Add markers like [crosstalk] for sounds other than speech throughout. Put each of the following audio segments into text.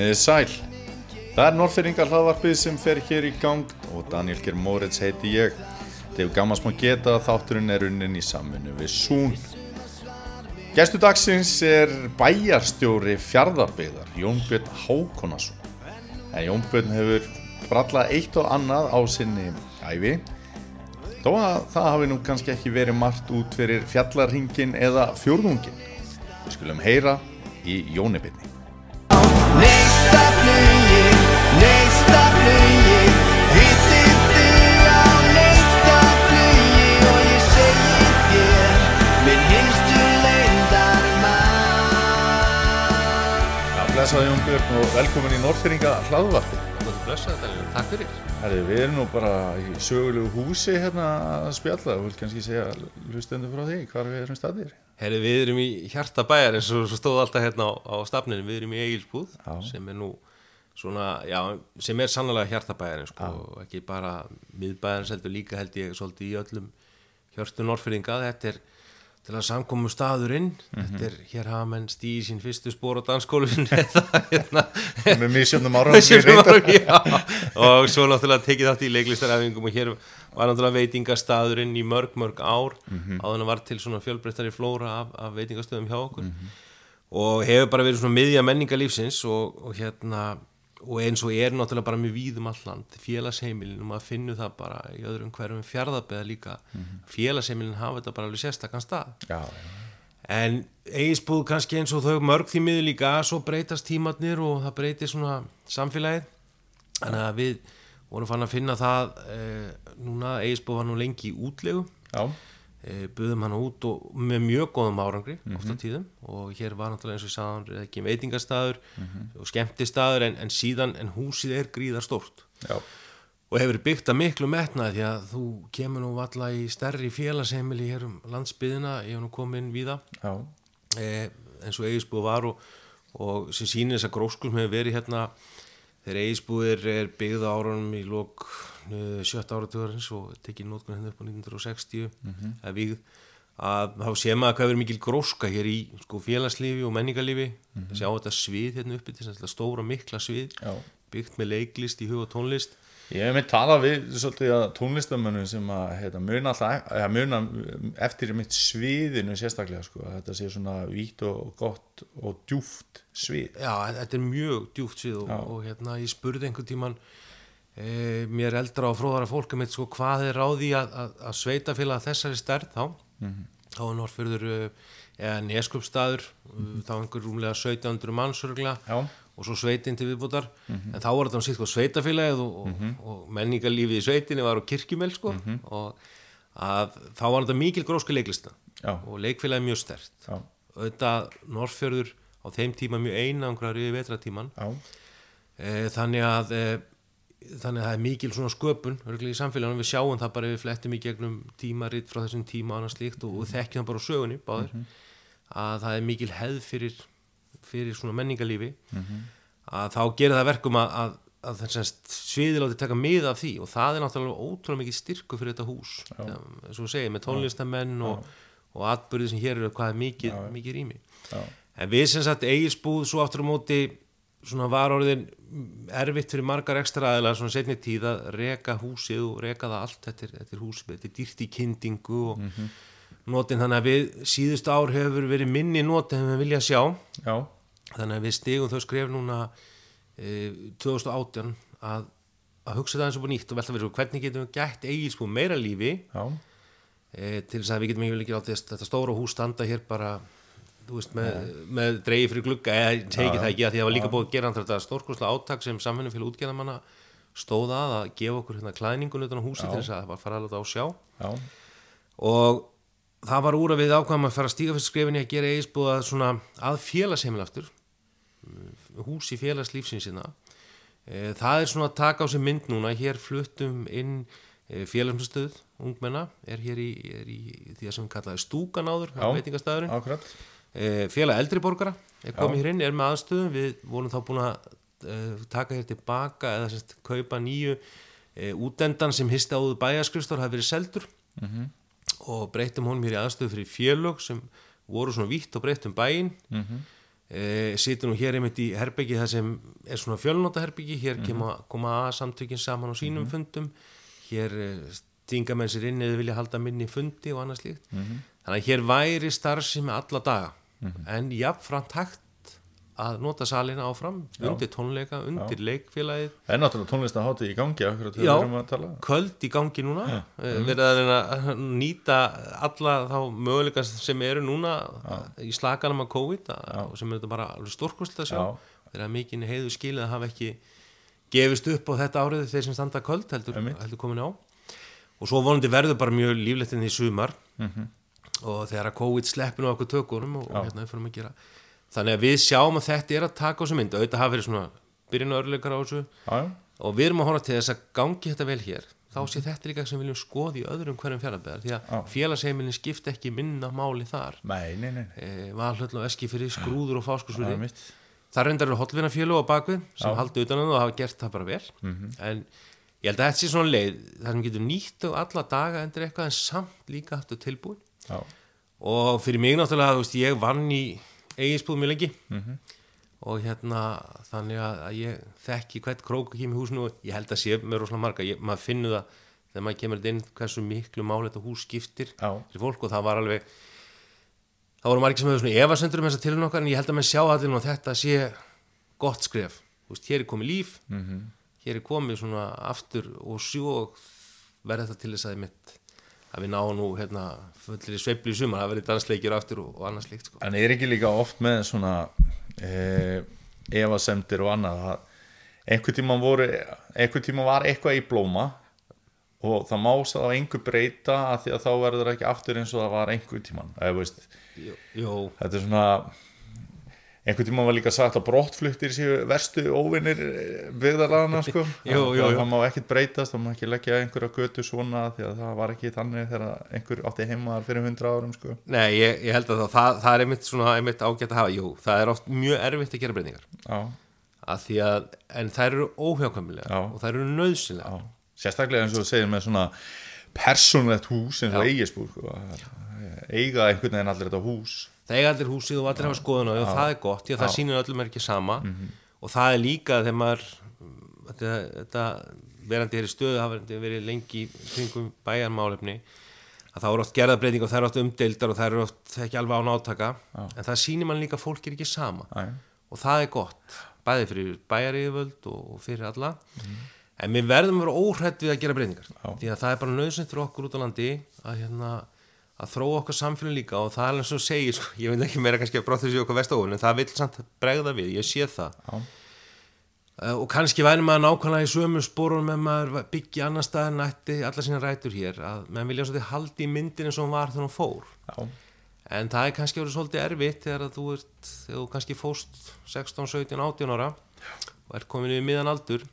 Komiði sæl. Það er Norrfyrringar hlaðvarpið sem fer hér í gang og Daniel Geir Moritz heiti ég. Þegar gammast má geta að þátturinn er unnin í samfunnu við Sún. Gæstu dagsins er bæjarstjóri fjardarbygðar, Jón Björn Hákonarsson. En Jón Björn hefur brallað eitt og annað á sinni æfi. Þó að það hafi nú kannski ekki verið margt út fyrir fjallarhingin eða fjórðungin. Við skulum heyra í Jónibinni. Já, blessaði Jón Björn og velkomin í Norrfyrringa hlaðvarpið. Blessaði Daniel, takk fyrir. Herri, við erum nú bara í sögulegu húsi hérna að spjalla og vil kannski segja hlustendur frá því hvar við erum staðir. Herri, við erum í hjarta bæjar eins og stóð alltaf hérna á, á stafninu, við erum í Egilsbúð Já. sem er nú svona, já, sem er sannlega hjarta bæjar sko, og ekki bara miðbæjar heldur líka held ég svolítið í öllum hjörtu norfyrringa, þetta er til að samkomu staðurinn, þetta er hér hafa menn stíði sín fyrstu spór á danskólun [laughs] hérna. Með misjöndum ára og svo náttúrulega tekið þátt í leiklistaræfingum og hér var náttúrulega veitingastaðurinn í mörg mörg ár. Mhm. áður en var til svona fjölbreyttari flóra af, af veitingastöðum hjá okkur. Og hefur bara verið svona miðja menningarlífsins og, og hérna og eins og er náttúrulega bara með víðum alland félagsheimilin og maður finnur það bara í öðrum hverjum fjárðabeða líka. Félagsheimilin hafa þetta bara alveg sérstakann stað. Já, já. En eiginsbúð kannski eins og þau mörg því miður líka, svo breytast tímatnir og það breytir svona samfélagið. Þannig að við vorum fann að finna það, e, núna eiginsbúð var nú lengi í útlegu, Já, buðum hann út og með mjög góðum árangri, oft á tíðum. Og hér var náttúrulega eins og ég sagði, ekki veitingastaður og skemmtistaður en, en síðan, en húsið er gríðar stórt. Já, og hefur byggt að miklu metnaði því að þú kemur nú valla í stærri félagsheimili hér um landsbyðina, ég hef nú komið inn víða. Eh, eins og eigisbúð var og, og sem sýnir þess að gróskum hefur verið hérna. Þegar eigisbúð er, er byggð á árunum í lók sjötta áratugurins og tekið nótkunn hérna upp á 1960 að við að þá sé maður hvað verið mikil gróska hér í sko, félagslífi og menningarlífi. Sjá þetta svið hérna uppi til þess að stóra mikla svið já. byggt með leiklist í hug og tónlist. Ég hef með talað við svolítið að tónlistamönnum sem að heita, muna, alltaf, eða, muna eftir mitt sviðinu sérstaklega sko, að þetta sé svona vítt og gott og djúft svið. Já, þetta er mjög djúpt svið og, og hérna ég spurði einhvern tíman e, mér eldra og fróðara fólk um sko hvað er ráði að, að, að sveitafélag þessari stærð þá? Þá er Norrfjörður eh, eða Neskupstaður mm þá einhver rúmlega 1700 mannsörgla og svo sveitin til viðbútar en þá var þetta um sitt sko sveitafélagið og, og, og menningarlífið í sveitinni var á kirkjumel sko. Og að þá var þetta mikil grósku leiklista og leikfélagið mjög stert auðvitað Norrfjörður á þeim tíma mjög einangrar yfir vetratíman já, e, þannig að e, þannig að það er mikil svona sköpun í samfélaginu, við sjáum það bara við flettum í gegnum tímaritt frá þessum tíma og annað slíkt og, og þekkjum það bara á sögunni báðir að það er mikil hefð fyrir, fyrir svona menningarlífi. Að þá gerir það verkum að, að, að þess sviði láti taka mið af því og það er náttúrulega ótrúlega mikið styrku fyrir þetta hús. Eins og segir, með tónlistamenn og, og atbyrði sem hér eru hvað er mikið, mikið rými. Já, En við sem sagt eigisbúð svo aftur á móti svona var orðin erfitt fyrir margar ekstra aðeila svona setni tíð að reka húsið og reka það allt þetta er, þetta er húsið, þetta er dýrt í kyndingu og notin þannig að við síðust ár hefur verið minni notin en við vilja sjá. Já, þannig að við stigum þau skref núna e, 2018 að, að hugsa það eins og búið nýtt og velta verið hvernig getum við gætt eigisbúð meira lífi? E, til þess að við getum ekki vel ekki látið þetta stóra hús standa hér bara þú veist, með, með dreigi fyrir glugga eða ekki það ekki að því að það var líka búið að gera þetta stórkoslega átak sem samfinnum fyrir útgerðamanna stóða að að gefa okkur hérna klæningun utan á húsi til þess að það var fara alveg á sjá. Já, og það var úr að við ákvæmum að fara að stíga fyrir skrefinni að gera eigisbúða svona að félagsheimil aftur. Hús í félagslífsinsina Eh, það er svona að taka á sig mynd núna. Hér fluttum inn félagsmyndstöð ungmenna. Er hér í, er í því að sem kallaði stúkan áður Já. veitingastæðurinn e, félag eldri borgara er komið hér inn, er með aðstöðum við vorum þá búin að e, taka hér tilbaka eða semst kaupa nýju e, útendan sem histi áður bæjaskristor hafi verið seldur. -hmm. og breytum honum hér í aðstöðu fyrir félög sem voru svona vítt og breytt um bæin -hmm. e, situr nú hér einmitt í herbyggi það sem er svona fjölnóta herbyggi hér koma, koma að samtökin saman á sínum fundum. Hér stinga menn sér inn eða vilja halda minni fundi og annað slíkt. Þannig að hér væri starfsemi alla daga en jafnframt hægt að nota salina áfram undir tónleika, undir leikfélagið. Það er náttúrulega tónlistahátti í gangi Já, köld í gangi núna. Ja. verið að reyna að nýta alla þá möguleika sem eru núna í slaganum af COVID að, sem er þetta bara stórkostlega að sjá. Já. þegar að mikinn heiðu skilið að hafa ekki gefist upp á þetta árið þeir sem standa köld heldur, heldur komin á. Og svo vonandi verður bara mjög líflegt inn í sumar. Mhm. Og þegar að COVID sleppur nú okkur tökunum og, og hérna við fyrir að gera þannig að við sjáum að þetta er að taka á þessu mynd. Auðvitað hafa verið svona byrjun örleikar á þessu. Já, og við erum að horfa til þess að gangi þetta vel hér. Þá sé þetta líka sem við viljum skoða í öðrum hverjum fjárðabæðar því að félagsheimilin skipta ekki minna máli þar. Nei, nei, nei, e, valhöll og eski fyrir skrúður og mitt það reyndar eru hotlvinafjölu á bakvið sem haldi utan um það og hafa gert það bara vel. Mhm. en ég held að þetta sé svona leið það sem getur nýtt og alla daga endur eitthvað en samt líka aftur tilbúin Já, og fyrir mig náttúrulega, veist, ég vann í eiginsbúð mjög lengi Mhm. og hérna þannig að ég þekki hvert krók kemur í húsinu og ég held að sé með rosalega marga, ég, maður finnur það þegar maður kemur inn hversu miklu máli þetta hús skiptir fyrir fólk og það var alveg það voru margir sem hefur svona efasendur um þessa tilhörn okkar en ég held að menn sjá allir og þetta sé gott skref, veist, hér er komið líf Mhm. -hmm. hér er komið svona aftur og svo verði þetta til þess að mitt að við náum nú hérna fullir í sveifli í sumar, það verði dansleikir aftur og, og annað slíkt sko. En er ekki líka oft með svona e, efasemdir og annað að einhvern tíma voru einhvern tíma var eitthvað í blóma og það má sá einhver breyta að því að þá verður það ekki aftur eins og það var einhvern tíman veist, Jú, jú, þetta er svona einhvern tíma var líka sagt að brottfluttir séu verstu óvinnir byggðarlagana [laughs] sko. Jú, jú, það, jú. það má ekkert breytast, það má ekki leggja einhverja götu svona því að það var ekki þannig þegar einhver átti heima þar fyrir hundra árum sko. Nei, ég, ég held að það, það, það er einmitt svona einmitt ágætt að hafa, jú, það er oft mjög erfitt að gera breytingar, að því að en þær eru óhjákvæmilega Já. og þær eru nöðsynlega Já, sérstaklega eins og þú segir með svona persónlegt hús eins og eigisbúr sko. eiga einhvern veginn allir þetta hús það eiga allir húsið og allir hafa skoðun á því og það er gott, að það sýnir öllum er ekki sama. Og það er líka þegar maður þetta, þetta verandi hér í stöðu hafa verið lengi kringum bæjarmálefni að það voru oft gerðabreiting og það eru oft umdeildar og það eru oft ekki alveg án átaka. En það sýnir mann líka að fólk er ekki sama. Æ. og það er gott bæði fyrir bæjaríðvöld og fyrir alla. En við verðum að vera óhrætt við að gera breytingar því að það er bara nöðsynnt fyrir okkur út á landi að, hérna, að þróa okkar samfélag líka og það er alveg svo segir sko, ég veit ekki meira kannski að bróttu sér okkur vestóun en það vil samt bregða við, ég sé það. Já. Uh, og kannski væri maður nákvæmlega í sömu spórunum ef maður byggja annar staðar nætti alla sína rætur hér að menn vilja svolítið haldi í myndin eins og hún var þegar hún fór. Já, en það er kannski verið svolítið erfitt þegar þú ert, þegar þú kannski fóst 16, 17, 18 ára og ert komin í miðan aldur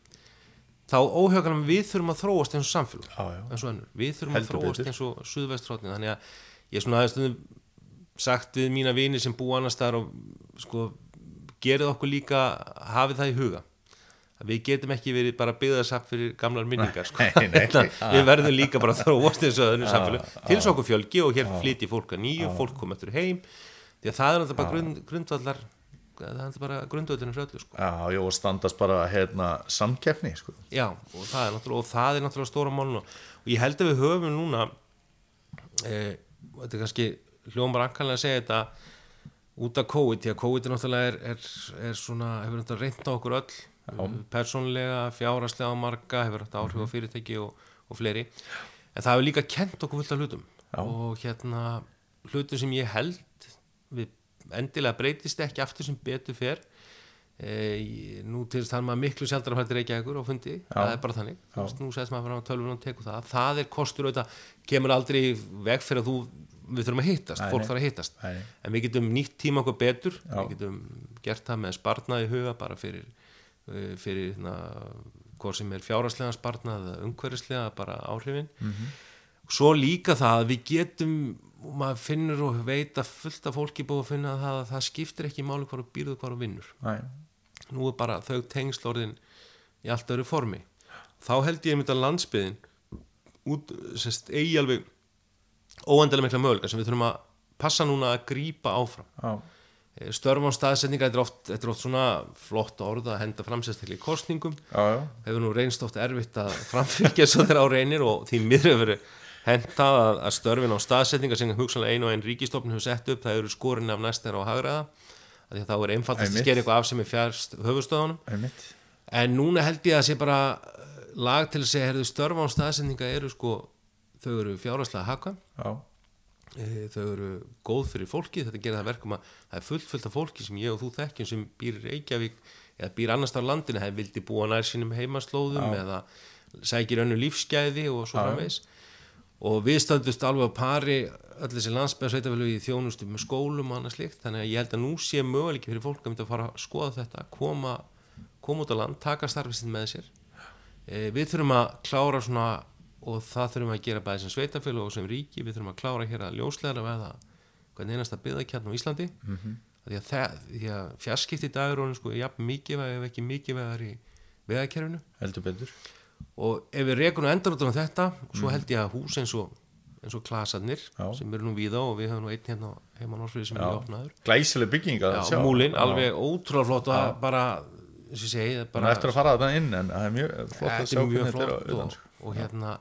þá óhjókanum við þurfum að þróast eins og samfélag Já, já. eins og önnur, við þurfum Heldur að þróast betur. eins og suðvestróttin þannig að ég er svona aðeins stundum sagt við mína vini sem búa annars staðar og sko gerið okkur líka hafið það í huga. Við getum ekki verið bara byggðasapp fyrir gamlar minningar sko. Nei, nei. [laughs] við verðum líka bara þróast eins og öðru samfélag. Til svo okkur fjölgi og hér flytji fólk að nýju fólk kom eftir heim. Því að það er náttúrulega bara grund, grundvallar það er náttúrulega bara grundvöldinu fyrir öllu sko. já, já, og standast bara hérna samkeppni sko. já, og það er náttúrulega, og það er náttúrulega stóra málun og ég held að við höfum núna e, þetta er kannski hljómar ankanlega að segja þetta út af COVID, því að COVID er náttúrulega er, er, er svona, hefur náttúrulega reynt á okkur öll persónlega, fjáraslega á marga, hefur haft áhrif á fyrirtæki og, og fleiri, en það hefur líka kent okkur fullt af hlutum Já. og hérna hlutum sem ég held endilega breytist ekki aftur sem betur fer. E, nú til þess að maður miklu sjaldar að hættir ekki ekkur og fundi, það er bara þannig. Veist, nú segist maður frá tölvun og tekur það. Það er kostur auðvitað, kemur aldrei veg fyrir að þú, við þurfum að hittast Nei, fólk þarf að hittast, en við getum nýtt tíma okkur betur, Já. við getum gert það með sparnað í huga bara fyrir eh, fyrir hérna, hvort sem er fjáraslega sparnað eða umhverfislega bara áhrifin. Mhm. svo líka það að við getum maður finnur og veit að fullt af fólki búið að finna að það, að það skiptir ekki máli hvar og býrðu hvar og vinnur. Æ, nú er bara þau tengslorðin í allt öðru formi. Þá held ég einmitt að landsbyðin út, sérst, eigi alveg óendilega mikla möguleika sem við þurfum að passa núna að grípa áfram. Já, Eh, störf á staðsetninga, þetta er oft, þetta er oft svona flott orð að henda framsæstekli í kostningum já, já, hefur nú reynst oft erfitt að framfylgja svo þeirra á reynir og því miður hefur verið hentað að, að störfin á staðsetninga sem hugsanlega einu og einn ríkistofn hefur sett upp, það eru skorin af næstæra á hagraða því að þá er einfaldast að skera eitthvað af sem er fjárst höfustöðunum en núna held ég að sé bara eh, lag til að segja, herðu störf á staðsetninga eru sko, þau eru fjárhagslega haka. Já, þau eru góð fyrir fólki þetta gerir það verkum að það er fullt fullt af fólki sem ég og þú þekkjum sem býr í Reykjavík eða býr annars á landinu, það vildi búa nær sínum heimaslóðum eða sækir önnu lífsgæði og svo Já, já. framvegs og við stöndust alveg á pari öll þessi landsbæðsveitafélög í þjónustu með skólum og annað slikt, þannig að ég held að nú sé möguleiki fyrir fólk að mynda að fara að skoða þetta koma, koma út á land, taka starfistinn með sér. E, við þurfum að klára svona og það þurfum að gera bæði sem sveitafélag og sem ríki, við þurfum að klára hér að ljóslegar að veða hvern einasta byggðakjarn á Íslandi. Mm -hmm. því að, það- því að fjarskipti í dag er orðin sko jafn mikið ef ekki mikið vegar í betur og ef við út á þetta svo held ég að hús eins og eins og klasarnir Já. sem eru nú víða og við höfum nú einn hérna heima Norsfriði sem er opnaður. Glæsileg bygging að Já, sjá. múlin, alveg ótrúlega flott og bara, eins og ég segi, bara eftir að fara þetta inn en það er mjög flott að sjá er hvernig þetta er utan, og, sko. og hérna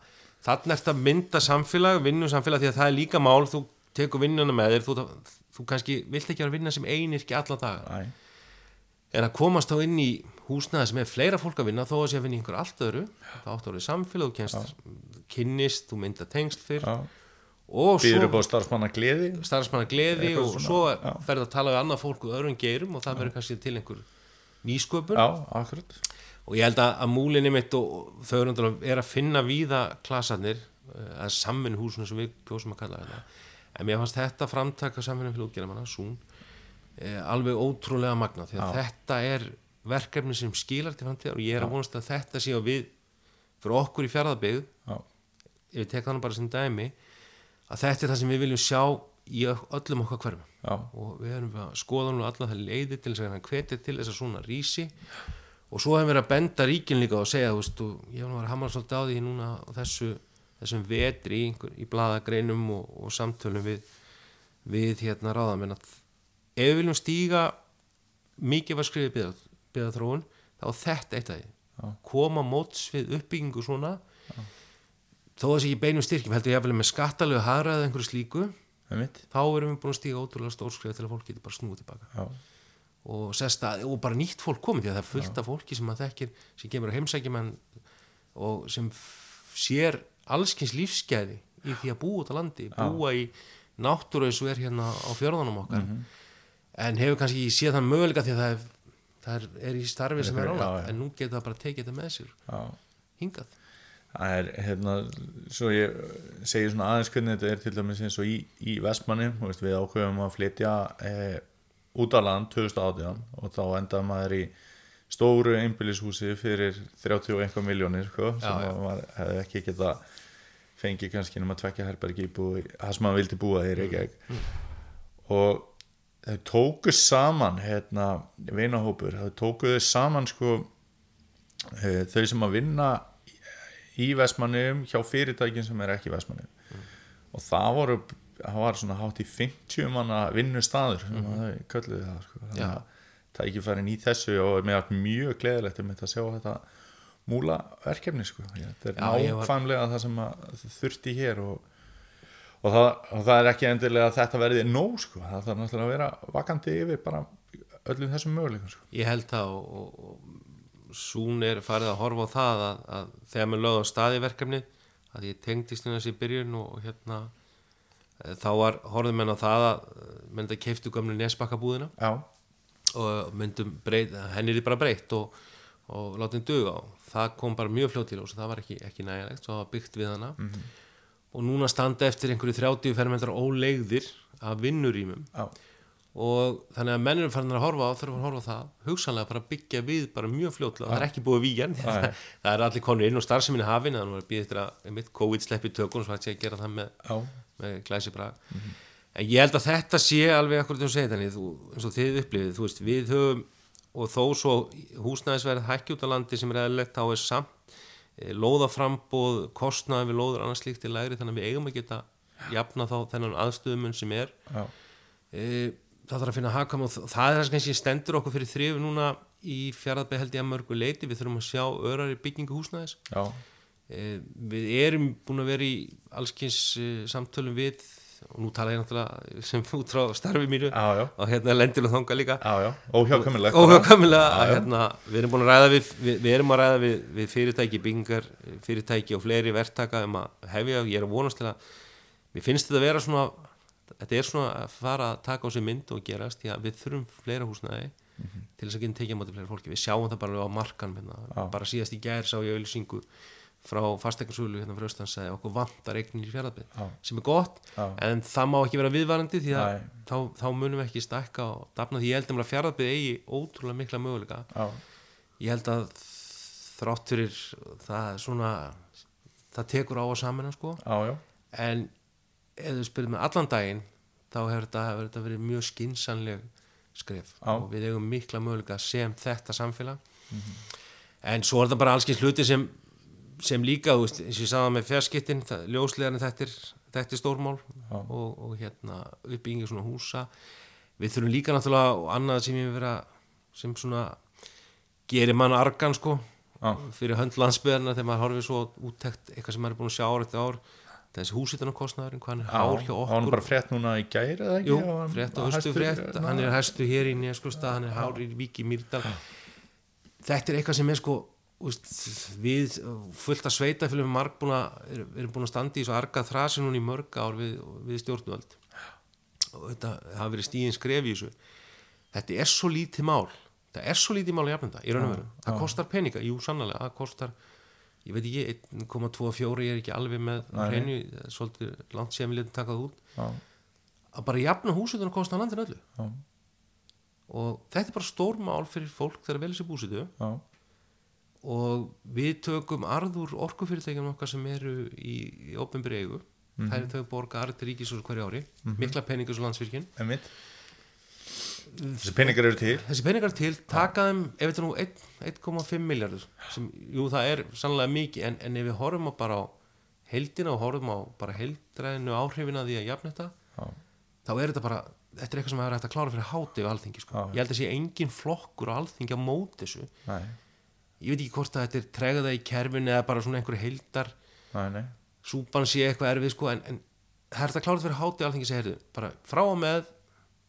þannig eftir að mynda samfélag, vinnu samfélag því að það er líka mál, þú tekur vinnuna með þér þú, þú kannski vilt ekki vera að vinna sem einirki alla daga Æ, en að komast þá inn í húsnaði sem er fleira fólk að vinna þó að sé að vinna í einhver allt öðru þá áttu orðið samfélag, þú kennst kynnist, þú mynda tengst fyrr. Og býður svo starfsmanna gleði? Starfsmanna gleði og svona, svo ferði að tala við annað fólk og öðrum geirum og það verður kannski til einhver nýsköpun. Já, og ég held að, að múlinni mitt og þau er að finna víða klasarnir að samvinnu húsinu sem við kjósum að kalla þetta. En mér fannst þetta framtaka samvinnu fyrir útgerðamanna, Sún eh, alveg ótrúlega magna því að þetta er verkefni sem skilar til framtíðar og ég er að vonast að þetta sé að við fyrir okkur í fjárðabygð já, ef við tek þannig bara sem dæmi að þetta er það sem við viljum sjá í öllum okkar hverfum. Já, og við erum að skoða nú alla það leiði til þess að hann hvetja til þess að svona rísi. Og svo hefum við að benda ríkin líka og segja, þú veist, og ég hef nú verið að hamra svolítið á því núna þessu, þessum vetri í, í bladagreinum og, og samtölum við, við hérna ráðamenn að ef við viljum stíga mikið var skrifið byggða, byggðaþróun þá þetta eitt af því. Já. koma móts við uppbyggingu svona. Þó þess ekki beinum styrkjum heldur ég að með skattalegu hagraði einhverju slíku þá erum við búin að stíga ótrúlega stórskrif til að fólk getur bara snúið tilbaka. Já, og, sesta, og bara nýtt fólk komið því að það er fullt af fólki sem að þekkir sem kemur að heimsækjum og sem sér allskins lífsgæði í því að búa út á landi búa í náttúru eins og er hérna á fjörðunum okkar. En hefur kannski séð það möguleika því að það er, það er, er í starfi sem er Já, já. en nú getur það bara tekið þetta með sér. Já. Hingað. Það er, hérna, svo ég segi svona aðeins hvernig þetta er til dæmis eins og í, í Vestmanni, veist, við ákveðum að flytja e, út á land 2018 og þá endaði maður í stóru einbýlishúsi fyrir 30 og einhver miljónir, sko, sem já. maður hefði ekki geta fengið kannski nema tvekja herbergi íbúi, það sem maður vildi búa í Reykjavík. Og þau tóku saman hérna, vinahópur, þau tóku þau saman sko e, þau sem að vinna í Vestmannum hjá fyrirtækin sem er ekki Vestmannum og það voru það var svona hátt í 50 manna vinnustaður sem mm þau kölluðu það sko. þannig að tækifærin í þessu og mér var mjög gleðilegt um þetta að sjá þetta múla verkefni sko. Þetta er nákvæmlega það sem þurfti hér og, og, það, og það er ekki endilega að þetta verði nóg sko. það þarf náttúrulega að vera vakandi yfir bara öllum þessum möguleikum sko. ég held það og, og, Sún er farið að horfa á það að, að þegar maður lögði á staði verkefni að ég tengdist hérna í byrjun og, og hérna e, þá var horfðum menn á það að menn þetta keiftu gömlu nesbakkabúðina. Já, og myndum breyt, henni er bara breytt og, og látið duga. Og það kom bara mjög fljótt til og það var ekki, ekki nægilegt svo það var byggt við hana og núna standa eftir einhverju 30 fermetrar ólegðir af vinnurýmum og þannig að mennur farin að horfa á þurfa að horfa á það, hugsanlega bara byggja við bara mjög fljótlega, það er ekki búið víjan [laughs] það, er allir konur inn og starfseminni hafin þannig að það er býð eftir að mitt COVID sleppi tökun svo hægt sé að gera það með, með glæsi brag. En ég held að þetta sé alveg akkur þú segir þannig, þú, eins og þið upplifið þú veist, við höfum og þó svo húsnæðisverð hækki út á landi sem er eðlilegt, þá er samt lóðaframbóð, kostnaði við lóður annars slíkt til lægri, þannig að við eigum að geta jafna þá þennan aðstöðumun sem er. Já. e, það þarf að finna hagkvæm og það er það sem kannski stendur okkur fyrir þrif núna í fjaraðbæð held ég að mörgu leiti við þurfum að sjá örari byggingu húsnæðis. Já, Eh, við erum búin að vera í allskins uh, samtölum við og nú tala ég náttúrulega sem [laughs] út frá starfi mínu já, og hérna lendir og þanga líka. Já, að já. hérna, við erum búin að ræða við, við, við erum að ræða við, við fyrirtæki, byggingar fyrirtæki og fleiri verktaka um að hefja, ég er að vonast til að mér finnst þetta að vera svona þetta er svona að fara að taka á sig mynd og gerast því að við þurfum fleira húsnæði til þess að geta tekið á móti fleira fólki. Við sjáum það bara á markan hérna. Já. bara síðast í gær sá ég auðlýsingu frá fastegnarsölu hérna fyrir austan sagði okkur vantar eignir í fjárðabið Já. sem er gott Já. en það má ekki vera viðvarandi því að þá, þá munum við ekki stækka og dafna því ég held að fjárðabið eigi ótrúlega mikla möguleika já, ég held að þrátt fyrir það svona það tekur á að saman sko já, en ef þú spyrir með allan daginn þá hefur þetta, hefur þetta verið mjög skinsanleg skref Já. og við eigum mikla möguleika sem þetta samfélag Mhm. en svo er þetta bara allskins hluti sem, sem líka, þú veist, eins og ég sagði með fjarskittin, ljóslegarnir þetta er, þetta er stórmál Já. og, og hérna uppbyggingi svona húsa. Við þurfum líka náttúrulega og annað sem ég vera sem svona gerir mann argan sko Já. fyrir hönd landsbyðarna þegar maður horfir svo úttekt eitthvað sem maður er búin að sjá ár eftir ár. Þessi húsitunarkostnaðurinn, hvað hann er hár hjá Já, var hann okkur. bara frétt núna í gæri eða ekki? Jú, frétt og höstu frétt. Hann er hæstu hér í Neskustad hann er hár í Víki Mýrdal. Þetta er eitthvað sem er sko úst, við fullt að sveita fyrir marg búin að, er- erum búin að standa í svo arga þrasi núna í mörg ár við, við stjórnvöld. Og þetta hafa verið stíðin skref í þessu. Þetta er svo lítið mál. Það er svo lítið mál jafna þetta í raun og veru. Það kostar peninga, jú sannlega það kostar, ég veit ekki 1,24 ég er ekki alveg með hreinu, það svolítið langt sem við letum taka það út. Já, að bara jafna húsitunar kostar landinu öllu. Já, og þetta er bara stór mál fyrir fólk þegar velja sér búsitu og við tökum arður orkufyrirtækjum okkar sem eru í, í opinbyrri eigu. Mhm. þær er þau borga arð til ríkisús hverju ári. Mikla peningur svo einmitt. Þessi peningar eru til? Þessi peningar til. Taka þeim ef þetta nú einn- 1,5 miljardur sem, jú það er sannlega mikið en, en ef við horfum á bara á heldina og horfum á bara heldræðinu áhrifina því að jafna þetta Já, þá er þetta bara, þetta er eitthvað sem er hægt að klára fyrir háti við alþingi sko. Ég held að sé engin flokkur á alþingi á móti þessu. Nei, ég veit ekki hvort að þetta er tregða í kerfin eða bara svona einhverju heildar nei, nei súpan sé eitthvað erfið sko en, en það er þetta klárat fyrir háti alþingi segir bara frá og með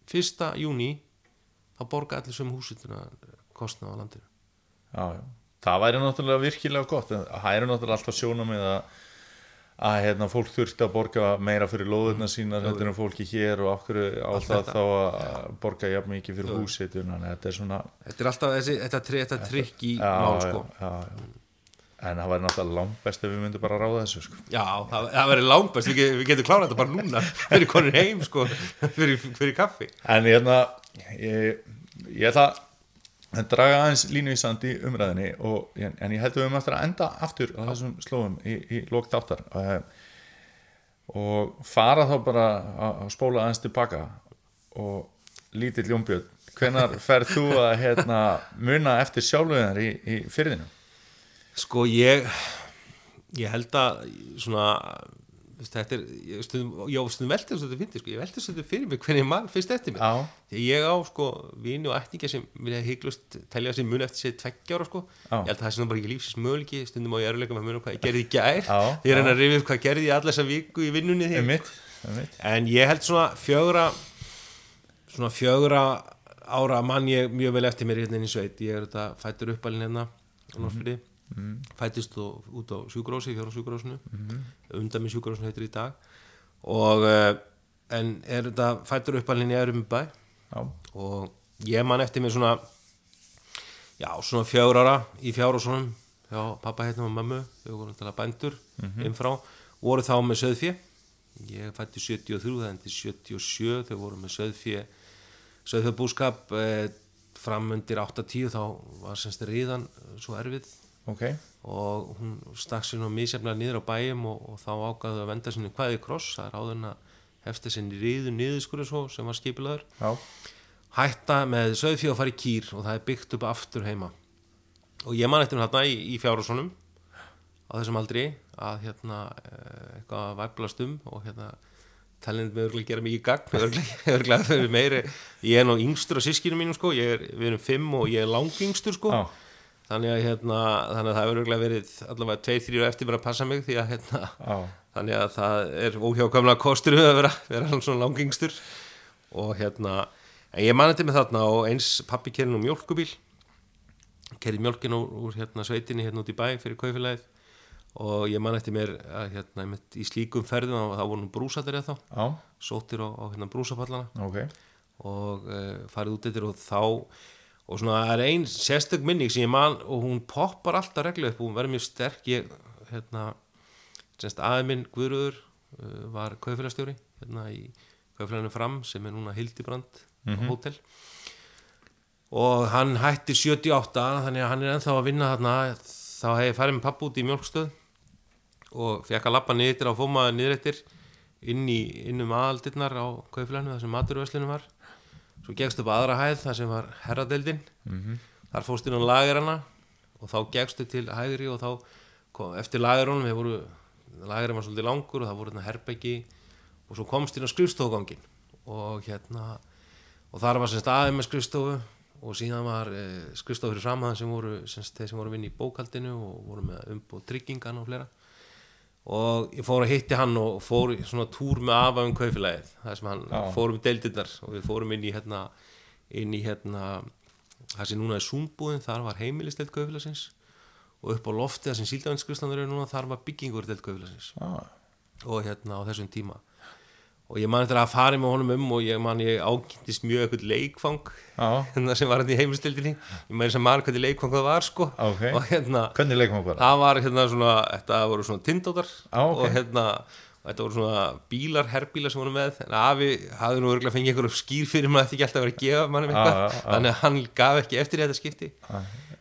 fyrsta júni þá borga allir sem húsituna kostna á landinu já, já. það væri náttúrulega virkilega gott en það eru náttúrulega alltaf sjónum með að að hérna, fólk þurfti að borga meira fyrir lóðurna sínar heldur en fólki hér og hverju á Allt það þetta. þá að borga jafn mikið fyrir húsitun að þetta er svona þetta er alltaf þessi, þetta, tri, þetta trikk í já, mál sko. já, já. en það væri náttúrulega langt best ef við myndum bara ráða þessu sko. já, það, það verður langbæst, við, get- við getum klárað þetta bara núna. [laughs] Fyrir konur heim sko. Fyrir, fyrir kaffi. En hérna ég, ég ætla að draga aðeins línu í umræðinni og, en ég held að við eftir að enda aftur á þessum slóðum í, í lók þáttar uh, og fara þá bara að spóla aðeins tilbaka og lítill Jónbjörn hvenar ferð þú að hérna, muna eftir sjálfuðar í, í fyrðinu? Sko ég ég held að svona þetta er, ég stundum, já, stundum velti þess að þetta fyndi, sko, ég velti þess að þetta fyrir mig hvernig mann fyrst eftir mig, Já, því ég á sko vini og ættingja sem vilja hygglust telja sér mun eftir sér tveggjára sko. Já. ég held að það sé nú bara ekki lífsins möguleiki. Stundum á ég eruleika með mun hvað ég gerði í gær. Því ég reyna að rifja upp hvað gerði ég alla þessa viku í vinnunni því einmitt, einmitt. en ég held svona fjögra svona fjögra ára mann ég mjög vel eftir mér hérna inn í sveit. Ég er þetta fættur uppalinn hérna á Norrfyrði fættist og, út á sjúkurósi, fjóra sjúkurósinu undan með sjúkurósinu heitir í dag. Og uh, en er þetta fættur uppalinn í Erum bæ Já, og ég man eftir mér svona já, svona fjögur ára í fjárhúsunum já, pappa hérna og mömmu. Þau voru náttúrulega bændur innfrá voru þá með söðfjö ég fætti 73, það endi 77 þau voru með söðfjö söðfjöbúskap eh, fram undir 8-10 þá var semst ríðan eh, svo erfið ok. Og hún stakk sér nú misjaflega niður á bæjum og, og þá ágaðu að venda sinni hvaði kross, það er áður en að hefsta sinni ríðu niðurskurðu svo sem var skipilaður hætta með söðfjö og fara í kýr og það er byggt upp aftur heima. Og ég man eftir hérna í, í fjárhúsunum á þessum aldri að hérna eh, eitthvað að væplast um og hérna talent með örgulega gera mikið gagn örgulega, [laughs] örgulega fyrir meiri ég er nú yngstur á sískinu mínum sko. Er, við erum fimm og ég er langyngstur sko. Já. Þannig að hérna þannig að það hefur örgulega verið allavega tveir, þrjú eftir mér að passa mig því að hérna þannig að það er óhjákamlega kostur að vera, vera svona langyngstur og hérna en ég mani til mig þarna og eins pappi kerði nú mjólkubíl kerði mjólkin úr, úr hérna sveitinni hérna út í bæ fyrir kaufélagið. Og ég man eftir mér að hérna í slíkum ferðum þá voru nú brúsatir eða þá sóttir á, á hérna brúsapallana ok. Og uh, farið út eftir og þá og svona það er ein sérstök minning sem ég man og hún poppar alltaf reglu upp. Og hún verður mjög sterk. Ég hérna semst aðeins minn Guðröður uh, var kaufélagstjóri hérna í kaufélaginu fram sem er núna Hildibrand hótel. Og hann hætti 78 þannig að hann er ennþá að vinna þarna. Þá hef ég farið með pappa út í mjölkstöð og fekk að lappa niður á fóma niðrættir inn, í, inn um aðaldirnar á kaufélaginu þar sem maturvöslinu var svo gegstu upp aðra hæð þar sem var herradeildin -hmm. þar fóst inn á lagerana og þá gegstu til hægri og þá kom, eftir lagerunum voru lagerinn var svolítið langur og það voru herbeggi og svo komst inn á skrifstofgangin og hérna og þar var semst aðeins með skrifstofu og síðan var e, skrifstofu fyrir framhæðan sem voru semst þeir sem voru að vinna í bókaldinu og voru með umbúð tryggingan og fleira og ég fór að hitti hann og fór í svona túr með afa um kaufélagið það sem hann Já. fór um deildirnar. Og við fórum inn í hérna inn í hérna það sem núna er súmbúðin, þar var heimilistelt kaufélagsins og upp á lofti það sem síldavinskristandar eru núna, þar var byggingur delt kaufélagsins Já, og hérna á þessum tíma og ég man eftir að fara með honum um og ég man ég ákynntist mjög eitthvað leikfang [laughs] hérna sem var hérna í heimilstildinni ég man þess að man hvernig leikfang það var sko. Ok. og hérna hvernig leikum við bara? það var hérna svona þetta voru svona tindótar Já, ok. og hérna þetta voru svona bílar, herbílar sem voru með. En afi hafði nú örgulega fengið einhverjum skýr fyrir maður þetta ekki alltaf verið að gefa mannum eitthvað. Þannig að hann gaf ekki eftir í þetta skipti.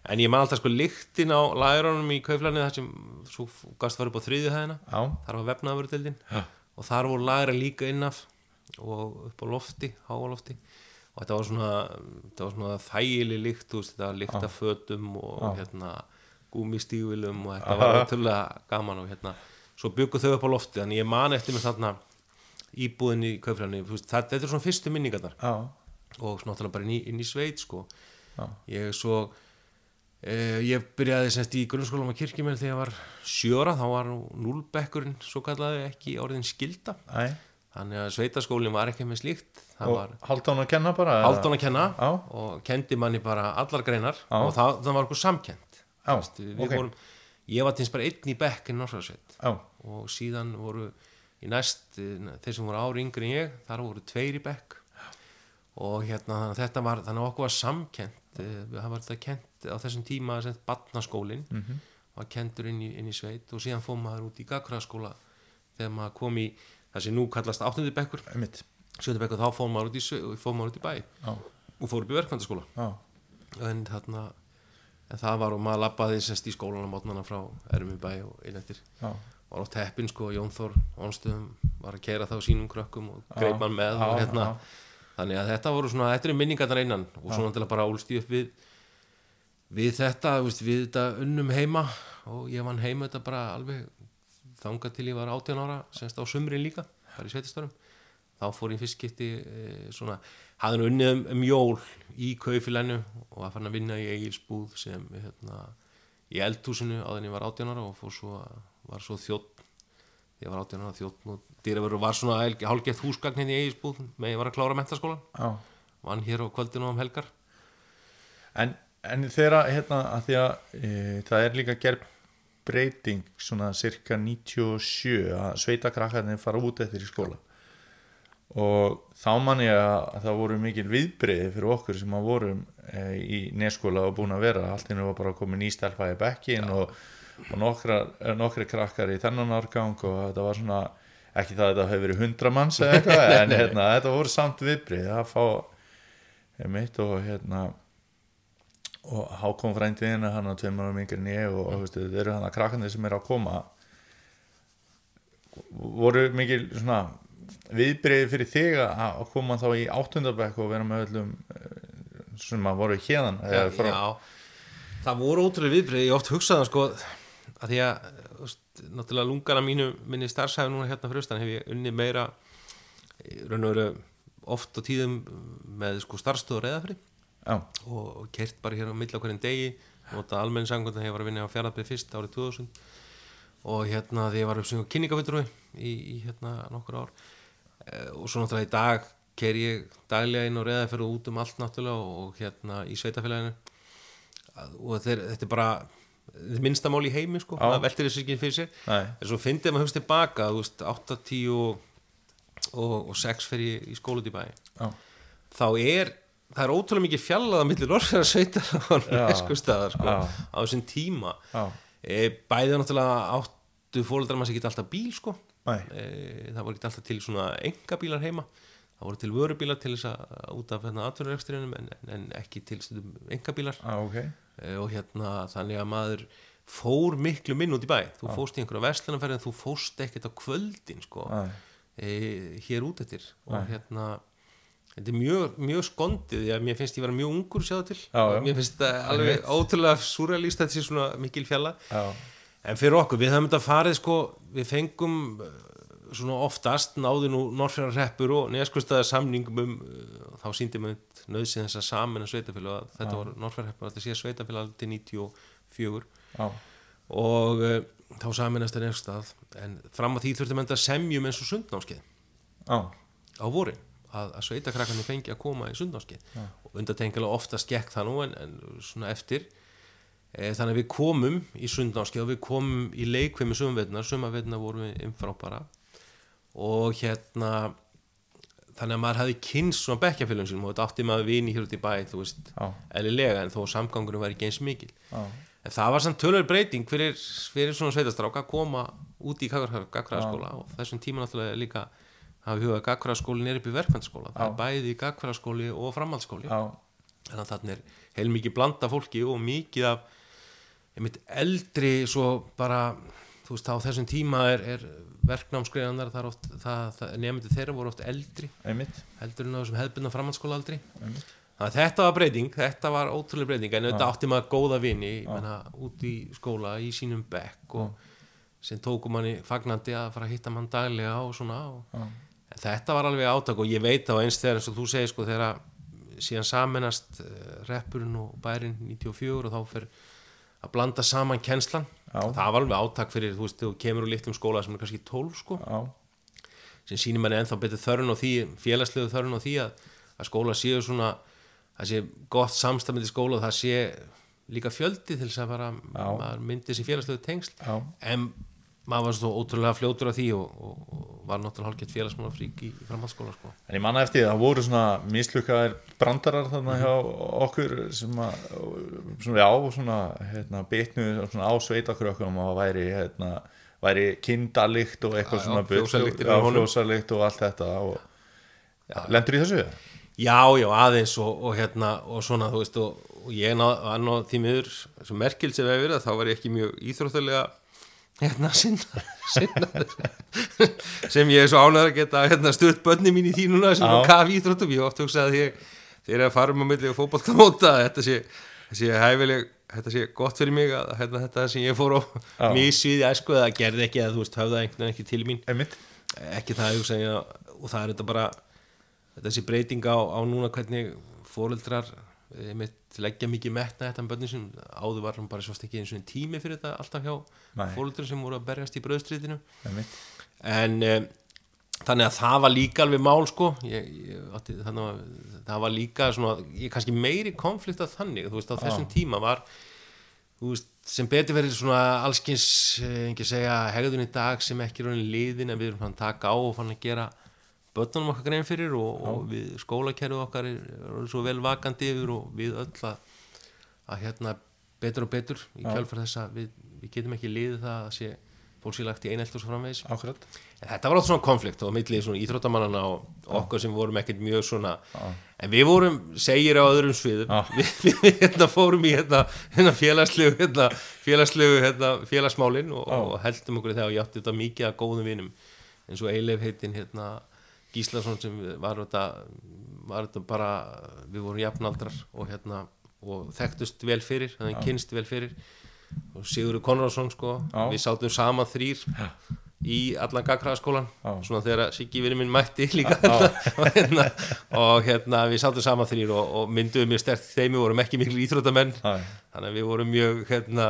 En ég man alltaf sko lyktin á lægurunum í kauflanu þar sem svo gast var upp á þriðju hæðina. Já, þar var vefnaðurdeldin og þar voru lagra líka innaf og upp á lofti, háalofti. Og þetta var svona, þetta var svona þægileg lykt, þú veist, þetta lykt af fötum og hérna gúmistígvilum og þetta var ótrúlega gaman og hérna, svo byggu þau upp á lofti. Þannig ég man eftir mér þarna íbúðin í kaufræðinni, þetta er svona fyrstu minningarnar. Já, og svona náttúrulega bara inn í, inn í sveit sko. Já. ég svo eh, ég byrjaði semst í grunnskólam á kirkjumel þegar ég var sjöra þá var nú núlbekkurinn svo kallaði ekki orðin skilda æ þannig að sveitaskólinn var ekki með slíkt það Og Haldón að kenna bara? Haldón að kenna Já. og kendi manni bara allar greinar Já. og það, það var okkur samkend Já, Vist, við ok. vorum, ég var til bara einn í bekk í Norðsvæðsveit Já, og síðan voru í næst þeir sem voru ári yngri en ég þar voru tveir í bekk og hérna þetta var þannig að okkur var samkent það var þetta kent á þessum tíma sem barnaskólin Mhm. var kentur inn í, inn í sveit og síðan fór maður út í gagfræðaskóla þegar maður kom í það sem nú kallast áttundi bekkur einmitt. sjöndi bekkur þá fór maður maður út í bæ Já, og fór upp í verkvæntaskóla en þarna en það var og maður labbaði sérst í skólan á mótnana frá Ermi bæ og innettir já. Var á teppin sko, Jón Þór Ónstöðum var að keira þá sínum krökkum og greip hann með og hérna. Þannig að þetta voru svona, þetta er minningarnar innan og svona til að bara ólst ég upp við við þetta, veist, við þetta unnum heima og ég vann heima þetta bara alveg þangað til ég var 18 ára semst á sumrin líka, bara í sveitistörum þá fór ég fyrst skipti e, svona, hafði nú unnið um, um jól í kaufilennu og var fann að vinna í eigilsbúð sem hérna, í eldhúsinu en ég var 18 ára og fór svo, var svo þjótt ég var 18 ára þjótt og dýraverður var svona hálfgett húsgagn hérna í eigilsbúð með ég var að klára mentaskólan Já, vann hér á kvöldinu um helgar. En, en þegar hérna að því að e, það er líka gerð breyting svona cirka 97 að sveitakrakkarnir fara út eftir í skóla. Og þá man ég að það voru mikil viðbreyði fyrir okkur sem að vorum e, í neskóla og búin að vera. Allt innu var bara komin í stelpa í bekkin og, og nokkra, nokkri krakkar í þennan árgang og þetta var svona ekki það að þetta hefur verið hundra manns eða [laughs] eitthvað en hérna, þetta voru samt viðbreyði að fá mitt og hérna og Hákon frændiðin hann á tveim árum yngri en ég og, og veistu, þetta eru hann að krakkandi sem eru að koma. Voru mikil svona viðbreyði fyrir þig að koma þá í áttundabæk og vera með öllum eh, sem að voru hérðan já, já, það voru ótrúlega viðbrið ég oft hugsaði sko að því að veist, náttúrulega lungana mínu minni starfsæfi núna hérna fyrir austan hef ég unni meira raun og veru oft á tíðum með sko starfstöður eðafri Já, og, og kert bara hér á á hverjum degi nota almenni sangund að ég var að vinna á fjárðarbyrð fyrst árið 2000 og hérna því ég var uppsynning kynningafulltrúi í, í hérna nokkur ár. E, og svo náttúrulega í dag ker ég daglega inn og reða fyrir út um allt náttúrulega og, og hérna í sveitafélaginu og þeir, þetta er bara minnsta mál í heimi sko, það veltir þessu ekki fyrir sér. En svo fyndið maður hugst tilbaka þú veist, 8, 10 og, og, og 6 fyrir ég í skólut í bæ. Þá er það er ótrúlega mikið fjallað á milli Norrfjörðar sveitar og Já. [laughs] Neskustadar sko, á þessum tíma. E, bæðið náttúrulega áttu fóreldrar maður sér ekki alltaf bíl sko. E, það voru ekki alltaf til svona engabílar heima. Það voru til vörubílar til þess að út af hérna, atvinnurekstrinum en, en, ekki til engabílar já, ok. e, og hérna þannig að maður fór miklu minn út í bæ. Þú fóst í einhverja verslunarferð en þú fóst ekkert á kvöldin sko, Nei. e, hér út eftir. Og hérna þetta er mjög, mjög skondið að mér finnst ég vera mjög ungur sjáðu til. Já, mér finnst þetta alveg ótrúlega surrealist þetta sé svona mikil fjalla. Já, en fyrir okkur, við höfum þetta farið sko, við fengum svona oftast náðu nú Norrfjörðar hreppur og neðskustæða samningum um uh, þá síndi maður nöðsinn þess að samin að sveitafélag að þetta var Norrfjörðar hreppur þetta sé sveitafélag til 94 já, og uh, þá saminast er neðskustæð en fram að því þurftum enda að semjum eins og sundnámskeið. Á vorin að, að sveitakrakkarnir fengi að koma í sundnámskeið. Og undartengilega oftast gekk það nú en, en svona eftir. E, þannig að við komum í sundnámskeið og við komum í leikvimi sumveitnar sumveitnar vorum við umfrábara og hérna þannig að maður hefði kynst svona bekkjafélagum sínum og þetta átti maður vini hér út í bæ þú veist, eðlilega en þó samgangurum var ekki eins mikil já, en það var samt tölur breyting fyrir, fyrir svona sveitastráka að koma út í gagfræðaskóla og þessum tíma náttúrulega líka hafa hugað að gagfræðaskólin er upp í verkfændaskóla það er bæði gagfræðaskóli og framhaldsskóli. Já, þannig að þarna er heilmikið blanda fólki og mikið af eldri svo bara þú veist á þessum tíma er, er verknámskreiðanar það er oft nefndi þeirra voru oft eldri. Einmitt. Heldur en á þessum hefðbundna framhaldsskóla aldrei Einmitt. þannig að þetta var breyting þetta var ótrúlega breyting en þetta átti maður góða vini menna, út í skóla í sínum bekk og sem tóku manni fagnandi að fara að hitta mann daglega og svona og, þetta var alveg átak og ég veit á eins þegar eins og þú segir sko þegar síðan saminast uh, reppurinn og bærin 94 og þá fer að blanda saman kennslan Já. það var alveg átak fyrir þú veist þú kemur úr litlum skóla sem er kannski 12 sko Já, sem sýnir manni ennþá betur þörun á því félagslegu þörun á því að, að skóla séu svona það sé gott samstæmið í skóla og það sé líka fjöldi til þess að maður myndi þessi félagslegu tengsl Já. en maður var svo ótrúlega fljótur af því og, og, og var náttúrulega hálfgett félagsmálafrík í, í framhaldsskóla sko. En ég manna eftir því að það voru svona mislukkaðir brandarar þarna hjá okkur sem að, svona, já, svona, hérna, bitnu svona á sveitakrökkunum og væri, hérna, væri kindalikt og eitthvað Já, já, svona Já, í honum. fljósalikt og allt þetta og lendur í þessu? Já, já, aðeins og, og hérna og svona, þú veist, og, og ég ná, var ná því miður, sem hefur verið þá var ég ekki mjög íþróttulega hérna sinna, sinna sem ég er svo ánæður að geta hérna stutt bönni mín í því núna sem er kaf íþróttum, ég hef oft hugsað að ég þegar ég er að fara um á milli og fótboltamóta að þetta sé, sé hæfileg þetta sé gott fyrir mig að hérna, þetta sem ég fór á Já. mísvið í æsku eða gerði ekki eða þú veist, höfða einhvern veginn ekki til mín Einmitt. ekki það hugsa ég að- og það er þetta bara þessi breyting á, á núna hvernig fóreldrar mitt leggja mikið metna þetta með börnin sem áður var hann bara svo ekki eins og tími fyrir þetta alltaf hjá fóreldrar sem voru að berjast í bröðstritinu Einmitt. en e, þannig að það var líka alveg mál sko. Ég, ég, átti, að það var líka svona, ég, kannski meiri konflikt að þannig, veist á þessum tíma var veist, sem betur verið svona allskins, eh, segja hegðun í dag sem ekki er liðin en við erum fann að taka á og fann að gera börnunum okkar grein fyrir og, og við skólakerfið okkar er, er svo vel vakandi yfir og við öll að, að hérna betur og betur í kjálfar þess að við, við getum ekki liðið það að sé fólk sér lagt í einelt og svo. En þetta var alltaf svona konflikt og millið svona íþróttamannana og okkur sem vorum ekkert mjög svona en við vorum segir á öðrum sviðum. Já. við, [laughs] við, hérna, fórum í hérna, hérna félagslegu hérna, félagslegu hérna, félagsmálin og, og heldum okkur og ég átti þetta mikið að góðum vinum eins og Eilef heitin hérna, Gíslason sem var þetta, var þetta bara við vorum jafnaldrar og hérna og þekktust vel fyrir, þannig kynst vel fyrir. Og Sigurður Konradsson sko Já. við sátum saman þrýr í allan gagkraðaskólan svona þegar Siggi vinur minn mætti líka. [laughs] Og, hérna, og hérna við sátum saman þrýr og, og mynduðum mjög stert þeim við vorum ekki miklu íþróttamenn. Þannig að við vorum mjög hérna,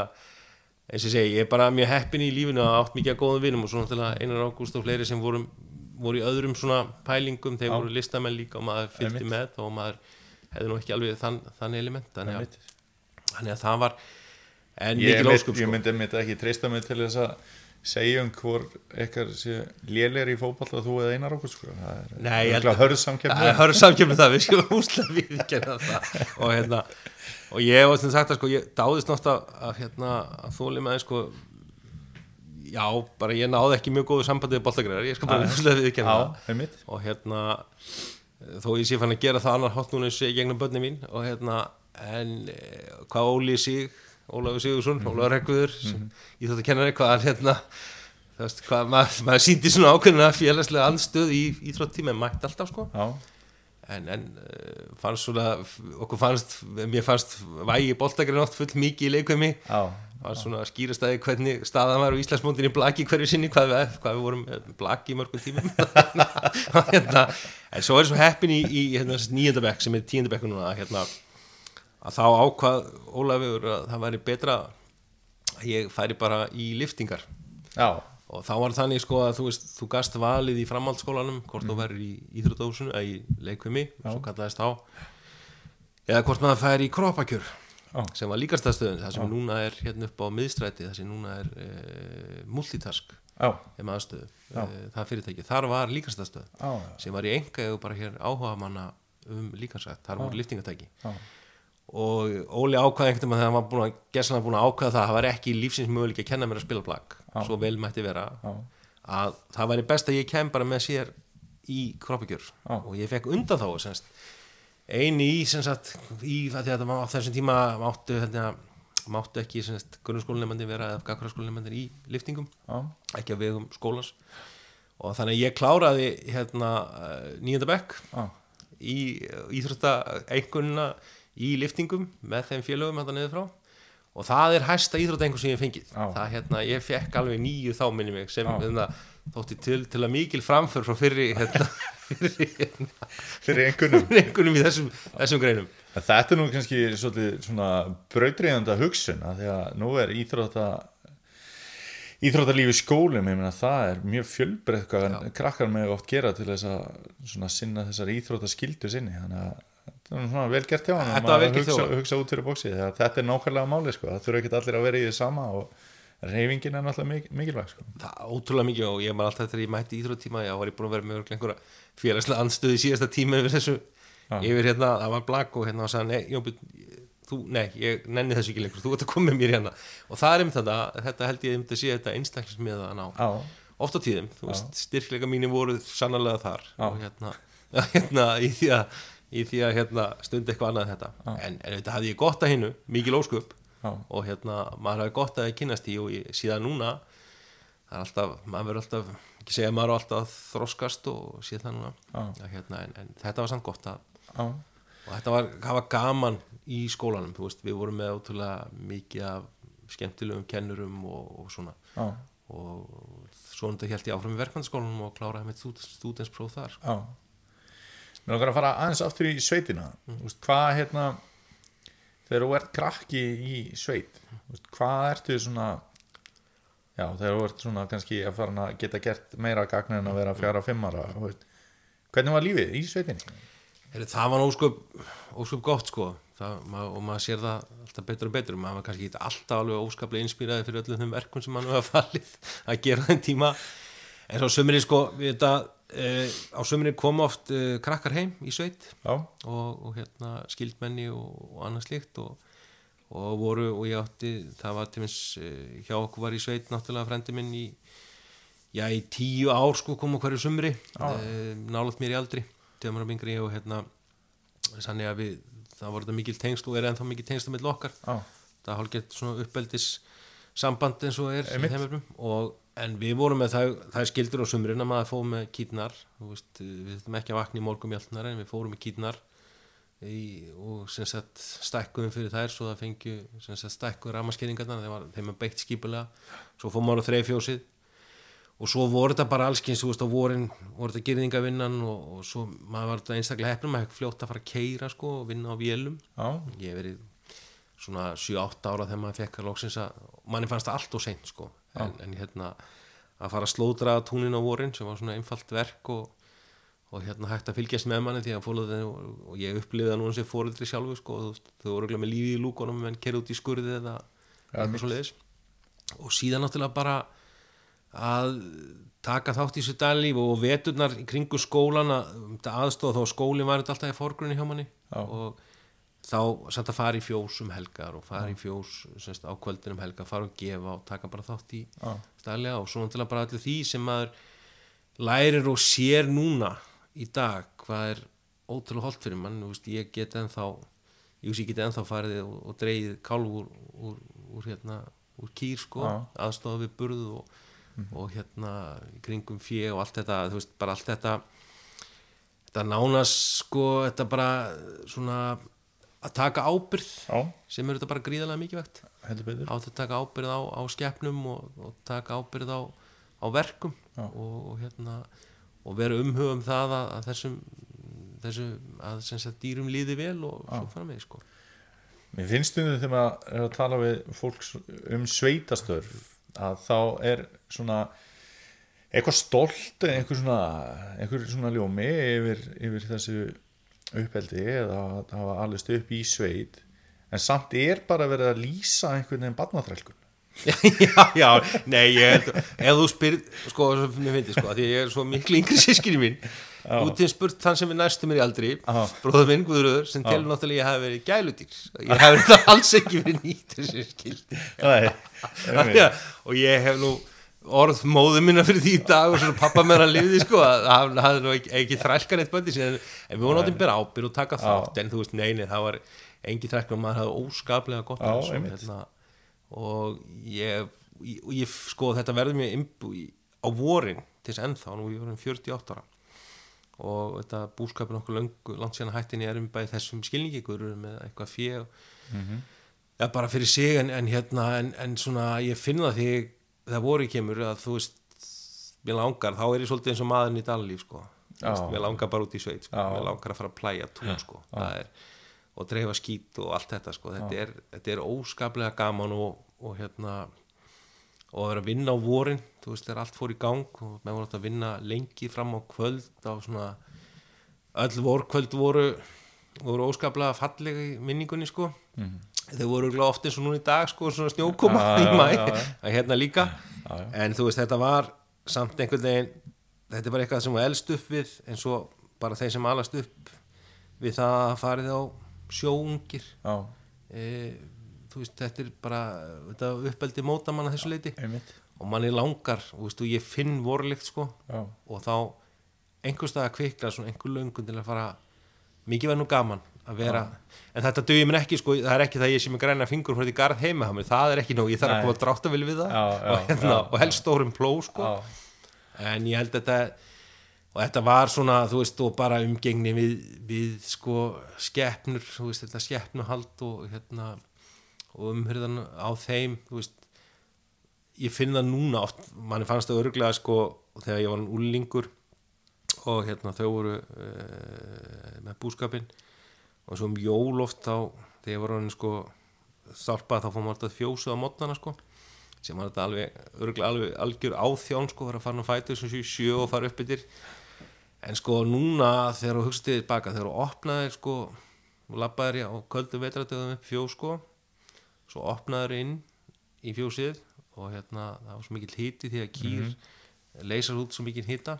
eins og segi, ég er bara mjög heppin í lífinu og átt mikið að góðum vinum og svona Einar Ágúst og fleiri sem voru, voru í öðrum svona pælingum, þeir Já. voru listamenn líka og maður fylgdi með og maður hefði nú ekki alveg þann, þann element þannig að, þannig að það var en mynd, óskup ég sko. myndi mitt ekki treysta mig til þess að segja um hvor eitthvað sé lélegir í fótball þú eða einar okkur sko. það er Nei, ég held örugglega að- hörð samkeppni Það er hörð samkjöfni það, við skulum úslega við það og hérna og ég hef sem sagt að sko, ég dáðist nátt að, að hérna, að þóli með sko já, bara ég náði ekki mjög góðu sambandi við boltagræðar, ég skal bara úslega við Já, einmitt. Og hérna þó ég sé fann að gera það annar hot núna í gegnum börni mín og hérna en eh, hvað Óli Sig Ólafur Sigursson, mm Ólafur Rekkuður mm ég þótt að kenna hvað hann hérna þú veist, hvað maður, maður síndi svona ákveðina félagslega andstöð í íþróttíma en mætti alltaf sko. Já, en, en uh, fannst svona okkur fannst, mér fannst vægi boltagrinn oft full mikið í leikvemi var svona skýrastæði hvernig staðan var á Íslandsmóndinni blaki hverju sinni hvað við, hvað við vorum með blaki í mörgum tímum. Og [laughs] hérna, en svo er svo heppin í, í hérna, nýjöndabekk sem er tíundabekku núna að, hérna, að þá ákvað Ólafur að það væri betra að ég færi bara í liftingar. Já, og þá var þannig sko að þú veist þú gast valið í framhaldsskólanum hvort þú verður í íþrótahúsinu eða í leikvimi, svo kallaðist á eða hvort maður fær í kroppakjör Já. sem var líkastastöðun það sem núna er hérna upp á miðstræti það sem núna er e, multitask já, aðstöðu, e, það fyrirtæki. Þar var líkastastöð sem var í enga eða bara hér áhuga manna um líkansrætt, þar voru liftingatæki Já. Og Óli ákvaði einhvern veginn þegar hann var búin að gerðsana búin að ákvaða það að það var ekki lífsins möguleik að kenna mér að spila blag svo vel mætti vera Já. að það væri best að ég kem bara með sér í kroppakjör. Já. og ég fekk undan þá semst, eini í, sem sagt, í að þetta var á þessum tíma máttu, hérna, máttu ekki grunnskólinemandi vera eða gagkraskólinemandi í liftingum já, ekki á vegum skólans. Og þannig að ég kláraði hérna nýjönda bekk já, í íþrótta einhverjuna í liftingum með þeim félögum þetta niður frá. Og það er hæsta íþrótta einhver sem ég fengið. Já. það hérna, ég fekk alveg nýju þá minni mig sem hérna, þótti til, til að mikil framför frá fyrri hérna, [laughs] fyrri hérna, fyrir einhvernum einhvernum í þessum, þessum greinum. En Þetta er nú kannski svolítið svona brautriðanda hugsun að því að nú er íþrótta íþróttalífi í skólum, ég meina það er mjög fjölbreytt hvað krakkar með oft gera til þess að sinna þessar íþróttaskildu sinni. Þannig að þetta vel gert hjá hann Þetta var vel gert hjá hugsa, honum. hugsa út fyrir bóksi þetta er nákvæmlega máli sko, það þurfa ekki allir að vera í því sama og reyfingin er náttúrulega mik mikilvæg sko. það er ótrúlega mikið og ég man alltaf þegar ég mætti íþróttíma ég var ég búin að vera með einhverja félagslega anstöði síðasta tíma yfir þessu Já. yfir hérna, það var blag og hérna og sagði, nei, Jónbjörn, þú, nei, ég nenni þessu ekki lengur, þú ert að koma með mér hérna. Og það er um þetta, þetta held ég um að sé þetta einstaklismið að ná, Já, oft á tíðum veist, styrkleika mínu voru sannarlega þar. Og hérna, [laughs] hérna í því að, í því að hérna, stundi eitthvað annað en þetta, en, en þetta hafði ég gott að hinnu, mikil ósköp. Já, og hérna, maður hafi gott að kynast í og ég, síðan núna það er alltaf, maður verður alltaf ekki segja að maður alltaf þroskast og það núna. Að, hérna, en, en þetta var samt gott að og þetta var, var gaman í skólanum veist, við vorum með ótrúlega mikið af skemmtilegum kennurum og, og svona. Og svo þetta held ég áfram í verkmyndaskólanum og kláraði með stúdenspróf þar. Já. Mér langar að fara aðeins aftur í sveitina mm. veist, hvað hérna þegar þú ert krakki í sveit veist, hvað ertu svona já, þegar þú ert svona kannski að fara að geta gert meira gagn en að vera fjara fimmara hvernig var lífið í sveitinni? Það var ósköp, ósköp gott sko það, og maður sér það alltaf betur og betur maður var kannski alltaf alveg óskaplega inspíraði fyrir öllum þeim verkum sem maður hafa fallið að gera þeim tíma en svo sömurinn sko við þetta, e, á sömurinn kom oft e, krakkar heim í sveit og, og hérna skildmenni og, og annað slíkt og, og voru og ég átti það var til minns e, hjá okkur var í sveit náttúrulega frendi minn í já í tíu ár sko kom hverju sumri. E, nálat mér í aldri tveimur á mingri og hérna sannig að við það voru þetta mikil tengst og er ennþá mikil tengst með okkar. Já, það er hálfgett svona uppeldis samband eins og er í og en við vorum með það, það skildur á sumrin að maður fóð með kýtnar veist, við þurfum ekki að vakna í morgum hjálpnar en við fórum með kýtnar í, og sem sagt stækkuðum fyrir þær svo það fengju stækkuð ramaskeringarnar þeim þeim er beitt skipulega svo fór maður á þreifjósið og svo voru þetta bara allskins þú veist á vorin voru þetta gyrðingavinnan og, og svo maður var þetta einstaklega hefnum maður hefði fljótt að fara að keira sko og vinna á vélum. Já, ég hef verið svona 7-8 ára þegar maður fekk að loksins að manni fannst það allt og seint sko. En, en hérna að fara að slódra túnin á vorin sem var svona einfalt verk og, og hérna hægt að fylgjast með manni því að fólöðu og, og ég upplifði það nú eins og fóreldri sjálfu sko og þau voru örugglega með lífi í lúkonum menn kerði út í skurði eða eitthvað svo leiðis og síðan náttúrulega bara að taka þátt í þessu daglíf og veturnar kringu skólan að aðstofa þá skólinn var þetta alltaf í forgrunni hjá manni. Já. og þá samt að fara í fjós um helgar og fara í fjós semst, á kvöldin um helgar, fara og gefa og taka bara þátt í daglega og svo náttúrulega bara allir því sem maður lærir og sér núna í dag hvað er ótrúlega holdt fyrir mann, veist, ég get ennþá ég ég get ennþá farið og, og dreigið kálf úr, úr, hérna úr kýr sko, aðstofa við burð og, og hérna kringum fjö og allt þetta, veist, bara allt þetta þetta nánast sko, þetta bara svona að taka ábyrð já, sem eru þetta bara gríðarlega mikilvægt. Á þetta að taka ábyrð á, á skepnum og, og taka ábyrð á, á verkum Já. og, og hérna og vera umhugum það að, að þessum þessu að sem sagt dýrum líði vel og svo fara með sko. Mér finnst stundum þegar maður er að tala við fólk um sveitastörf að þá er svona eitthvað stolt einhver svona, einhver svona ljómi yfir, yfir þessu uppeldi eða hafa allist upp í sveit en samt er bara verið að lýsa einhvern veginn barnaþrælkun. [laughs] Já, já, nei, ég held ef þú spyrir, sko, mér finnst sko, því ég er svo miklu yngri [laughs] sískinni mín. Út í spurt þann sem er næstu mér í aldri Já. bróður minn, Guðröður, sem telur náttúrulega ég hafi verið gæludýr. Ég hafi þetta alls ekki verið nýtt þessi skildi og ég hef nú orð móðu minna fyrir því dag og svona pappa með hann lifði sko að hann hafði nú ekki, ekki þrælkan eitt síðan en við vorum áttið bera ábyrð og taka þátt en þú veist, neini, það var engi þrælkan maður hafði óskaplega gott þessu, einmitt. hérna, og ég, ég, og ég sko þetta verður mér í, á vorin til þess ennþá, nú ég vorum 48 ára. Og þetta búskapin okkur langt síðan hættin ég erum bæði þessum skilningi með eitthvað fjö ja, bara fyrir sig en, en hérna en, en svona ég finn það því það voru kemur að þú veist mér langar, þá er ég svolítið eins og maðurinn í Dalí sko, mér langar bara út í sveit sko. Mér langar að fara að plæja tún sko, það er og dreifa skít og allt þetta sko. þetta, er, þetta er óskaplega gaman og, og hérna og að vera að vinna á vorin þú veist, þegar allt fór í gang og með voru að vinna lengi fram á kvöld á svona öll vorkvöld voru voru óskaplega fallega í minningunni sko þau voru örugglega oft eins og núna í dag sko svona snjókoma Já, [laughs] í mæ já. að hérna líka. Já, já. en þú veist þetta var samt einhvern veginn þetta er bara eitthvað sem var elst upp við eins og bara þeir sem alast upp við það að farið á sjóungir e, þú veist þetta er bara þetta uppeldi móta mann að þessu leiti einmitt. Og manni langar og, veist, og ég finn vorlikt sko. Og þá einhvers stað að kvikla svona einhver löngun til að fara mikið verð nú gaman að vera en þetta dugir mér ekki sko, það er ekki það ég sé með græna fingur því garð heima það er ekki nóg ég þarf að drátta vel við það. Já, [laughs] já, og, hérna, og helst stórum pló sko. en ég held þetta og þetta var svona, þú veist, og bara umgengni við, við sko skeppnur, þú veist, þetta skeppnuhald og hérna og umhyrðan á þeim, þú veist. Ég finn það núna oft manni fannst það örglega sko þegar ég var úlingur og hérna þau voru uh, með búskapin og svo um jól oft þá þegar var hann sko þálpað þá fór maður alltaf fjósuð á mótnana sko. Sem var þetta alveg, örglega alveg algjör áþjón sko, var að fara að fæta þessum sjö, sjö og fara upp yfir en sko núna þegar þú hugsaði tilbaka þegar þú opnaðir sko og labbaðir á köldum vetratöðum upp fjós sko svo opnaðir inn í fjósið og hérna það var svo mikill hiti því að kýr leysar út svo mikill hita.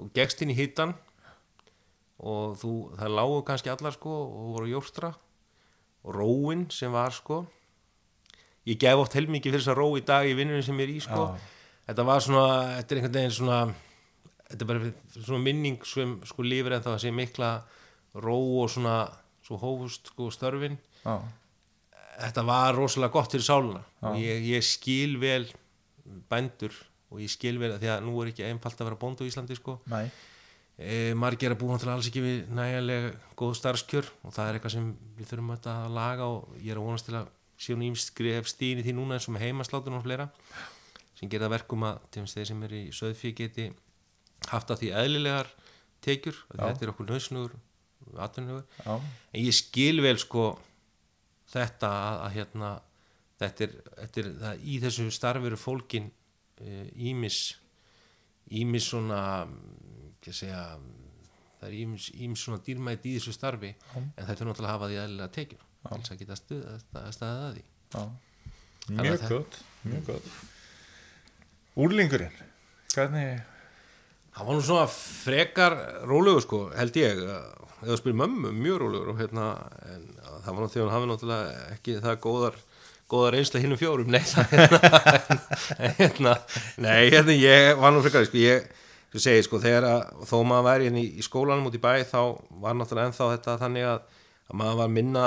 Og gegst inn í hitan og þú, það lágu kannski allar sko og voru jórtra og róin sem var sko. Ég gef oft heilmikið fyrir þess að ró í dag í vinnunum sem ég er í sko. Já. þetta var svona, þetta er einhvern veginn svona þetta er bara svona minning sem sko lífur en það sé mikla ró og svona svo hófust sko störfin. Já, þetta var rosalega gott fyrir sáluna og ég, ég skil vel bændur og ég skil vel því að nú er ekki einfalt að vera bóndu í Íslandi sko. Næ e, margir er að búa náttúrulega alls ekki við nægilega góð starfskjör og það er eitthvað sem við þurfum að laga og ég er að vonast til að séu nýjum skref stíðin í því núna eins og með heimaslátur og fleira sem gera verkum að til þeir sem eru í söðfíð geti haft að því eðlilegar tekjur þetta er okkur nöðsnugur en ég skil vel sko þetta að, að hérna þetta er, þetta er það, í þessu starfi eru fólkin ímis ímis svona ekki að segja það er ímis, ímis svona dýrmætt í þessu starfi en þetta er náttúrulega að hafa því eðlilega tekjur til þess að geta stuð, að staðið að því Já. Mjög að það- gott, mjög gott. Úrlingurinn, hvernig, Það var nú svona frekar rólegur sko, held ég eða spyrir mömmu, mjög rólegur og hérna, en það var nú þegar hann hafi náttúrulega ekki það góðar góðar einsla hinnum fjórum, nei það hérna, [laughs] hérna, nei, hérna ég var nú frekar, sko, ég svo segi, sko, þegar að þó maður væri hérna í, í skólanum út í bæ, þá var náttúrulega ennþá þetta þannig að, að maður var minna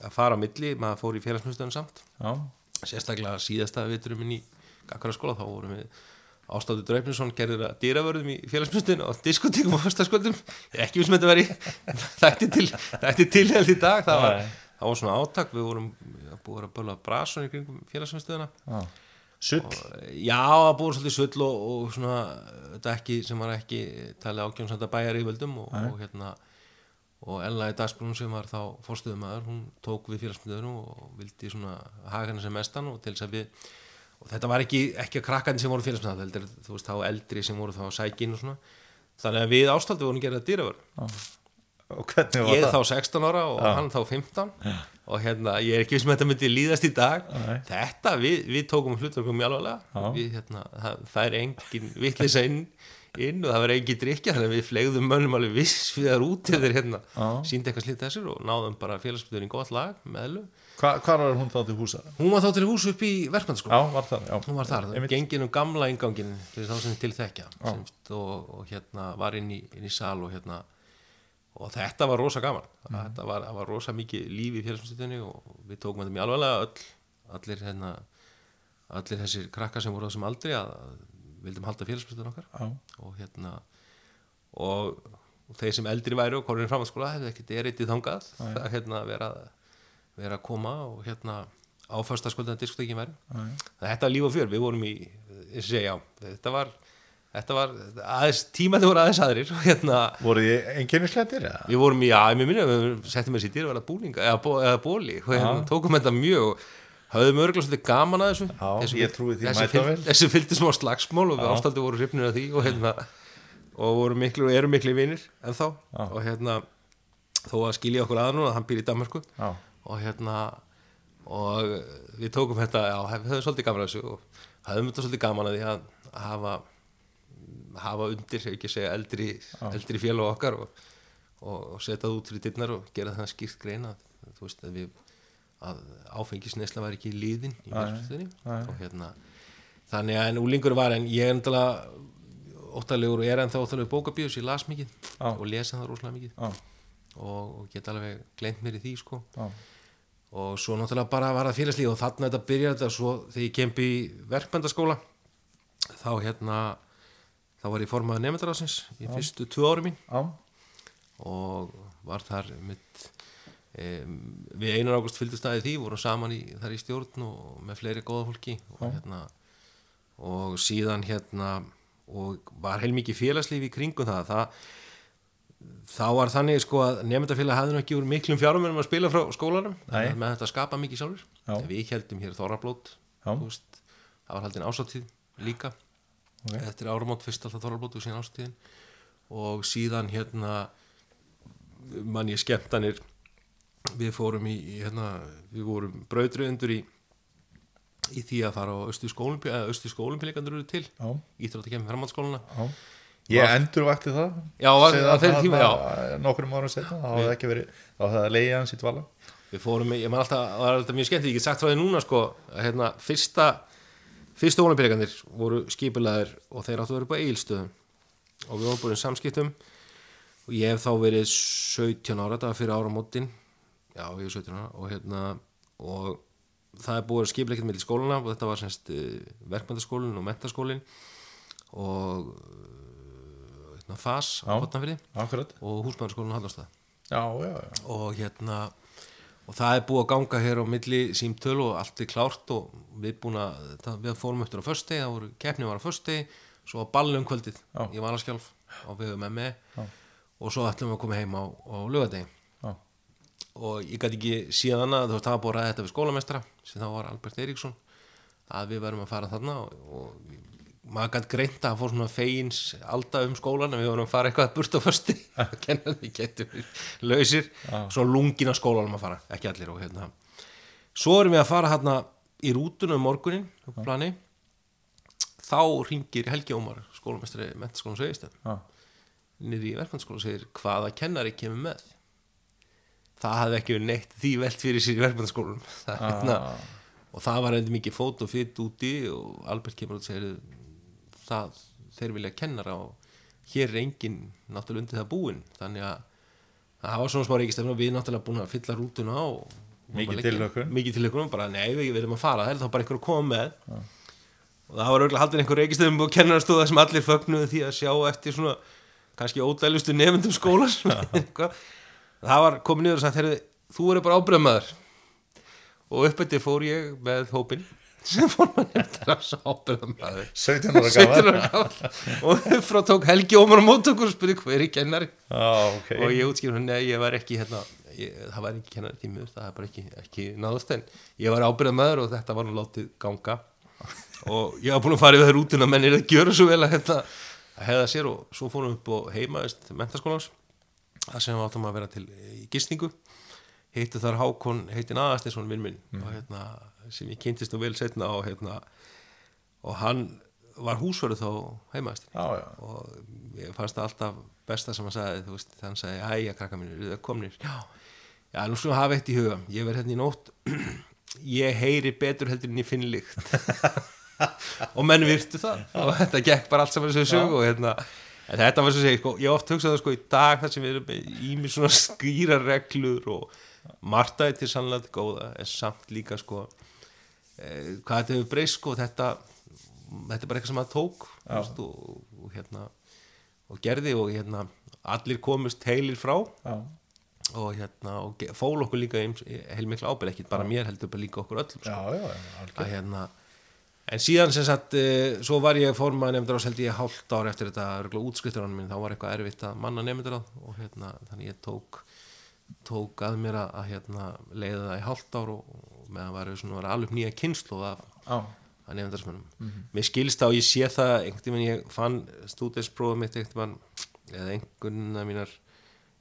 að fara á milli, maður fór í félagsmyndstöðun samt. Já, sérstaklega síðasta viturum í Gakara skóla þá vorum við Ástáður Draupninsson gerður að dýravörðum í félagsmyndstöðun og diskotíkum og er ekki vissum að þetta veri [laughs] þætti til, þætti til held í dag. Það var, það var svona átak. Við vorum búið að böla brasun í kringum félagsmyndstöðuna. Sull, já, það búið svolítið sull og, og svona þetta ekki sem var ekki talið ákjónsanda bæjar í völdum og, og hérna og Ella í dagsbrunum sem var þá fórstöðumæður, hún tók við félagsmynduðinu og vildi svona haga henni sem mestan og til þess að við og þetta var ekki, ekki að krakkandi sem voru félagsmynduðinu heldur, þú veist, þá eldri sem voru þá sækin og svona, þannig að við ástaldi vorum gerað dýravörn, og hvernig var ég það? þá 16 ára og hann þá 15 og hérna, ég er ekki viss með þetta myndi líðast í dag Nei. þetta, við, við tókum hlutverkum mjög alvarlega Já. við, hérna, það, það er engin vitleisa inn, inn og það var engin drikja þannig að við flegðum mönnum alveg viss við þar út þeir hérna síndi eitthvað slítið þessir og náðum bara félagsbyrðin í gott lag meðlu. Hva, hvar var hún þá til húsa? Hún var þá til hús upp í verkmannskóla Já, var það, já. hún var þar, Einmitt. gengin um gamla ingangin til þá sem til þekkja sem, og, og hérna var inn í, inn í sal og hérna og þetta var rosa gaman. Þetta var, var rosa mikið líf í félagsmyndstöðinni og við tókum þetta mjög alvarlega. Öll, allir hérna allir þessir krakkar sem voru á þessum aldri að, að vildum halda félagsmyndstöðin okkar. Já, og hérna og, og þeir sem eldri væru og korðin framhaldsskóla hefði ekkert eritið þangað. Að hérna vera, vera að koma og hérna áfasta skuldan diskotekin væri. Þetta var líf og fjör, við vorum í segja, já, þetta var þetta var aðeins, tímandi voru aðeins aðrir [laughs] hérna, voru þið einkennislættir? Ja? við vorum já, ég minna við settum þessi dýr að vera búninga eða, bó, eða bóli og hérna, tókum þetta mjög og höfðum örgulega svolítið gaman að þessu Já, þessi, ég trúi því þessi, mæta vel. þessi fylgdi smá slagsmál og við Já. ástaldi voru hrifnir af því og hérna og voru miklu og eru miklu vinir en þá Já. og hérna þó að skilja okkur að núna, hann býr í Danmarku og hérna og við tókum þetta, já, við höfum svolítið gaman að þessu og höfum þetta svolítið gaman að því að hafa hafa undir, ekki segja eldri, eldri félag okkar og, og, setja það út fyrir dyrnar og gera það skýrt grein að, þú veist, að við að áfengisneisla var ekki í líðin í verðstöðinni og hérna þannig að en úlingur var en ég er endala óttalegur og er ennþá óttalegur bókabíðus, ég las mikið Já. og lesa það rosalega mikið. Já, og, og get alveg gleymt mér í því sko. Já, og svo náttúrulega bara var það félagslíð og þarna þetta byrjaði þetta. Svo þegar ég kempi í verkmyndaskóla þá hérna þá var ég formaður nefndarásins í fyrstu tvö ári mín. Já, og var þar mitt um, við einar águst fylgdu staðið því vorum saman í, þar í stjórn og með fleiri góða fólki og, hérna, og síðan hérna og var heilmikið félagslíf í kringum það. Það þá var þannig sko að nefndafélag hafði nú ekki úr miklum fjárumennum að spila frá að með þetta skapa mikið sjálfur. Já. Við heldum hér Þorrablót Já. það var haldin ásáttíð líka Ok. eftir áramót fyrst alltaf Þorrablót og síðan ásáttíðin og síðan hérna mann ég skemmtanir. Við fórum í, í hérna, við vorum brauðröðundur í í því að fara á Östu skólumpí eða Östu skólumpíleikandur eru til. Já, íþrótt að kemur framhaldsskóluna já. Ég endurvakti það. Já, var- Síðan á þeim þarna tíma, já. Nokkrum árum setna, það hafði ekki verið þá hafði það leiðið hans í dvala. Við fórum, ég man alltaf, það var alltaf mjög skemmt ég get sagt frá því núna sko hérna, fyrsta fyrstu ólimpíleikandir voru skipulegaðir og þeir áttu að vera upp á eigilstöðum og við vorum búin samskiptum. Og ég hef þá verið 17 ára þetta fyrir áramótin. Já, ég er 17 ára og hérna og það er búið að skipuleikt með skóluna og þetta var semst verkmyndaskólin og mentaskólin og uh, hérna, FAS á Já. Og húsmæðarskólin já, já. Og hérna og það er búið að ganga hér á milli símtöl og allt er klárt og við búin að, það, við fórum eftir á föstudegi, það voru, keppni var á föstudegi svo var ballum kvöldið Já. í Valaskjálf á Já. og svo ætlum við að koma heim á, á lögadegi og ég gæti ekki síðan að þú veist það var búið að ræða þetta við skólamestra sem þá var Albert Eiríksson að við verðum að fara þarna og, og maður gæti greint að fór svona fegins alltaf um skólan en við vorum að fara eitthvað burt á fösti [laughs] að kenna við getum lausir. Svo lungin að skólanum að fara, ekki allir og hérna. Svo erum við að fara hérna í rútuna um morgunin plani. Þá ringir Helgi Ómar skólamestri mentaskólan Svegistöð Já. niður í verkmyndaskóla og segir hvaða kennari kemur með? Það hafði ekki verið neitt því velt fyrir sér í verkmyndaskólanum [laughs] það, Ah. hérna, og það var eitthvað mikið fót og fyrt úti og Albert kemur og segir það, þeir vilja kennara og hér er engin náttúrulega undir það búin þannig að það var svona smá reykistefn og við náttúrulega búin að fylla rútuna og Mikið leggja- tilhlökkun. mikið tilökun, bara nei við verðum að fara það er þá bara einhver að koma með. Og það var auðvitað haldin einhver reykistefn og kennarastóða sem allir fögnuðu því að sjá eftir svona kannski ódælustu nefndum skólas [laughs] það var komið niður og sagt þú eru bara ábyrðamaður og uppætti fór ég með hópin sem fór maður nefndar að sá ábyrðamaður 17 ára 17 gammal ára gamall. [laughs] Og upp frá tók Helgi Ómar á móttökur og spurði hver er kennari. Já, ok. Og ég útskýr hún, nei, ég var ekki hérna, ég, það var ekki kennari tímur það er bara ekki, ekki náðust en ég var ábyrðamaður og þetta var nú látið ganga. Og ég var búin að fara yfir það rútuna menn er að gjöra svo vel að, hérna, að hefða sér og svo fórum við upp og heima veist, mentaskólans það sem við áttum að vera til í gistingu hittu þar Hákon heitin Aðastinsson minn minn. Og, hérna, sem ég kynntist nú vel setna og, hérna, og hann var húsverðu þá já og ég fannst það alltaf besta sem hann sagði, þú veist, hann sagði æja krakka mínir, eru það komnir? Já, já, nú svona hafa eitt í huga, ég verð hérna í nótt [clears throat] ég heyri betur heldur en ég finn líkt [laughs] og menn virtu það. Og þetta gekk bara allt saman þessu sög og hérna en þetta var svo að segja, sko, ég hef oft hugsað það sko í dag þar sem við erum með ími svona skýra reglur og martaði til sannlega til góða en samt líka sko eh, hvað þetta hefur breyst sko þetta, þetta er bara eitthvað sem að tók veist, og, og hérna og gerði og hérna allir komust heilir frá. Já, og hérna og fól okkur líka heilmikla ábyrð, ekki bara mér heldur bara líka okkur öllum sko. Já, já, að hérna en síðan sem sagt, uh, svo var ég formaður nefndur á seldi ég hálft ár eftir þetta útskriftur minn, þá var eitthvað erfitt að manna nefndur á og hérna, þannig ég tók tók að mér að, að hérna, leiða það í hálft ár og, og meðan var svona var alveg nýja kynslu af, Já, af nefndarsmönnum mér skilst á, ég sé það einhvern veginn ég fann stúdinsprófum mitt einhvern veginn eða einhvern mínar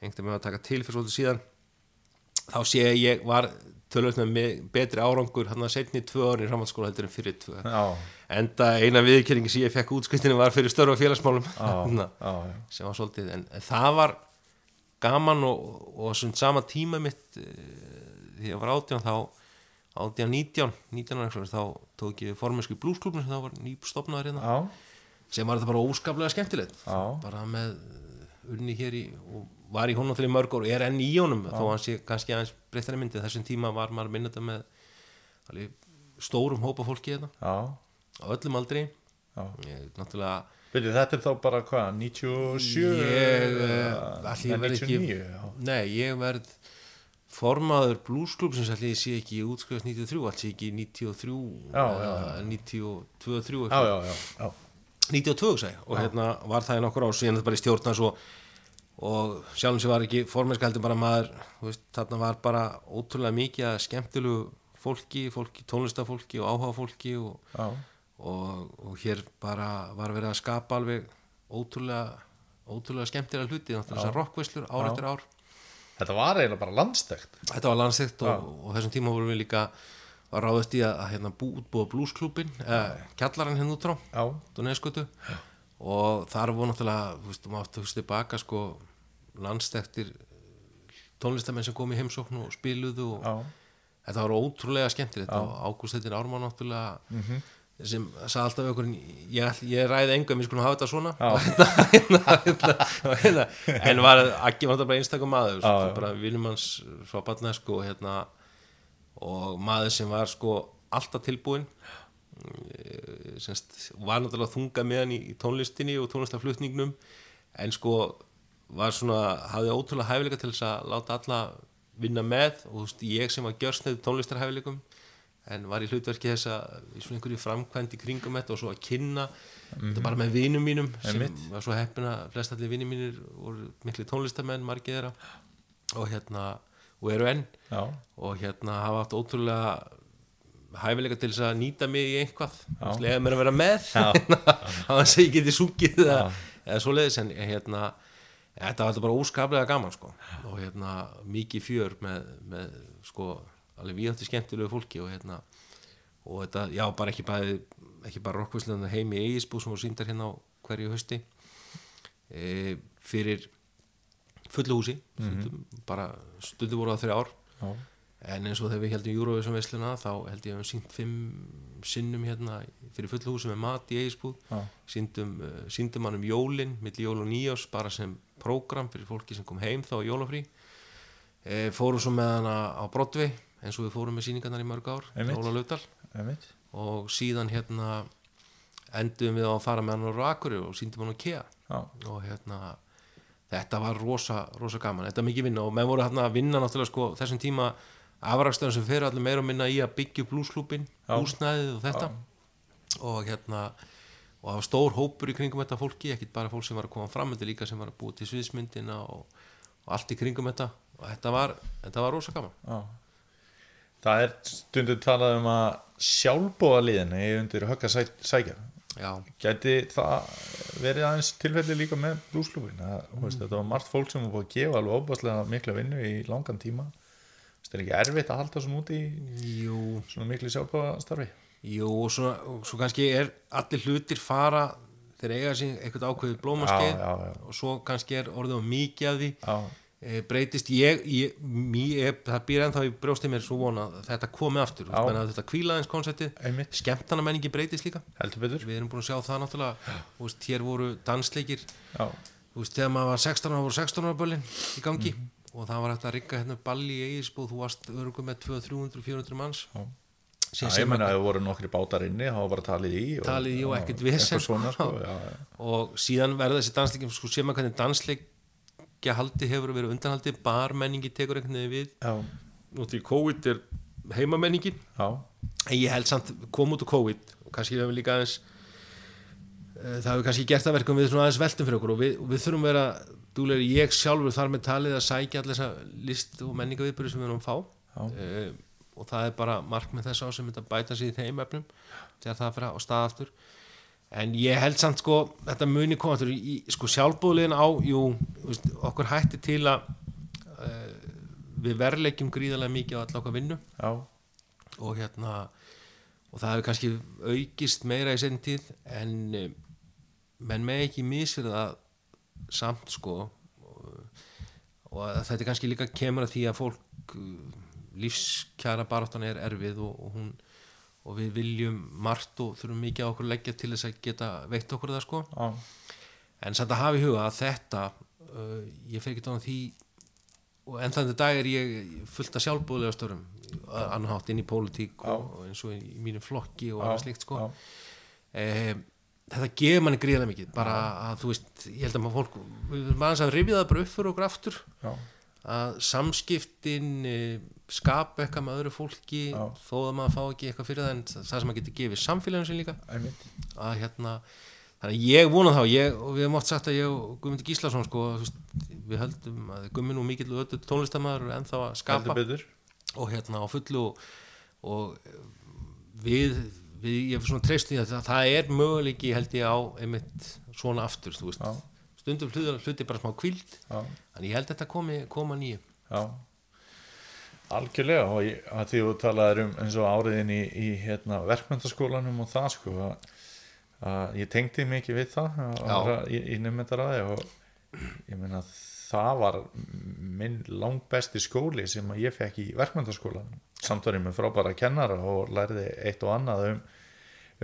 einhvern veginn að taka til fyrir svolítið síðan þá sé ég, ég var tölvöld með me- betri árangur hann að setni tvö árin í framhaldsskóla heldur en fyrir tvö. Já, enda eina viðkjöringi sem ég fekk útskriftinu var fyrir störfa félagsmálum. Já. sem var svolítið en, en það var gaman og, og svona sama tíma mitt uh, því ég var átján þá átján 19, 19 ára þá tók ég formensku í blúsklubnum sem þá var nýstofnaður hérna. Já, sem var þetta bara óskaplega skemmtilegt. Já. bara með uh, unni hér í og var í honum til í mörg og er enn í honum þó hann sé kannski aðeins breyttari myndi þessum tíma var maður minnið þetta með alveg, stórum hópa fólki hérna. Á öllum aldri. Ég, náttúrulega Byrju, þetta er þá bara hvað, 97? ég, eða- uh, ætli ég Nei, verð ekki 99, já. nei, ég verð formaður bluesklub sem ég sé ekki útskrifast 93, alls ekki 93 eða já, 92, 3 Já, já, já, já. 92 segi, og hérna var það í nokkur ár síðan þetta bara í stjórnans og, og sjálfum sem var ekki formennska heldur bara maður veist, þarna var bara ótrúlega mikið að skemmtilegu fólki, fólki tónlistafólki og áhugafólki og, já. Og, og hér bara var verið að skapa alveg ótrúlega ótrúlega skemmtilega hluti þessar rockveislur ár eftir ár. Þetta var eiginlega bara landstækt. þetta var landsikt og, og þessum tíma vorum við líka var ráðist í að, að hérna, bú, útbúa bluesklubin eh, kjallaran hérna út frá Já, Dunneskutu og þar voru náttúrulega þú veist, maður átti að hugsa tilbaka sko landstektir tónlistamenn sem kom í heimsókn og spiluðu og já, þetta var ótrúlega skemmtilegt. Og Ágúst Heitin Ármann náttúrulega sem sagði alltaf við okkur ég, ég ræði engum, við skulum hafa þetta svona. [laughs] Hérna, hérna, hérna, en var ekki var þetta bara einstakum maður Já, sko, bara viljum hans frá barnesku og hérna. Og maður sem var sko alltaf tilbúin eh, semst, var náttúrulega þunga með hann í, í tónlistinni og tónlistaflutningnum en sko var svona, hafði ótrúlega hæfileika til þess að láta alla vinna með. Og þú veist, ég sem var gjörsnið tónlistarhæfileikum en var í hlutverki þess að í svona einhverju framkvæmt í kringum þetta og svo að kynna þetta bara með vinum mínum sem Einmitt. var svo heppin að flest allir vinum mínir voru miklu tónlistamenn, margir þeirra. Og hérna, og eru enn. Já, og hérna hafa haft ótrúlega hæfileika til þess að nýta mig í einhvað slega mér að vera með. [laughs] Þess að ég geti sungið eða, eða svoleiðis. En hérna þetta var alltaf bara óskaplega gaman sko. Og hérna mikið fjör með, með sko alveg víðandi skemmtilegu fólki og hérna og þetta, já bara ekki bara ekki bara rockvíslega heim í Eigisbú sem voru síndar hérna á hverju hösti e, fyrir fullu húsi stundum, bara stundum voru það þrjár. Já, en eins og þegar við heldum Eurovision veisluna þá held ég að við sínt fimm sinnum hérna fyrir fullu húsi með mat í Eigisbúð já, síndum, uh, síndum hann um jólin milli jól og nýjás bara sem prógram fyrir fólki sem kom heim þá í jólafrí. E, fórum svo með hana á Broadway eins og við fórum með síningarnar í mörg ár. Óla einmitt. Og síðan hérna endum við á að fara með hann á Rakuri og síndum hann á Kea já, og hérna þetta var rosa, rosa gaman, þetta var mikið vinna og menn voru hérna að vinna náttúrulega sko þessum tíma afrakstöðum sem fyrir allir meira og minna í að byggja Já. húsnæðið og þetta. Og hérna og það var stór hópur í kringum þetta fólki ekkit bara fólk sem var að koma fram þetta líka sem var að búa til sviðsmyndina og, og allt í kringum þetta. Og þetta var, þetta var rosa gaman. Já það er stundum talað um að sjálfbóða liðin er undir högga sæ, sækja. Já, gæti það verið aðeins tilfelli líka með blúslúfin mm. þetta var margt fólk sem var búið að gefa alveg óbáslega mikla vinnu í langan tíma. Þetta er ekki erfitt að halda svona út í jú. svona miklu sjálfbóða starfi Jú, og svo, og svo kannski er allir hlutir fara þeir eiga sig eitthvað ákveðið blómaskeið og svo kannski er orðið á mikið af því. Já, breytist ég, ég, ég það býr ennþá í brjóstið mér svo vona að þetta komi aftur, menna, þetta kvílaðins einmitt, skemmtana menningi breytist líka. Við erum búin að sjá það náttúrulega. Veist, hér voru dansleikir. Veist, þegar maður var 16 ára voru 16 ára böllin í gangi. Mhm. og það var hægt að rigga hérna balli í eigisbúð þú varst örgum með 200, 300, 400 manns. Já. sem Já, sem ég meina að það voru nokkri bátar inni það var bara talið í og, Talið í og já, ekkert vesen, sko. sko, og síðan verða þessi dansleikin sko sé maður hvernig dansleikja haldi hefur verið undanhaldi barmenningi tekur einhvern veginn við. Já, og því COVID er heimamenningin. Já, en ég held samt kom út úr COVID og kannski hefur líka aðeins uh, það hefur kannski gert það verkum við svona aðeins veltum fyrir okkur og við, og við þurfum að vera dúlega ég sjálfur þar með talið að sækja allir þessa list og menningaviðbyrði sem við erum að fá. Uh, og það er bara markmið þess á sem þetta bæta sig í þeim efnum þegar það fyrir á stað aftur en ég held samt sko þetta muni koma aftur í sko sjálfbúðlegin á jú, veist, okkur hætti til að uh, við verleikjum gríðarlega mikið á alla okkar vinnu. Já, og hérna og það hefur kannski aukist meira í senn tíð en um, menn með ekki misfyrir það samt sko og, og þetta kannski líka kemur að því að fólk uh, lífskjara baráttan er erfið og, og hún og við viljum margt og þurfum mikið á okkur að leggja til þess að geta veitt okkur það sko. Já, en samt að hafa í huga að þetta uh, ég fer ekki tóna því og enn þannig dag er ég fullt af sjálfbúðlega störum annar hátt inn í pólitík og, og eins og í mínum flokki og annað slíkt sko. eh, þetta gefur manni gríðlega mikið bara að þú veist, ég held að maður fólk við erum aðeins að rifja það bara upp fyrir okkur aftur. Já, að samskiptin eh, skapa eitthvað með öðru fólki Já. þó að maður fá ekki eitthvað fyrir það en það sem maður getur gefið samfélaginu sin líka. Að hérna þannig að ég vona þá, ég, og við hefum oft sagt að ég og Guðmundur Gíslason sko, við höldum að Guðmund og mikill og öllu tónlistamæður er ennþá að skapa. Og hérna á fullu og, og við, við ég er svona treyst í að það, það er möguleiki held ég á einmitt svona aftur þú veist, Já. stundum hluti, bara smá kvild já, þannig ég held að þetta komi, koma nýju. Já algjörlega og ég, að því þú talaðir um eins og áriðin í, í hérna, verkmyndaskólanum og það sko að, að ég tengdi mikið við það að í, í nefndaraði og ég meina það var minn langt besti skóli sem ég fekk í verkmyndaskólanum samt var ég með frábæra kennara og lærði eitt og annað um,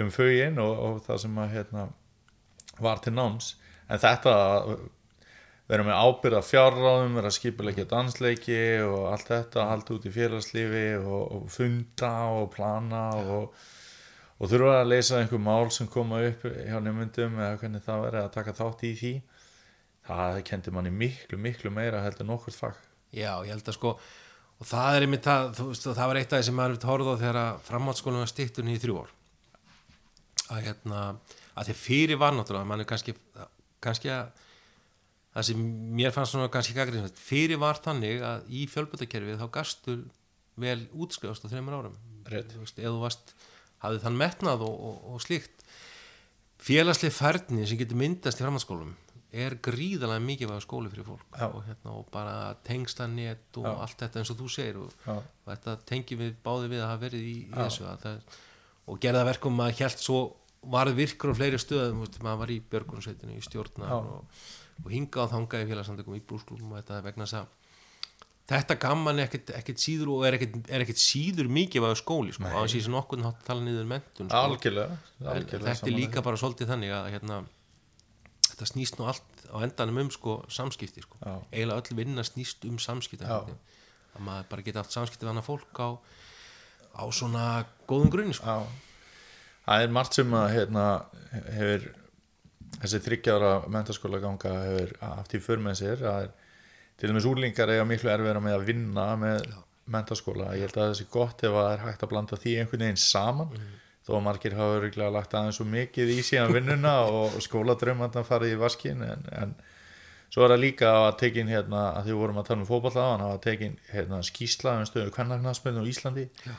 um fögin og, og það sem að hérna, var til náms. En þetta vera með ábyrða fjárráðum, vera að skipulegja dansleiki og allt þetta, halda út í félagslífi og, og funda og plana og, og þurfa að leysa einhver mál sem koma upp hjá nefndum eða hvernig það verið að taka þátt í því. Það kendi manni miklu, miklu meira heldur nokkur fag. Já, ég held að sko og það er einmitt það, þú veist, það var eitt af því sem maður vilt horfa á þegar að framhaldsskólum var stýttunni í þrjú ár. Að hérna, að þeir fyrir var náttúrulega, mann er kannski kannski að það sem mér fannst svona kannski gaggrið fyrir var þannig að í fjölbutakerfið þá gastu vel útskrifast á þreymur árum. Eða varst, hafið þann metnað og, og, og slíkt. Félagslega færni sem getur myndast í framhaldsskólum er gríðalega mikið var skóli fyrir fólk. Og, hérna, og bara tengstanett og Já. allt þetta eins og þú segir og, þetta tengjum við báði við að hafa verið í, í þessu að það, og gerða verkum að hjælt svo varð virkur á fleiri stöðum maður var í björgunsveitinu, í stjórnar og, og hingað og þangað í félagsamtökum í brúsklubum og þetta vegna þess að þetta gamman er ekkit síður og er ekkit, er ekkit síður mikið var skóli sko, á þess að nokkurn hátt að tala niður mentun sko. algjörlega, algjörlega þetta er líka bara svolítið þannig að hérna, þetta snýst nú allt á endanum um sko, samskipti sko. Eiginlega öll vinna snýst um samskipti að maður bara geta haft samskipti við annað fólk á, á svona góðum grunni sko. Það er margt sem að hérna, hefur þessi þryggjára mentaskóla ganga hefur haft í för með sér. Að er, til dæmis úrlingar eiga miklu erfiðra með að vinna með mentaskóla ég held að það sé gott ef að það er hægt að blanda því einhvern veginn saman. Þó að margir hafa öruglega lagt aðeins svo mikið í síðan vinnuna [laughs] og skóladrömmarna farið í vaskin en, en svo er það líka að tekin hérna að því vorum að tala um hann að tekin hérna skýsla um stöðu kvennarknarsmynd á Íslandi. Já.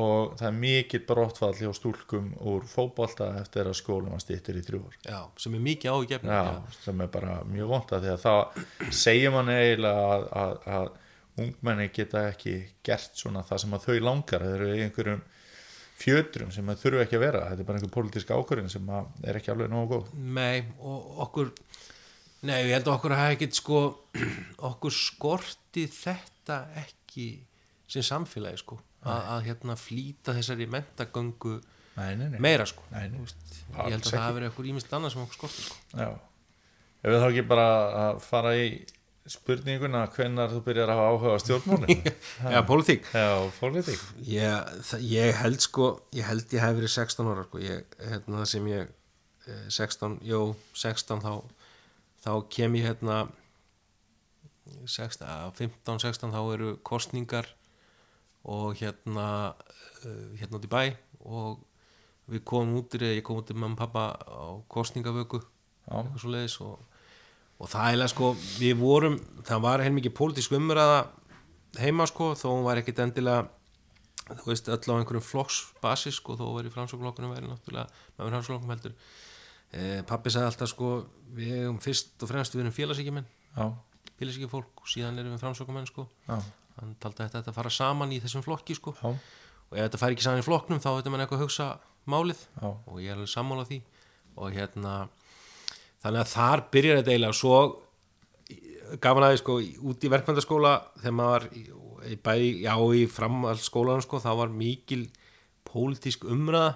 Og það er mikið brottfall hjá stúlkum úr fótbolta eftir að skólum að stýttur í þrjú ár. Já, sem er mikið Já, sem er bara mjög vonda því að það segir mann eiginlega að, að, að ungmenni geta ekki gert svona það sem að þau langar. Þeir eru einhverjum fjötrum sem að þurfu ekki að vera. Þetta er bara einhver pólitísk ákvörðin sem er ekki alveg nógu góð. Nei, og okkur Nei, ég held að okkur hafa ekkit sko [clears throat] okkur skorti þetta ekki sem samfélagi sko að, að hérna flýta þessari mentagöngu nei, nei, nei. meira sko Nei, nei. Þú veist, ég held að það hafi verið eitthvað ímest annað sem okkur skorti sko. Já. ef við þá ekki bara að fara í spurninguna hvenær þú byrjar að hafa áhuga á stjórnmálinu [laughs] Já, pólitík Já, pólitík ég, ég held sko ég held ég hef verið 16 ára sko. ég, hérna það sem ég eh, 16, jú, 16 þá þá kem ég hérna 16, að 15, 16 þá eru kostningar og hérna uh, hérna út í bæ og við komum út í ég kom út í mamma og pappa á kostningavöku eitthvað svo leiðis og, og það er sko, við vorum það var heilmikið pólitísk umræða heima sko, þó hún var ekkit endilega þú veist, öll á einhverjum flokksbasis sko, þó verið framsóknlokkunum verið náttúrulega, maður framsóknlokkunum heldur. E, pappi sagði alltaf sko við erum fyrst og fremst við erum félagsíkjumenn Já, félagsíkjufólk og síðan erum við framsóknumenn sko. Já, hann taldi að þetta fara saman í þessum flokki sko. Já, og ef þetta fær ekki saman í flokknum þá veitum mann eitthvað að hugsa málið. Já. og ég er alveg sammála því. Og hérna þannig að þar byrjar þetta eiginlega. Svo gafan aðeins sko út í verkmyndaskóla þegar maður var bæði, já í framhaldsskólanum sko þá var mikil pólitísk umræða.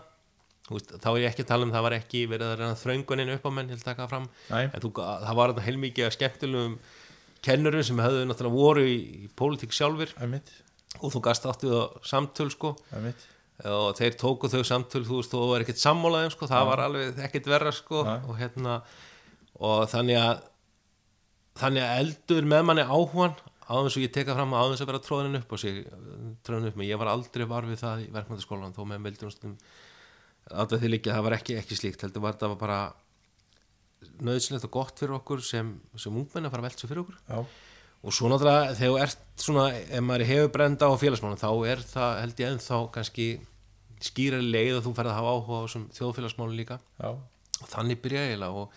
Þá er ég ekki að tala um það var ekki verið að reyna þröngunin upp á menn ég vil taka fram. Nei. en þú, það var þetta heilmikið skemmtilegum kennurum sem hefðu náttúrulega voru í, í pólitík sjálfur og þú gast átt við á samtöl sko. Og þeir tóku þau samtöl þú veist, þú var ekkert sammálaðum sko, það var alveg ekkert verra sko. Nei. og hérna og þannig að þannig að eldur með manni áhugan áðins og ég teka fram áðins að vera tróðin upp á sig tróðin upp með, ég var aldrei var við það í verkmyndaskólan þó með meildunastum alltaf því líka, það var ekki, ekki slíkt heldur var það bara nöðsynlegt og gott fyrir okkur sem, sem ungmenn að fara að velta sig fyrir okkur. Já, og svo náttúrulega þegar þú ert svona ef maður hefur brenda á félagsmálum þá er það held ég ennþá kannski skýrari leið að þú ferð að hafa áhuga á þessum þjóðfélagsmálum líka. Já, og þannig byrja ég eiginlega og,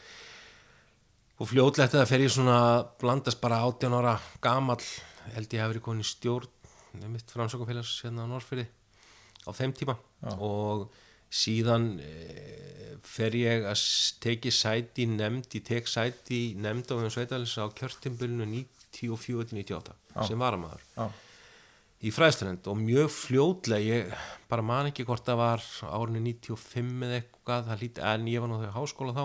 og fljótlegt að það fer ég svona blandast bara 18 ára gamall held ég komin í stjórn með mitt framsökufélags hérna á Norrfyrði á þeim tíma. Já. og síðan e, fer ég að teki sæti nefnd, ég tek sæti nefnd á þeim sveitalins á kjörtimbylunu 94-98 Já. sem varamæður já, í fræðstunend og mjög fljótlega ég bara man ekki hvort það var árinu 95 eða eitthvað það líti, en ég var þegar í háskóla þá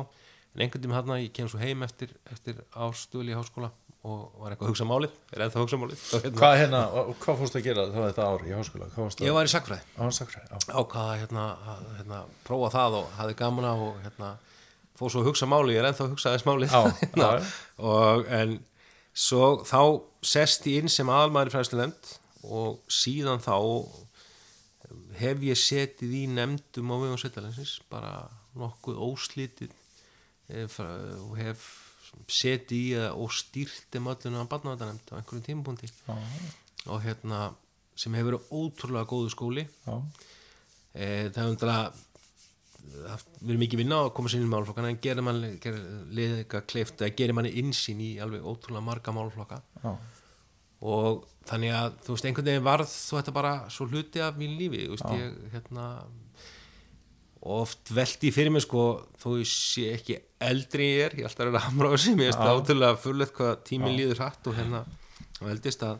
en einhvern tíma þarna, ég kem svo heim eftir, eftir ástöðli í háskóla og var eitthvað að hugsa málið, er ennþá að hugsa málið og hérna, Hvað hérna, og hvað fórst að gera þá þetta ár í háskóla? Hvað ég var í sakfræði Á sakfræði, já. ákvaða hérna, að, hérna prófa það og hafði gaman af og hérna fór svo að hugsa málið, ég er ennþá að hugsa þess málið [laughs] Já, hérna, já. og en svo þá sest ég inn sem aðalmaður fræðslu nefnd og síðan þá hef ég setið í nefndum á vegum sveitalegsins bara nokkuð óslítið eh, og hef setið í og stýrt um öllunum að barnavættanemnd á einhverjum tímapunkti. Og hérna sem hefur verið ótrúlega góðu skóli. E, það hefur umdala verið mikið vinna á að koma sér inn í málflokkana en gerir mann liðið eitthvað kleift eða gerir manni insýn í alveg ótrúlega marga málflokka já, og þannig að þú veist einhvern veginn varð þú þetta bara svo hluti af mín lífi veist ég hérna oft veldi fyrir mig sko þó ég sé ekki eldri en ég er ég er alltaf reyna að hamra á þessu mér finnst það átrúlega fullett hvað tíminn líður hratt og hérna og heldist að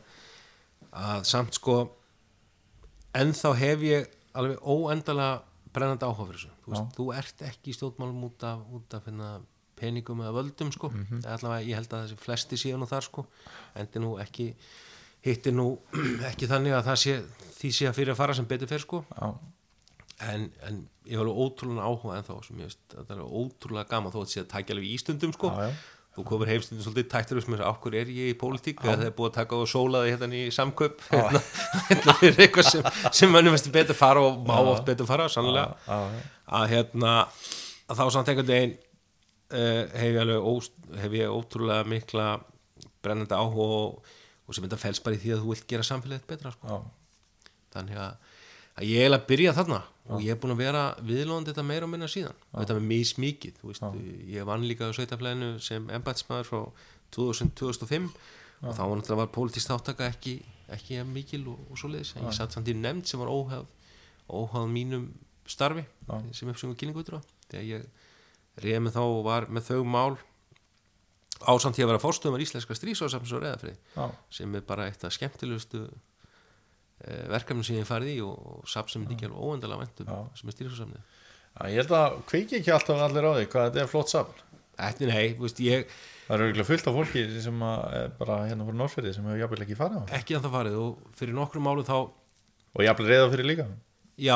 að samt sko ennþá hef ég alveg óendalega brennandi áhuga fyrir þessu þú, veist, þú ert ekki í stjórnmálum út af, út af hérna, peningum eða völdum sko. Mm allavega ég held að þessi flesti séu nú þar sko. endi nú ekki hitti nú [clears throat] ekki þannig að það sé því sé að fyrir að fara sem betur fyrir sko. já, en, en ég var ótrúlega áhuga en þá sem ég veist, það er ótrúlega gaman þó að þetta sé að tækja alveg í stundum sko. já, já. þú komur heimstundum svolítið tættur upp með þess að okkur er ég í pólitík? Eða það er búið að taka og sólaði hérna í samköp hérna, hérna fyrir eitthvað sem, sem mönnum veist betur fara og má oft betur fara sannlega að hérna að þá samt einhvern veginn uh, hef ég alveg ó, hef ég ótrúlega mikla brennandi áhuga og, og sem þetta fels bara í því að þú vilt gera samfélagið betra sko. þannig að, að ég er að byrja þarna og ég er búin að vera viðlóðandi þetta meira og minna síðan. Og þetta mismikið þú veist, ég vann líka á sveitaflæðinu sem embætsmaður frá 2000, 2005 og þá var náttúrulega var pólitísk þáttaka ekki, ekki mikil og, og svo leiðis en ég satt samt í nefnd sem var óhaf óhaf mínum starfi Já. sem uppsöngum kynningutur þegar ég reyði með þá og var með þau mál ásamt því að vera fórstöðumar íslenska strísásafns og reðafrið já. sem er bara eitt af skemmtilegustu verkefnum sem ég farið í og, safn sem er ekki alveg óendalega væntum Já. sem er stýrfásamni Já, ég held að kveiki ekki alltaf allir á því hvað þetta er flott safn. Ætti, nei, þú veist, ég það eru eiginlega fullt af fólki sem er bara hérna fyrir Norrferði sem hefur jafnvel ekki farið á. Ekki að það farið og fyrir nokkrum málu þá og jafnvel reyða fyrir líka. Já,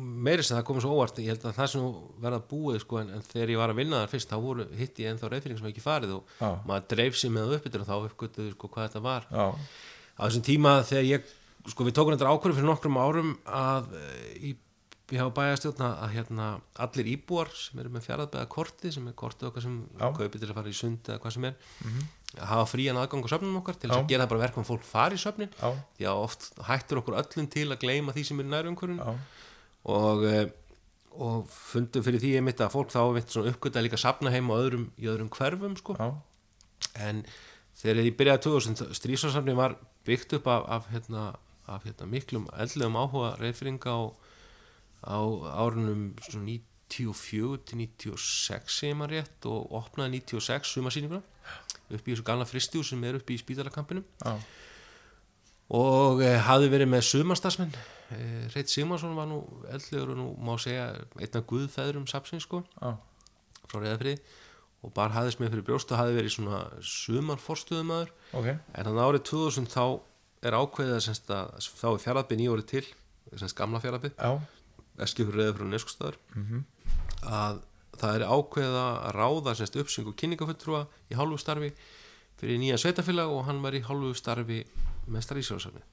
meiri sem það komið svo óvart. Ég held að það sem verða búið sko, en, en þegar ég var að vinna þar fyrst þá voru hitt ég ennþá reyðfyrir sem ekki farið og Já. maður dreif sér með uppbyttur og þá uppgötuðu sko, hvað þetta var. Já, á þessum tíma þegar ég sko við tókum þetta ákvörðu fyrir nokkrum árum að eh, í, ég hafa bæjastjórna að hérna allir íbúar sem eru með fjaraðbæða kortið sem er kortið okkar sem kaupið til að fara í sund eða hvað sem er að hafa frían aðgang á söfnum okkar til þess að gera það bara verkum að fólk fari í söfnin. Já, því að oft hættur okkur öllum til að gleyma því sem er nær umhverjum og, eh, og fundum fyrir því einmitt að fólk þá einmitt svona uppgöta líka safna heim á öðrum, í öðrum hverfum sko. En þegar ég byrjaði 2000 strísarsamni var byggt upp af, af, hérna, af hérna, miklum eldlegum áhuga reyfringa á, á árunum svona 94 til 96 sem maður rétt og opnaði 96 sumarsýninguna upp í þessu galna fristjú sem er upp í spítalakampinum já, og e, hafði verið með sumarstasmenn e, Reit Sigmarsson var nú eldlegur og nú má segja einn af guðfæðurum sapsins sko já, frá reyðafriði og bara hafðist með fyrir brjóst og hafði verið svona sumarforstuðumæður ok. En þannig árið 2000 þá er ákveðið semst að þá er fjaraðbyrð nýjórið til semst gamla já, eskifur reyða frá neskustæður að það er ákveðið að ráða semst uppsyngu kynningafulltrúa í hálfu starfi fyrir nýja sveitafélag og hann var í hálfu starfi með starfísjóðsafni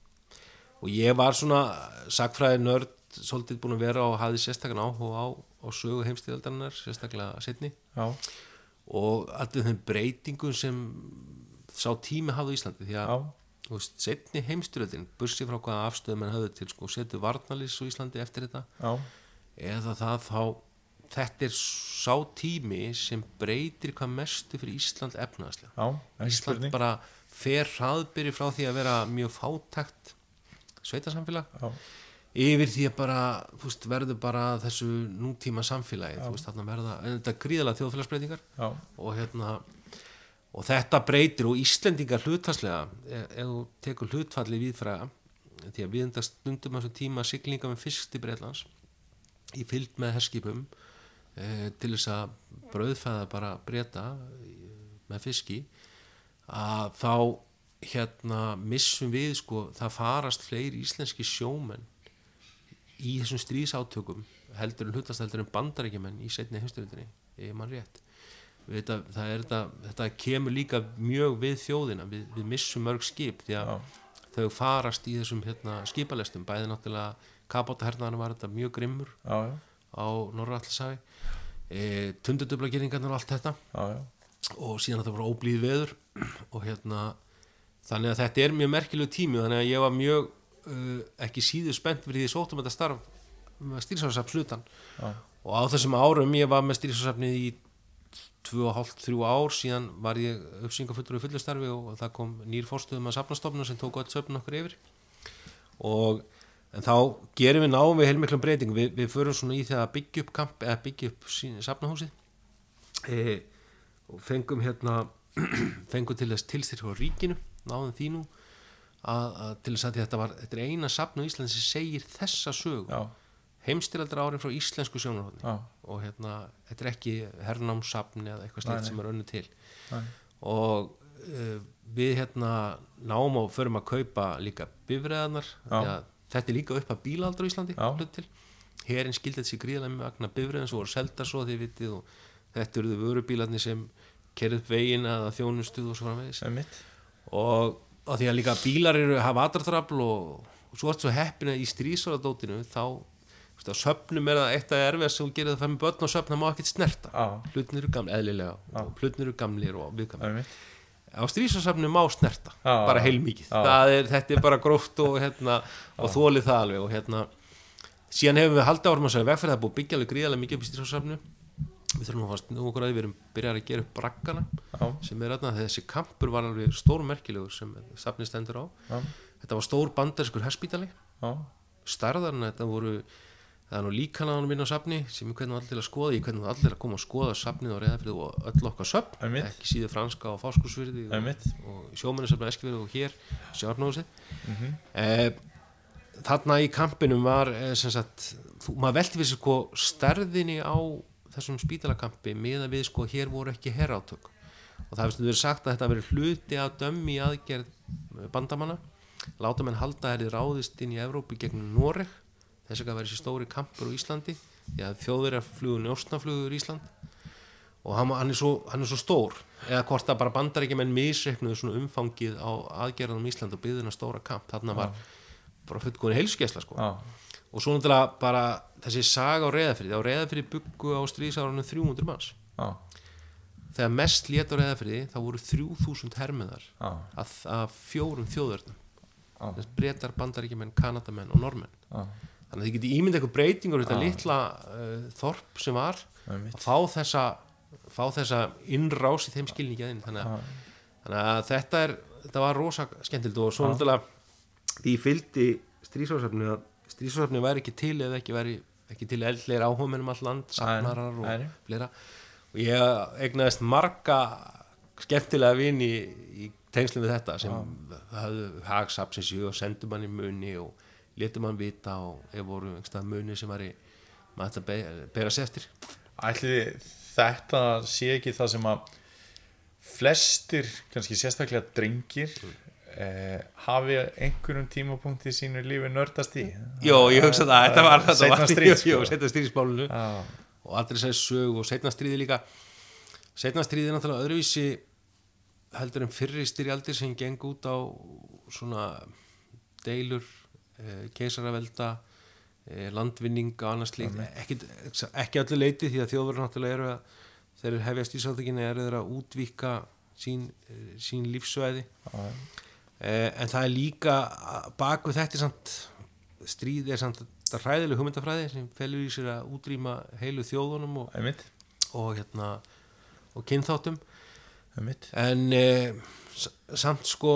og ég var svona sagfræði nörd svolítið búin að vera og hafði sérstaklega áhuga á, á sögu heimstíðaldarinnar sérstaklega setni já, og allir þeim breytingum sem sá tími hafði Íslandi því að já, þú veist, setni heimstyröldin bursi frá hvaða afstöðum en höfðu til sko, setu varnalýs á Íslandi eftir þetta. Já, eða það þá þetta er sá tími sem breytir hvað mestu fyrir Ísland ekki Ísland spurning. bara fer hraðbyrri frá því að vera mjög fátækt sveitasamfélag. Já, yfir því að bara veist, verður bara þessu nútíma samfélagi veist, verða, en þetta er gríðalega þjóðfélagsbreytingar. Já, og hérna og þetta breytir og Íslendingar hlutfallslega ef, ef þú tekur hlutfalli viðfræða því að við enda stundum á þessum tíma siglinga með fisk til Breitlands í fylgd með herskipum e, til þess að brauðfæða bara breyta með fiski að þá hérna missum við sko það farast fleiri íslenski sjómenn í þessum stríðsátökum heldur en hlutast heldur en bandarækjumenn í setni heimstyrjöldinni, ég mann rétt þetta, það er þetta, þetta kemur líka mjög við þjóðina við, við missum mörg skip því að Já. þau farast í þessum hérna, skipalestum. Bæði náttúrulega kapótahernaðan var þetta mjög grimmur já, já, á Norra-Allishafi e, tundudublagiringarnar og allt þetta. Já, já, og síðan þetta var óblíð veður. [clears throat] Og hérna þannig að þetta er mjög merkilegu tími þannig að ég var mjög uh, ekki síður spennt fyrir því sóttum þetta starf með stýrsáðsafn slutan og á þessum árum ég var með stýrsáðsafnið í 2,5-3 ár síðan var ég uppsyngafullur í fullu starfi og það kom nýr fórstöðum að safnastofnum sem tók öll söfnun okkur yfir. Og en þá gerum við náum við heilmiklum breytingum. Við, við förum svona í þegar að byggja upp kamp eða byggja upp safnahúsið. E, og fengum hérna [clears throat] fengum til þess tilstyrk á ríkinu náðum því nú að, að til þess að þetta var þetta er eina safn á Íslandi sem segir þessa sögu já, heimstyraldra árin frá íslensku sjónarhóðni já, og hérna, þetta er ekki hernámsafn eða eitthvað slikt sem er önnu til. Nei. og uh, við hérna náum og förum að kaupa líka því að þetta er líka upp að bílaldur á Íslandi til, herin skildi þessi gríðlega með vagna bifræðin sem voru selda svo því vitið og þetta eruðu vörubílarnir sem kerið upp veginn að þjónustuð og svo framvegis. Og, og því að líka bílar eru hafa aðdrafl og, og svo er svo heppin að í strísvaradótinu þá þú veist, á söfnum er það eitt að erfið sem gerir það að fara með börn og söfna má ekkert snerta. Já. hlutin eru gamli, eðlilega og hlutin eru gamlir og viðgamlir einmitt, á strísvarsöfnum má snerta, Já. bara heilmikið. Er, þetta er bara gróft og, hérna, og þólið það alveg og hérna síðan hefum við haldið árum að segja vegferð það er búið að byggja alveg gríðarlega mikið upp í strísvarsöfnu við þurfum að fast nú okkur að við erum byrjar að gera upp braggana sem er aðna þessi kampur var alveg stór merkilegur sem safnið stendur á. Þetta var stór bandariskur herspítali. Já, starðarinn þetta voru það er nú líkanaðanum minn á safni sem ég hvernig allir að skoða. Ég hvernig allir að koma að skoða safnið á reyðafrið og öll okkar Einmitt. ekki síður franska og fáskursvirði og, og sjómennisöfna eskifirði og hér sjárnóðsið Mhm. eh, þarna í kampinum var eh, sem sagt, þú, maður velti við sér sko stærðinni á þessum spítalakampi með að við sko hér voru ekki herrátök og það hefði verið sagt að þetta verið hluti að dömmi aðgerð eh, bandamanna. Láta menn halda þeirri ráðist inn í Evrópu gegn Noreg þess að verið sér stóri kampur á Íslandi því að þjóður er flugur njóstnaflugur í Ísland. Og hann, hann, er svo, hann er svo stór eða hvort að bara bandar ekki menn misreiknuðu svona umfangið á aðgerðanum í Ísland og byggðina stóra kamp, þarna var bara fullkóðin heilskesla sko. Já, og svo náttúrulega bara þessi saga á reyðafrið, á reyðafrið byggu á stríðsárunum 300 manns. Já, þegar mest lét á reyðafriði þá voru 3000 hermiðar að fjórum þjóðörnum já, breytar, bandaríkjumenn, kanadamenn og normenn þannig að þið getið ímyndið eitthvað breytingur þetta litla uh, þorp sem var að fá þessa fá þessa innrás í þeim skilningi að inn þannig að, þannig að þetta er þetta var rosa skemmtild og svo náttúrulega því fylgdi strísásöfni að strísásöfni væri ekki til eða ekki væri ekki til eldleir áhugamennum all land safnarar og nei. fleira. Og ég egnaðist marga skemmtilega vini í tengslum við þetta sem hafðu hagsapsins og sendu mann í muni og letu mann vita og ef voru einhverstað muni sem var í maður þetta be- bera sér eftir. Ætli þetta sé ekki það sem að flestir, kannski sérstaklega drengir eh, hafi einhverjum tímapunkti í sínu lífi nördast í. Jó, ég hugsa það, þetta var setna stríðismálunu Já, og aldrei sæði sög og setna stríði líka. Setna stríði er náttúrulega öðruvísi heldur en fyrri styrjaldir sem geng út á svona deilur keisaravelda eh, landvinning og annars slíkt. Ekki, ekki öllu leiti því að þjóðverður náttúrulega eru að þeir hefjast í sáþekinu eru þeir að útvíka sín, eh, sín lífsvæði. Eh, en það er líka bak við þetta samt stríð er samt þetta hræðileg hugmyndafræði sem felur í sér að útrýma heilu þjóðunum og, og hérna og kynþáttum. Einmitt. En eh, s- samt sko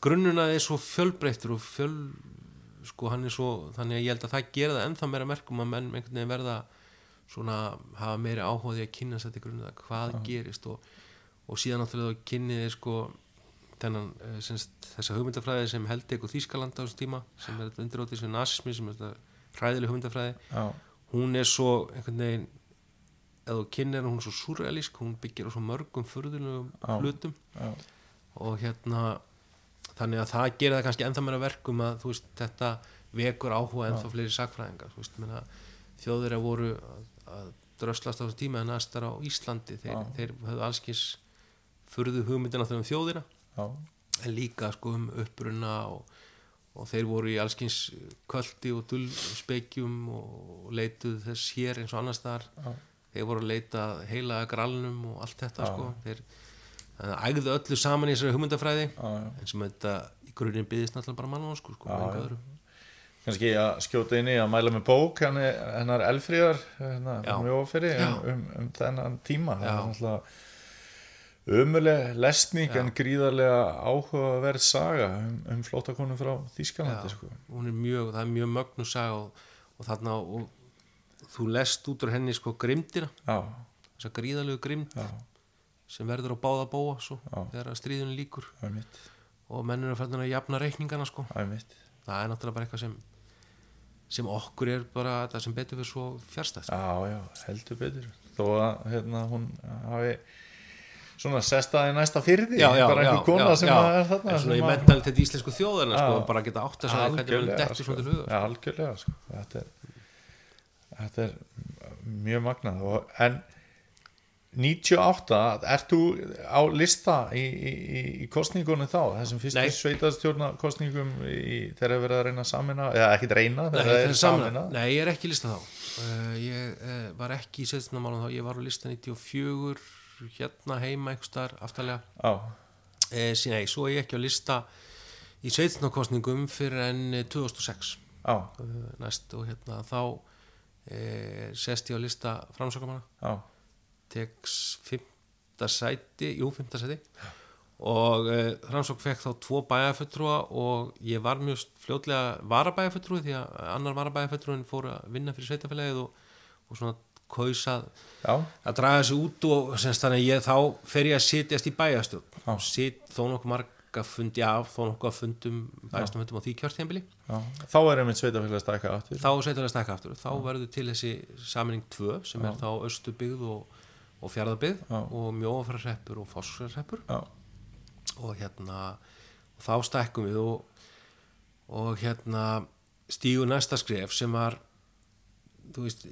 grunnuna er svo fjölbreyttur og fjöl sko hann er svo þannig að ég held að það gera það ennþá meira merkum að menn einhvern veginn verða svona hafa meiri áhugaði að kynna sér til grunnuna hvað gerist og, og síðan náttúrulega þá kynnið þið sko þennan, eh, semst, þessa hugmyndafræði sem held ekkur Þýskaland á þessum tíma sem er þetta undirótið sem nasismi sem er þetta hræðileg hugmyndafræði. Já, hún er svo einhvern veginn eða kynir hún er svo surrealísk hún byggir á svo mörgum furðulegum Já. hlutum. Já, og hérna þannig að það gerir það kannski ennþá meira verkum að veist þetta vekur áhuga ennþá fleiri sakfræðingar veist meina þjóðir að voru að, að dröslast á þessu tíma en næstar á Íslandi. Þeir, Já. þeir höfðu allskins furðu hugmyndina þegar um þjóðina. Já, en líka sko um uppruna og, og þeir voru í allskins kvöldi og dullspekjum og leituð þess hér eins og annars þar Já. þeir voru að leita að heila gralnum og allt þetta sko. Þeir það ægðu öllu saman í þessari hugmyndafræði en sem þetta í grunin byggðist náttúrulega bara mann sko, sko, öðru. kannski að skjóta inn í að mæla með bók hennar Elfríðar Já. um, um, um þennan tíma. Það er náttúrulega umuleg lesning Já. en gríðarlega áhugaverð saga um, um flóttakonum frá Þýskalandi Já, sko. hún er mjög, það er mjög mögnu saga og, og þarna og þú lest út úr henni sko grimdina já, þessa gríðalegu grimd já, sem verður á báða bóa svo, Já. þegar stríðunum líkur er og menn eru að fæna að jafna reikningana sko það er er náttúrulega bara eitthvað sem sem okkur er bara það sem betur fyrir svo fjárstæð já, já, heldur betur þó að hérna, hún hafi svona sestaði næsta fyrði bara einhver kona sem að er þarna en svona sem í mentalitet íslensku þjóðarna sko, Já. bara geta átt að segja hvernig við dettur sko. svona til huga ja, algjörlega sko. þetta, er, þetta er mjög magnað og, en 98 ert þú á lista í, í, í- kostningunum þá? Þessum fyrstu Nei. sveitastjórna kostningum í, þegar er verið að reyna að samina eða ekkit reyna, Nei, það það er samina. Nei, ég er ekki í lista þá. Uh, Ég uh, var ekki í setjumálum þá. Ég var á lista 94 hérna heima einhvers staðar aftarlega. Já, uh, sí, Nei, svo er ég ekki á lista í setjumkostningum fyrir enn eh, 2006 já, uh, næst og hérna þá uh, sest ég á lista framsakamanna já, teks fymta sæti jú, fymta sæti. Og uh, Framsók fekk þá tvo bæjarfulltrúa og ég var mjög fljótlega varabæjarfulltrúi því að annar varabæjarfulltrúin fór að vinna fyrir sveitafélagið og, og svona kausað já, að draga þessu út og semst þannig að ég þá fer ég að sitjast í bæjarstjórn. Já. og sit þó nokkuð marga fundi af þó nokkuð að fundum bæjarstjórnfundum á því kjörtjembili já. Þá er einmitt sveitafélag stækka aftur. Þá sveitafélag stækka aftur þá verður til þessi saminning 2 sem er þá östubyggð og, og Já. og mjóafræðreppur og fórsfræðreppur já, og hérna og þá stækkum við og, og hérna stígu næsta skref sem var þú veist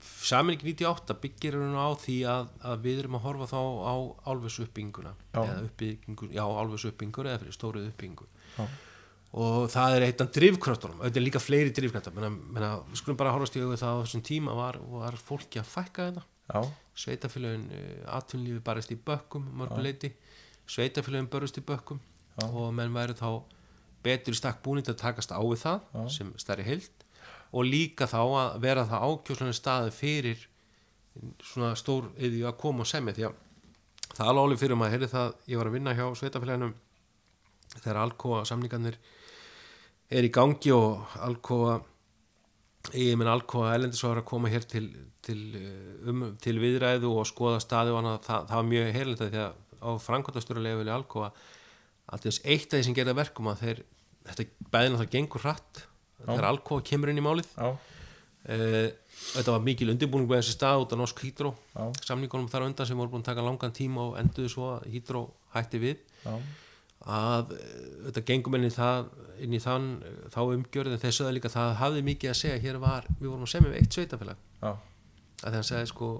saminning 98 byggir hún á því að, að við erum að horfa þá á Já. eða uppbyggingu, já álfis uppbyggingur eða fyrir stórið uppbyggingu Já. og það er eitt af drifkröftunum auðvitað líka fleiri menna, við skulum bara horfast í auðvitað á þessum tíma var, var fólki að fækka þetta já, sveitafélagin uh, atvinnlífi barist í bökkum mörguleiti, sveitafélagin börust í bökkum Já. og menn væri þá betur stakk búin til að takast á við það Já. sem stærri heild. Og líka þá að vera það ákjóslega staði fyrir svona stór yfir að koma og semja. Því að það er alveg alveg fyrir maður, heyrði það, ég var að vinna hjá sveitafélaginum þegar Alcoa samningarnir er í gangi og Alcoa ég menn Alcoa Elendis var að koma hér til, til, eh, um, til viðræðu og skoða staði og annað, það, það var mjög heyrlita því að á framkvæmtastöru lefili Alcoa allt þess eitt af því sem gerða verkum að þeir, þetta að það gengur hratt þegar Alcoa kemur inn í málið. Uh, þetta var mikil undirbúning með þessi stað út af Norsk Hydro. Samningunum þar undan sem voru búin að taka langan tíma og enduðu svo að Hydro hætti við. Já, að uh, þetta gengum inn í, það, inn í þann þá umgjörð en þeir sögðu líka að það hafði mikið að segja. Hér var, við vorum að semja við eitt sveitafélag að hann segði sko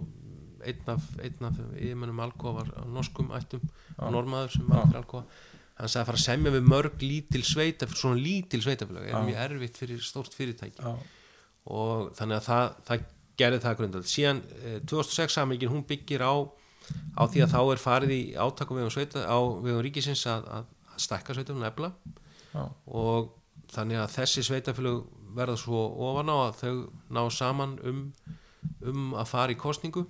einn af, einn af yfirmennum Alcoa var norskum ættum, normaður sem var fyrir Alcoa. Hann sagði að fara að semja við mörg lítil sveitafélag, svona lítil sveitafélag er mjög erfitt fyrir stórt fyrirtæki. Og þannig að það, það gerði það grundöld síðan eh, 2006 samingin hún byggir á á því að þá er farið í átakum vegum, sveita, á vegum ríkisins að, að, stækka sveitafélagum nefla já, og þannig að þessi sveitafélag verða svo ofan á að þau ná saman um, um að fara í kostningu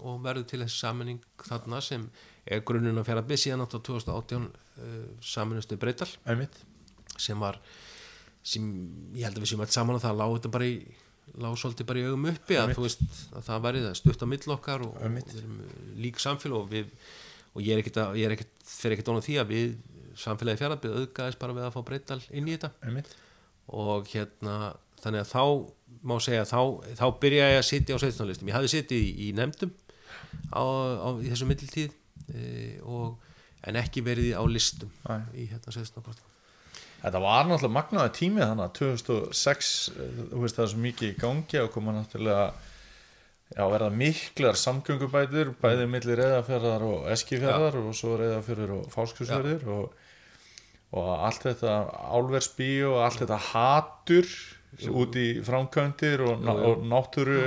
og verður til þessi saminning þarna sem er grunninn að fjara byrð síðan átt á 2018 uh, saminustu breytal sem var sem ég held að við séum alltaf saman að það lág þetta bara í lág svolítið bara í augum uppi að, veist, að það væri það stutt á mill okkar og, og Einmitt. við erum lík samfélag og, við, og ég er ekkit að, ég er ekkit fyrir ekkit ónum því að við samfélagi fjárabið auðgæðis bara við að fá breytal inn í þetta. Einmitt, og hérna þannig að þá má segja þá, þá byrja ég að sitja á sveitunarlistum. Ég hafði sitið í, í nefndum á, á, í þessu middeltíð e, og, en ekki verið á listum Nei. í hérna sveitunarlistum Þetta var náttúrulega magnaði tími þannig að 2006, eh, þú veist það er svo mikið í gangi og koma náttúrulega já, verða miklar samgöngubætur bæði milli reyðafjörðar og eskifjörðar og svo reyðafjörður og fáskursverðir og og allt þetta álversbíu og allt þetta hatur út í framkvæmdir og, Jú, jú. og náttúru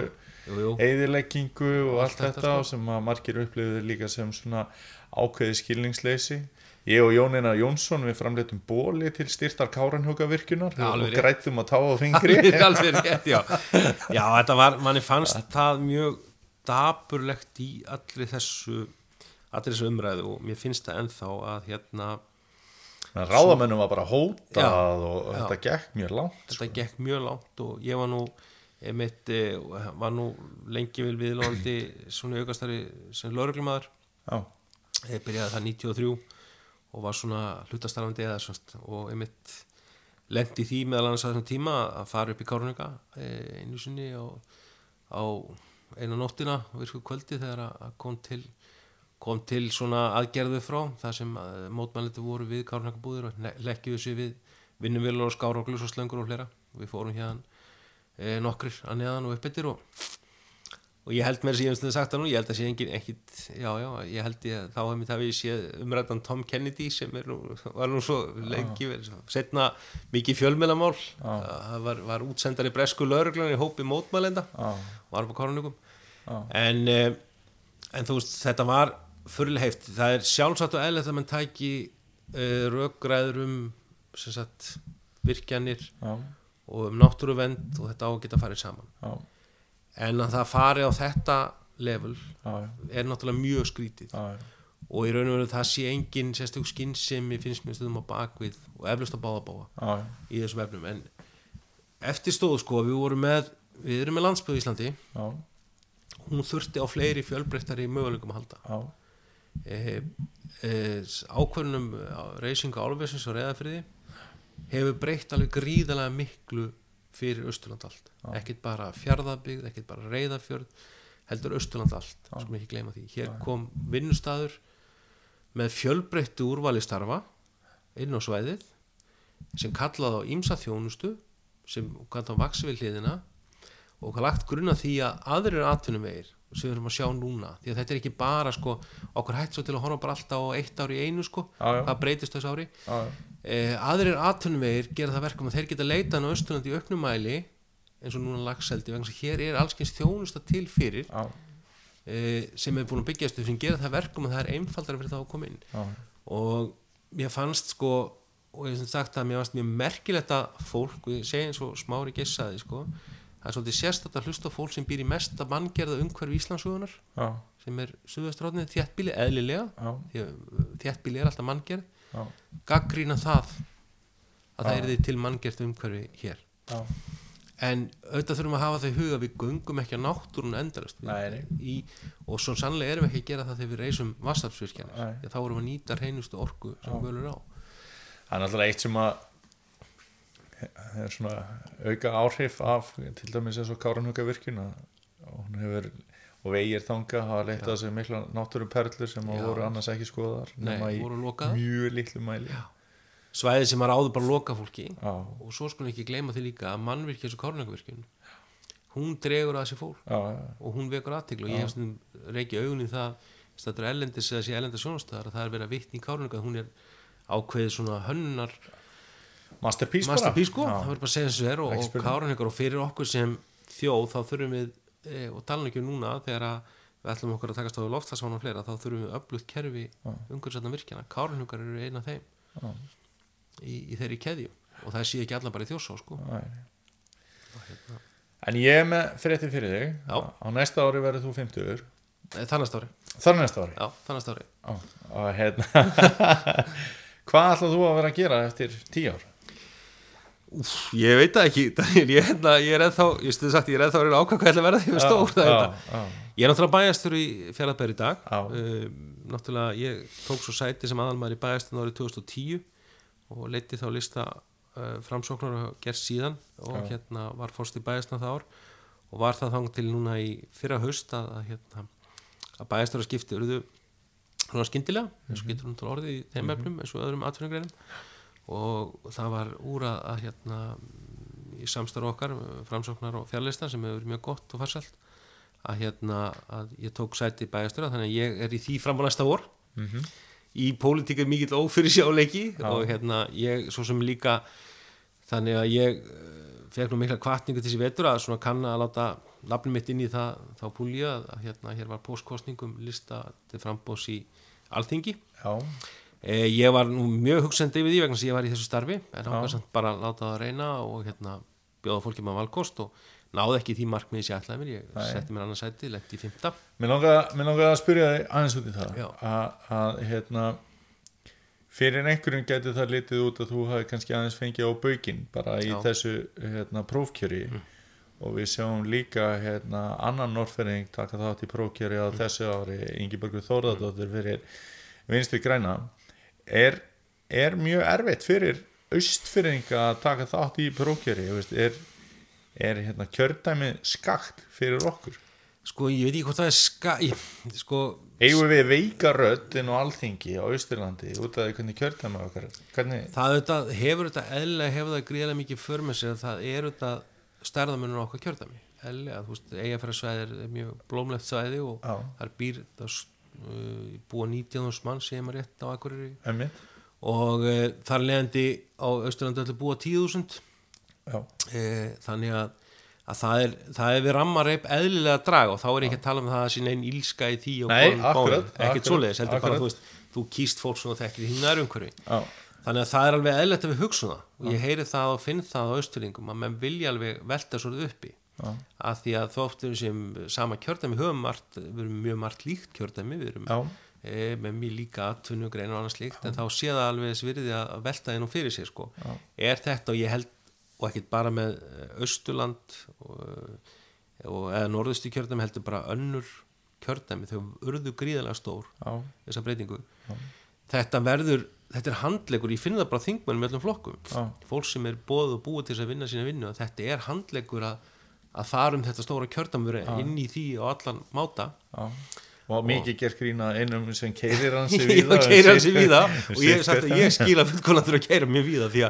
jú, eðileggingu og allt, Allt þetta, þetta sko. sem að margir upplifðu líka sem svona ákveði skilningsleysi ég og Jónina Jónsson við framleitum bóli til styrtar alveg og rétt. grættum að tá á fingri alveg rétt, já já, þetta var, manni fannst það mjög daburlegt í allri þessu allir þessu umræðu og mér finnst það ennþá að hérna ráðamennum var bara hótað Já, og já. þetta gekk mjög langt þetta gekk mjög langt og ég var nú einmitt, eh, var nú lengi vel viðlóðandi svona aukastari sem lauruglumæður já, ég byrjaði það 93 og var svona hlutastarfandi eða svona og einmitt lendi því meðal annars að þessum tíma að fara upp í Kárunega einu sinni á, á eina nóttina virku kvöldi þegar að að kom til kom til svona aðgerðu frá það sem mótmæliti voru við Kárunega búðir og leggjuðu sig við vinnuvilur og skár og glus og hlera við fórum hérna e, nokkrir að neðan og uppbyttir og og ég held mér sem ég hef stundu sagt það nú ég held að sé engin ekkit, já já ég held ég að þá hef mér það við séð umrættan Tom Kennedy sem nú, var nú svo lengi vel, setna mikið fjölmjölamál það var, var útsendari bresku lauruglan í hópi mótmælenda. Já, var á Já. en, eh, en þú veist þetta var fyrirlega heift, það er sjálfsagt og eðlert að mann tæki uh, rökgræður um sem sagt, virkjanir já, og um náttúruvend og þetta á að geta farið saman. Já, en að það fari á þetta level já, er náttúrulega mjög skrítið. Og í raun og veru það sé engin sérstök skinn sem ég finnst mér stöðum á bakvið og eflust að báða báða í þessum efnum. En eftir stóðu sko við vorum með við erum með landsbygð í Íslandi hún þurfti á fleiri fjölbreyttari möguleikum að halda e, e, ákvörnum reysingu álversins og reyðafriði hefur breytt alveg gríðalega miklu fyrir Östurland allt. Ekkert bara fjárðabygð, ekkert bara reyðafjörð heldur Östurland allt. Skulum ekki gleyma því, hér kom vinnustadur með fjölbreyttu úrvali starfa inn á svæðið sem kallaði á ímsa þjónustu sem kallaði á hliðina og lagt grunna því að aðrir atvinnumegir sem við erum að sjá núna því að þetta er ekki bara sko okkur hægt svo til að horfa bara alltaf á eitt ári í einu sko Já, já. hvað breytist þessu ári. Já, eh, aðrir atvinnumegir gera það verkum að þeir geta leitað á Östurlandi í auknumæli eins og núna lagseldi vegna þess að hér er allskyns þjónusta til fyrir eh, sem er búin að byggjast upp sem gera það verkum að það er einfaldara fyrir þá að koma inn. Og mér fannst sko og ég hef sem sagt að mér fannst mjög merkilegt að fólk, segi eins og smári gessaði sko, það er svolítið sérstætt að hlusta á fólk sem býr í mesta manngerða umhverfi Íslandsugunar já, sem er suðvestróðnið þéttbíli eðlilega að uh, er alltaf manngerð. Gaggrína það að það er því til manngerð umhverfi hér. Já, en auðvitað þurfum að hafa það í huga við göngum ekki að náttúrun endalast Nei, nei. í, og svo sannlega erum við ekki að gera það þegar við reysum að þá erum við að nýta hreinustu orku sem völur á. Það er náttúrulega eitt sem að svona auka áhrif af til dæmis eins og Káranhuga virkun og hún hefur og vegir þanga hafa leitt að sig mikla náttúruperlur sem Já. voru annars ekki skoðar nema í mjög litlu mæli. Já, svæði sem er áður bara loka fólki. Já, og svo skulum við ekki gleyma því líka að mannvirkja eins og kárnækuvirkjun hún dregur að sér fólk. Og hún vekur aðteglu og ég hef stundum reykja augun í það stættur ellendis eða sé ellenda sjónastöðar að það er verið að vitni í kárnæku hún er ákveðið svona hönnunar masterpiece masterpiece sko, það verður bara að segja þessu er og, og spurning. kárnækar og fyrir okkur sem þjóð þá þurfum við e, og tala ekki um núna þegar að við ætlum okkur að takast á og fleira þá þurfum við öflugt kerfi umhverfisætna virkjana. Kárnækar eru eina þeim í, í þeirri keðju. Og það sé ekki allan bara í þjórsá sko. Nei. en ég er með fréttir fyrir þig. Já. á næsta ári verður þú 50 Eh, þannast ári, þar næsta ári? Já, þannast ári. Og hérna. [laughs] Hvað ætlað þú að vera að gera eftir 10 ár Úf, ég veit það ekki [laughs] ég, hérna, ég er eða ég stuði sagt, ég er eða þá að reyna að ætla að verða því við stór það er þetta. Ég er náttúrulega bæjastur í fjallabæri í dag. Um, Náttúrulega ég tók svo sæti sem aðalmaður í bæjasturinn árið 2010 og leiti þá lista uh, framsóknar og gerst síðan og Já. hérna var fórst í bæjasturinn það ár og var það þang til núna í fyrra haust að, að, hérna, að bæjastur að skipti urðu svona skyndilega eins og getur náttúrulega orðið í þeim efnum eins og öðrum atvinnugreinum og það var úr að, að hérna í samstarf okkar, framsóknar og fjarlista sem hefur verið mjög gott og farsælt að hérna að ég tók sæti í bæjastöra þannig að ég er í því fram á næsta vor Mhm. í pólitík er mikill ófyrirsjáleiki Já. og hérna ég svo sem líka þannig að ég eh, fekk nú mikla kvartningu til þessi vetur að svona kann að láta nafnum mitt inn í það þá púlja að, hérna hér var postkostningum lista til frambós í Alþingi Já, Eh, ég var nú mjög hugsandi yfir því vegna sem ég var í þessu starfi. En samt bara láta það reyna og hérna bjóða fólki með valkost og náði ekki því markmiði sem ég ætlaði mér. Ég setti mér annars sæti, lendi í fymta mér langar, að spyrja þig aðeins út í það. Að, hérna fyrir einhverjum getur það litið út að þú hafi kannski aðeins fengið á baukinn bara í Já. þessu hérna, prófkjöri. Og við sjáum líka hérna, annan norðferðing taka þátt í prófkjöri á þessu ári Ingibergur Þórðardóttir fyrir vinstri græna er, er mjög erfitt fyrir austfyrringa að taka þátt í veist, er, er hérna, kjördæmi skakt fyrir okkur? Sko ég veit ekki hvort það er ska ég, sko, Eigum við veika rödd inn á alþingi á Austurlandi út af hvernig kjördæmi okkar hvernig, það auðvitað, hefur þetta eðlilega hefur það gríðlega mikið för með sér að það er auðvitað stærðamunur okkar kjördæmi. Eðlilega, þú veist, eigafæra er mjög blómlegt svæði og Já. þar býr það búa 19.000 mann sem er rétt á Akureyri. Emmitt og uh, þar leðandi á Austurlandi ætla búa 10.000 já, e, þannig að, að það er það er við rammareip eðlilega að draga og þá er ekki að tala um það að sín einn ílska í því og akkurat, svoleiðis, heldur bara þú veist þú kýst fólk sem þú þekkir í þínu nærumhverfi. Já, þannig að það er alveg eðlilegt að við hugsa það. Og ég heyri það og finn það á Austurlingum að menn vilja alveg velta svolítið uppi já, að því að þóttum sem sama kjördæmi höfum margt, við erum mjög margt líkt kjördæmi, við erum já, e, með mjög líka atvinnu grein og annars líkt en þá sé það alveg þess virði að velta þeim fyrir sér sko. Já. er þetta og ég held og ekkit bara með Östurland og, og eða norðustu kjördæmi heldur bara önnur kjördæmi þau urðu gríðalega stór já, þessa breytingu. Þetta verður, þetta er handlegur ég finn það bara á þingmönnum í öllum flokkum. Já. fólk sem er bóð og búið til þess að vinna sína vinnu þetta er handlegur að, að fara um þetta stóra kjördæmi inn í því og allan máta. Já. Og mikið gert grína einum sem keirir hans [laughs] í víða víða. [laughs] og ég ég skila fullkonan þurfa að keira mjög víða því Já.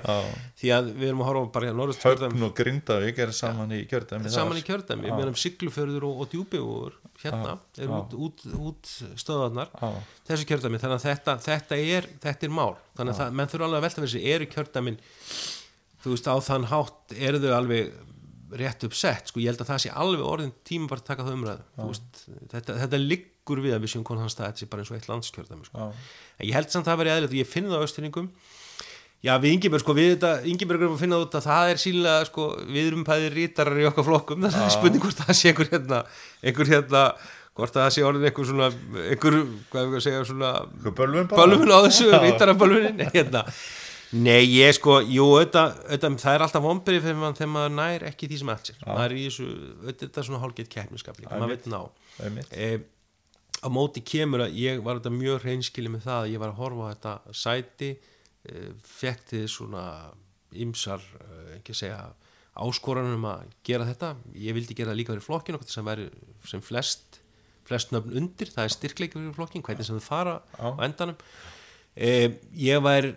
því að við erum að horfa bara hérna Höfn og Grindavík er saman í kjördæmi saman í kjördæmi, við erum sigluförður og, og djúbjúur hérna, er Já. út, út, út stöðarnar Já. þessu kjördæmi, þannig að þetta, þetta, er, þetta er mál, þannig að menn þurfa alveg að velta fyrir sig, eru kjördæmin þú veist á þann hátt eru þau alveg rétt uppsett, sko ég held að það sé alveg orðin tíma bara að taka það umræðu. Veist, þetta, þetta liggur við að við séum konan stað þetta sé bara eins og eitt landskjördæmi sko. En ég held samt að það verið eðlilegt og ég finn það á östuringum já við Ingeberg sko við þetta Ingeberg erum að finna út að það er sínilega sko við erum bæði rítarar í okkar flokkum. Það er spurning hvort það sé einhver hérna einhver hérna hvort það sé orðin einhver svona einhver, hvað er við að segja svona bölvun á þessu, rítarabölvunin [laughs] hérna Nei, ég sko, jú, auðvitað, auðvitað, það er alltaf vombrið þegar maður, þegar maður nær ekki því sem allt sér. Maður er í þessu, auðvitað er svona hálfgeitt keppniskap líka, maður veit ná. E, á móti kemur að ég var þetta mjög hreinskili með það að ég var að horfa á þetta sæti, e, fekk til svona ymsar, e, ekki segja, áskoranum að gera þetta. Ég vildi gera það líka fyrir flokkinu, okkur sem væri sem flest, flest nöfn undir, það er styrkleiki fyrir flokkin, hvernig sem þau fara á endanum. E, ég væri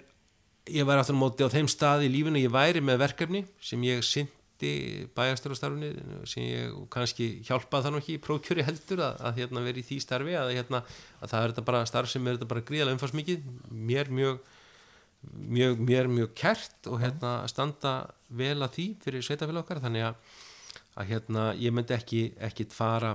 ég væri aftur á móti á þeim stað í lífinu ég væri með verkefni sem ég syndi bæjarstjórastarfinni sem ég kannski hjálpaði það nú ekki prókjöri heldur að, að hérna, vera í því starfi að, hérna, að það er þetta bara starf sem er þetta bara gríðalega umfarsmikið mér mjög mjög, mér mjög kert og hérna standa vel að því fyrir sveitafélag okkar þannig að, að hérna ég myndi ekki ekkit fara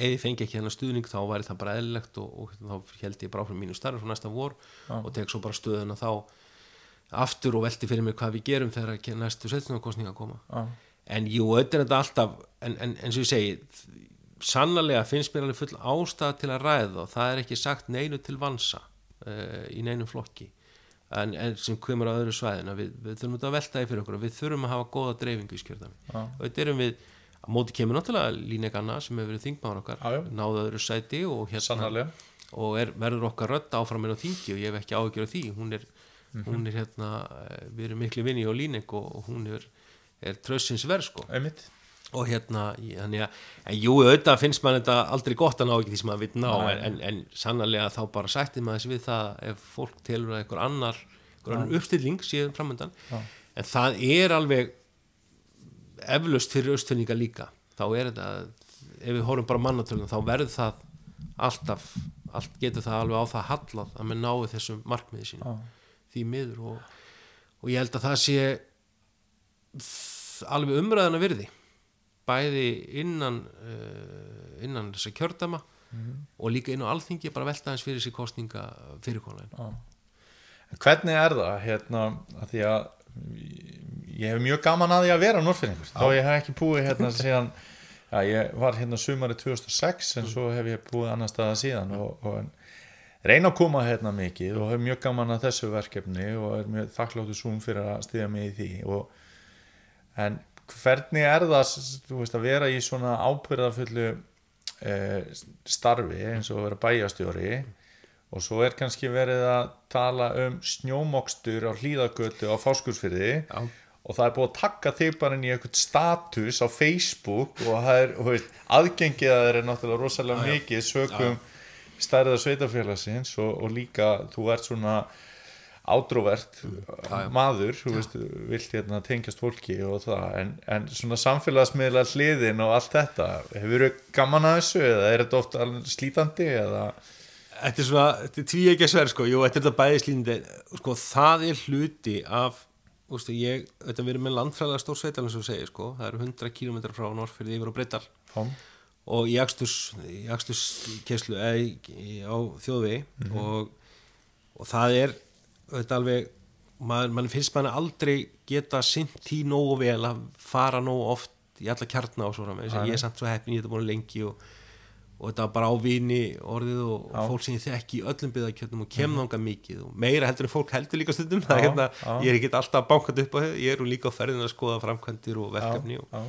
ef ég fengi ekki hennar stuðning þá væri það bara eðlilegt og, og þá held ég bara áfram mínu starf frá næsta vor og tek svo bara stöðuna þá aftur og velti fyrir mér hvað við gerum þegar að næstu setjumkostninga koma. Já. en jú, auðvitað er þetta alltaf en, en eins og ég segi sannlega finnst mér alveg full ástæða til að ræða og það er ekki sagt neinu til vansa uh, í neinum flokki. En, en sem kemur á öðru svæðin að við, við þurfum þetta að velta því fyrir okkur. Við þurfum að hafa góða dreifingu í skjörðami Já. og þetta erum við á móti kemur náttúrulega Línek Anna sem hefur verið þingmáður okkar já. náðu öðru sæti og, hérna, og er, verður okkar rödd áfram á þingi og ég hef ekki áhyggjur af því. Hún er, Mhm. hún er hérna eh, við erum miklu vinni á Línek og, hún er, er trössins verð sko Einmitt. og hérna, þannig að en jú, auðvitað finnst maður þetta aldrei gott að ná ekki því sem maður vil ná, en, en, en sannarlega þá bara sætti maður þessi við það ef fólk telur að einhver annar, einhver annar uppstilling síðan framöndan, Já. en það er alveg eflaust fyrir austfinninga líka, þá er þetta ef við horfum bara á mannatölum, þá verður það alltaf allt getur það alveg á það hallað að menn náu þessum markmiði sín Já. Því miður og, og ég held að það sé alveg umræðana virði bæði innan uh, innan þessa kjördama og líka inn á alþingi bara velta eins fyrir sér kostninga fyrirkonlegin En Hvernig er það? Hérna að því að ég hef mjög gaman að því að vera norfinningur þá ég hef ekki búið hérna síðan já, ég var hérna sumari 2006 en svo hef ég búið annar staða síðan og, og reyna að koma hérna mikið og hef mjög gaman að þessu verkefni og er mjög þakkláttu sум fyrir að stiða mig í því og, en hvernig er það veist, að vera í svona ábyrðafullu eh, starfi eins og vera bæjastjóri og svo er kannski verið að tala um snjómokstur á hlýðagötu á fáskursfyrði Já. og það er búið að taka þig bara inn í eitthvað status á Facebook og það er, veist, aðgengið að þeir er náttúrulega rosalega Já, já. mikið sögum stærða sveitafélagsins og, og líka þú ert svona ádróvert maður, þú veist, vilt hérna tengjast fólki og það, en, en svona samfélagsmiðla hliðin og allt þetta hefur gaman að þessu eða er þetta oft alveg slítandi eða? Þetta er svona, þetta er tví ekki að sver sko, jú, þetta er þetta bæðislýndi sko, það er hluti af ústu, ég, þetta verður með landfræðlega stór sveital eins og þú segir, sko, það eru 100 km frá Norrfyrði yfir á Breital Há. Og í aksturs, í aksturs keslu, eða í, í, á þjóðvegi og, og það er þetta alveg mann finnst mann aldrei geta sint í nógu vel að fara nógu oft í alla kjarna og svona ég er samt svo heppin, ég þetta búin lengi og, og þetta var bara á vini orðið og, og fólk sem ég þekki í öllum byggðakjörnum og kem þangað mikið og meira heldur en fólk heldur líka stundum. Já, hérna, ég er ekki alltaf bankað upp á þau ég er líka á ferðin að skoða framkvæmdir og verkefni og, já,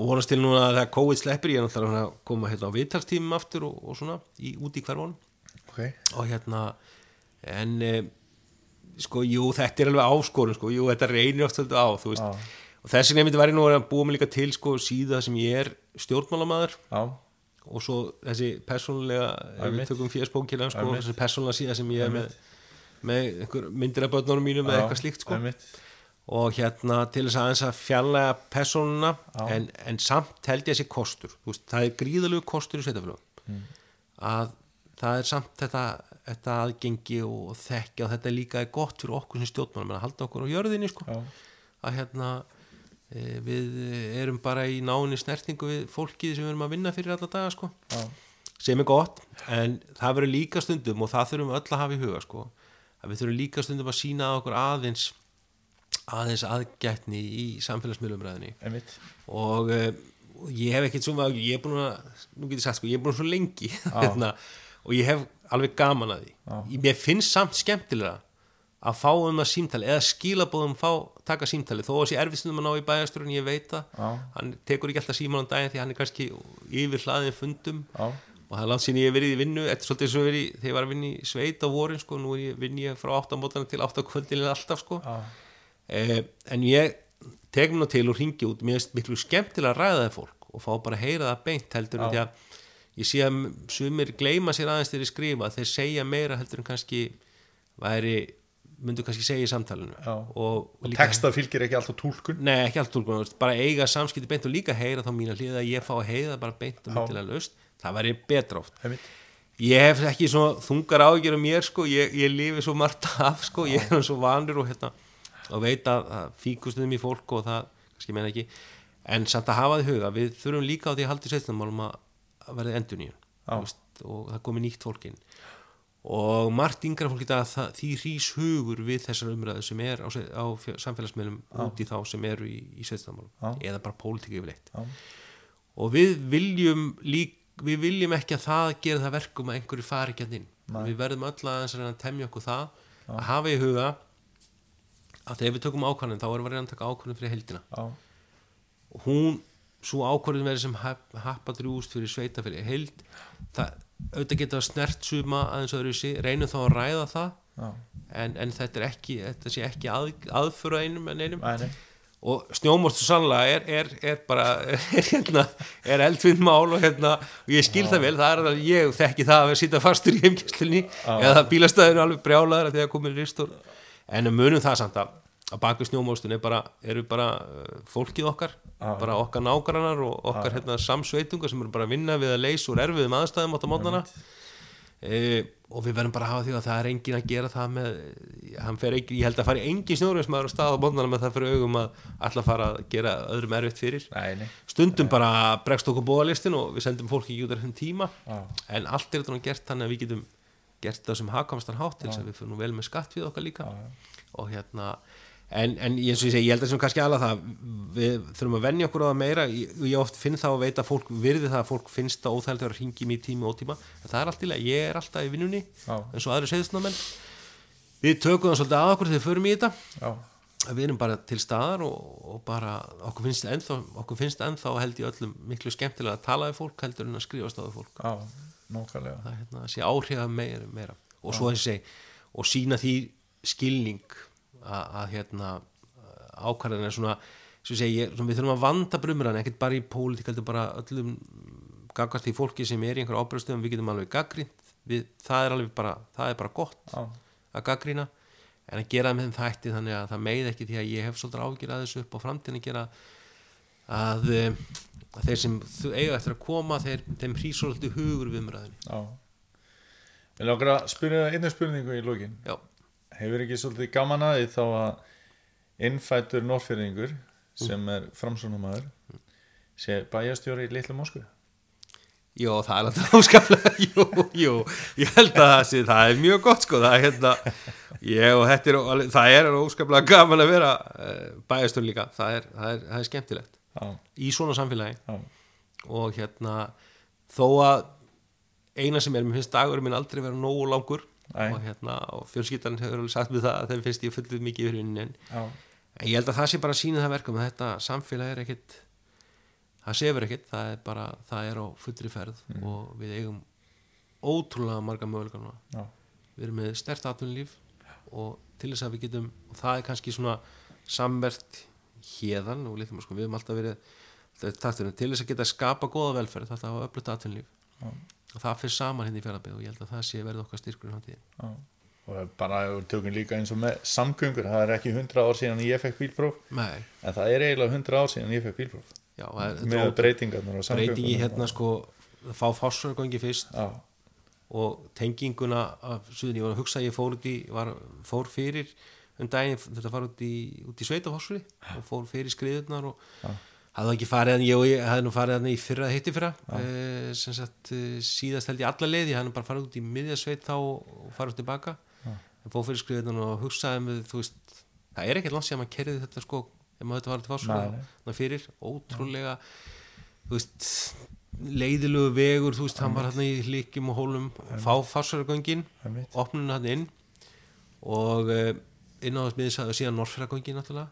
og vonast til núna að þegar COVID sleppir ég er náttúrulega að koma hérna á viðtalstímum aftur og, og svona, í, út í hverfón ok. Og hérna en e, sko, jú, þetta er alveg áskorun sko, jú, þetta reynir oft svolítið á þú veist, Já. og þessi nefndi væri nú að búa mig líka til sko síða sem ég er stjórnmálamæður já, og svo þessi persónulega við tökum fjöspókina sko, þessi persónulega síða sem ég er með, með myndir af börnunum mínum eða já, eitthvað slíkt sko. Og hérna til þess aðeins að fjarlæga persónuna Já. en, en samt held ég að sé kostur veist, það er gríðalegu kostur í sveitafélagum Mm. að það er samt þetta, þetta aðgengi og þekkja og þetta líka er gott fyrir okkur sem stjórnmálum að halda okkur á jörðinni sko. Að hérna e, við erum bara í náinni snertingu við fólkið sem við erum að vinna fyrir alla daga sko sem er gott en það verður líka stundum og það þurfum öll að hafa í huga sko, að við þurfum líka stundum að sína okkur aðeins aðeins aðgætni í samfélagsmiðlumræðinni og uh, ég hef ekkert svona ég er búin að, nú getur ég sagt sko, ég er búin svo lengi [laughs] hérna, og ég hef alveg gaman að því. Ég, mér finnst samt skemmtilega að fá um það símtali eða skilabóðum fá, taka símtali. Þó að sé erfistundum að ná í bæjasturinn, ég veit það. Hann tekur ekki alltaf síman á daginn því hann er kannski yfir hlaðin fundum. Já. og það er langt síðan ég hef verið í vinnu eftir svolítið svo verið, þegar ég var að vinna í sveit á vorin sko, nú ég, vinn ég frá 8 mótana til 8 kvöldin alltaf sko. Já. Eh, en ég tek mér til og ringi út. Mér finnst miklu skemmtilega að ræða það fólk og fá bara að heyra það beint heldur en því að ég sé að sumir gleyma sér aðeins þegar ég skrifa. Þeir segja meira heldur en kannski væri, myndu kannski segja í samtalenu og, og texta fylgir ekki alltaf túlkun? Nei, ekki allt tólkun, bara eiga samskipti beint og líka heyra þá mína hlið að ég fá að heyra bara beint og myndilega laust, það væri betra oft. Einmitt. Ég hef ekki svona þungar ágjör um mér sko, ég, ég lifi svo margt af sko, ég er svo vanur og hérna og veit að, að fíkust um í fólk og það, kannski meina ekki. En samt að hafa því huga, við þurfum líka á því að halda í sveitnumálum að, verða endur nýjun og það komi nýtt fólk inn. Og margt yngra fólk það, því rís hugur við þessar umræðu sem er á, á samfélagsmiðlum út í þá sem eru í, í sveitnumálum eða bara pólitík yfirleitt. Og við viljum lík, við viljum ekki að það gera það verkum að einhverju fari ekki að inn. Við verðum öll að að temja okkur það að hafa í huga að þegar við tökum ákvæðin þá erum við að reyna að taka ákvæðin fyrir heldina Já. og hún, svo ákvæðin verður sem happa drjúst fyrir sveita fyrir held það auðvitað geta snert suma aðeins öðru sig, reynum þá að ræða það. Já. en, en þetta er ekki þetta sé ekki að, aðföra einum en einum. Nei. og snjómostu sannlega er, er, er bara [laughs] er, hérna, er eldfinn mál og hérna, og ég skil það vel. Það er að ég þekki það að vera sýta fastur í heimkjæslinni eða bílastæðinu alveg brjálaður þegar komin ristur en um munum það samt að að er bara, eru bara uh, fólkið okkar, bara okkar nágrannar og okkar hérna, samsveitungar sem eru bara að vinna við að leysa úr erfiðum aðstæðum átt á mótnana e, og við verðum bara að hafa því að það er engin að gera það með ekki, ég held að fara í engin snjóruðismæður á stað á mótnana með það fyrir augum að alltaf fara að gera öðrum erfitt fyrir. Nei, nei. Stundum bara bregst okkur bóðalistin og við sendum fólki ekki út af þessum tíma. Já. en allt er þetta gert þannig að við getum gert það sem hagkvæmastan hátt til þess að við fyrir nú vel með skatt við okkar líka. Og hérna en, en eins og ég segi, ég held að sem kannski alveg það við þurfum að venja okkur á það meira. Ég, ég oft finn það og veit að fólk virði það að fólk finnst það óþægilegt að ringi mér tími og ótíma. En það er allt í leið, ég er alltaf í vinnunni eins og aðri segðsnamenn við tökum það svolítið að okkur þegar við förum í þetta. Já, við erum bara til staðar og, og bara okkur finnst ennþá, okkur finnst ennþá held ég öllum miklu skemmtilega að tala við fólk heldur en að skrifast á við það að, hérna ákvarðan er svona, svo segi svona, við þurfum að vanda brumran, ekkert bara í pólitík heldur bara öllum gagast því fólki sem er í einhver ábyrðstöðum, við getum alveg gaggrínt við, það er alveg bara, það er bara gott Já, að gaggrína en að gera það með þeim þætti þannig að það meið ekki því að ég hef svolítið ágjur að þessu upp á framtíðin að gera að, eh, að þeir sem eiga eftir að koma þeir, þeim hrísóldi hugur við umræðinni já. Við langar að spyrja einu spurningu í lókin já, Hefur ekki svolítið gaman að því þá að innfættur norrfyrringur sem er framsónumæður sé bæjastjóri í Litlu Moskvu Jó, það er alltaf óskaplega [laughs] Jú, jú, ég held að það sé það er mjög gott sko það er, hérna, ég, og þetta er, það er óskaplega gaman að vera uh, bæjastur líka. Það er, það, er, það er skemmtilegt. Já, í svona samfélagi. Já, og hérna þó að eina sem er, mér finnst dagur minn aldrei vera nógu langur Nei. og hérna, og fjölskyldan hefur alveg sagt mér það að þeim finnst ég fullið mikið yfir henni en, en ég held að það sé bara að sína það verkum að þetta samfélag er ekkit það sefur ekkit, það er bara það er á fullri ferð og við eigum ótrúlega marga möguleika núna. Já, við erum með stert atvinnulíf og til þess að við getum og það er kannski svona samvert hérðan og lítum sko, við höfum alltaf verið til þess að geta skapa góða velferð þetta hafa öflut atvinnulíf. Og það fyrir saman hérna í fjárabíð og ég held að það sé verið okkar styrkur í já. Og bara tökum líka eins og með samgöngur það er ekki 100 ár síðan ég fekk bílpróf Nei, en það er eiginlega 100 ár síðan ég fekk bílpróf. Já, það með breytingarnar og samgöngur breytingi hérna sko fá fársverðgöngi fyrst já, og tenginguna af suðin, ég var að hugsa að ég fór út í var, fór fyrir um daginn þetta fara út í, í sveitafossuri og fór fyrir skriðurnar og Já. Hafði ekki farið hann, ég og ég hafði nú farið hann í fyrra hitti fyrra. E, sem sagt e, síðast held ég alla leið, ég hafði nú bara farið út í miðjasveit þá og farið út tilbaka en fór fyrir skriðurnar og hugsaði með þú veist, það er ekkert langt sem maður kerði þetta sko, ef maður þetta var til Nei, nei. fossuri fyrir, ótrúlega þú veist leiðilegu vegur, þú veist, hann var hann í líkjum og hólum, fá farsaragöngin einmitt, opnun hann inn og uh, inn á þess miðis að síðan Norfragöngin náttúrulega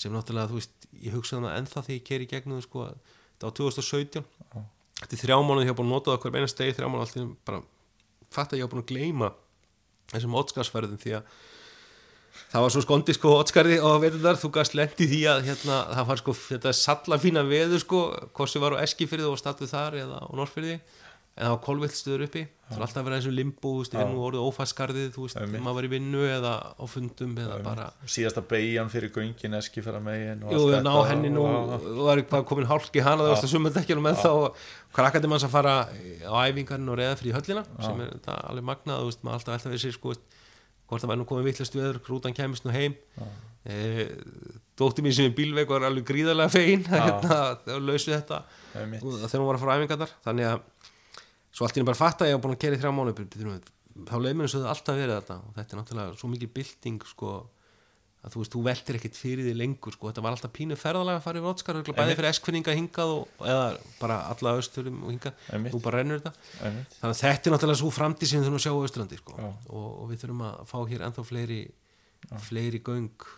sem náttúrulega, þú veist, ég hugsaði hana ennþá þegar ég keri í gegnum, sko, þetta var 2017 Já. þetta er þrjá mánuð ég hafa búin að nota það hver einast degi þrjá mánuð alltaf bara fatt að ég hafa búin að gleyma þessum ótskarsferðum því að það var svo skondi sko ótskarði og veitum þú gast lendi því að hérna, það var sko þetta salla fína veður sko hvort sem var á Eskifyrði og statuð þar eða á Norrfyrði en það var kolvilt stöður uppi. Það var alltaf að vera eins og limbo, þú veist, er nú orðið ófæskarðið þú veist, maður var í vinnu eða á fundum eða bara síðasta beigjan fyrir göngin eski fyrir megin og allt ég þetta henni nú og- var bara komin hálk í hana það varst að sumandekjunum en þá krakkandi manns að fara á æfingarinn og reyða fyrir höllina sem er þetta alveg magnað, þú veist, maður alltaf velta við sér sko, veist, hvort það væri nú komið vittlust veður rútan kæmist nú heim. E, dótti mín sem er bílveik var alveg gríðarlega fegin hérna, þegar laus við þetta. Þegar hún var að fara æfingarnar þannig að svo allt í henni bara fatta að ég var búin að kera í þrjá mánu þá leið mér eins og það alltaf verið þetta. Og þetta er náttúrulega svo mikið bylting sko, að þú veist, þú veltir ekkert fyrir því lengur sko, þetta var alltaf pínu ferðalega að fara í Rótskar bæði fyrir eskfinninga hingað og, eða bara alla austurum og hingað. Þú bara rennur þetta. Þannig að þetta er náttúrulega svo framtíð sem við þurfum að sjá á Östurlandi sko. Já. og, og við þurfum að fá hér ennþá fleiri fleiri göng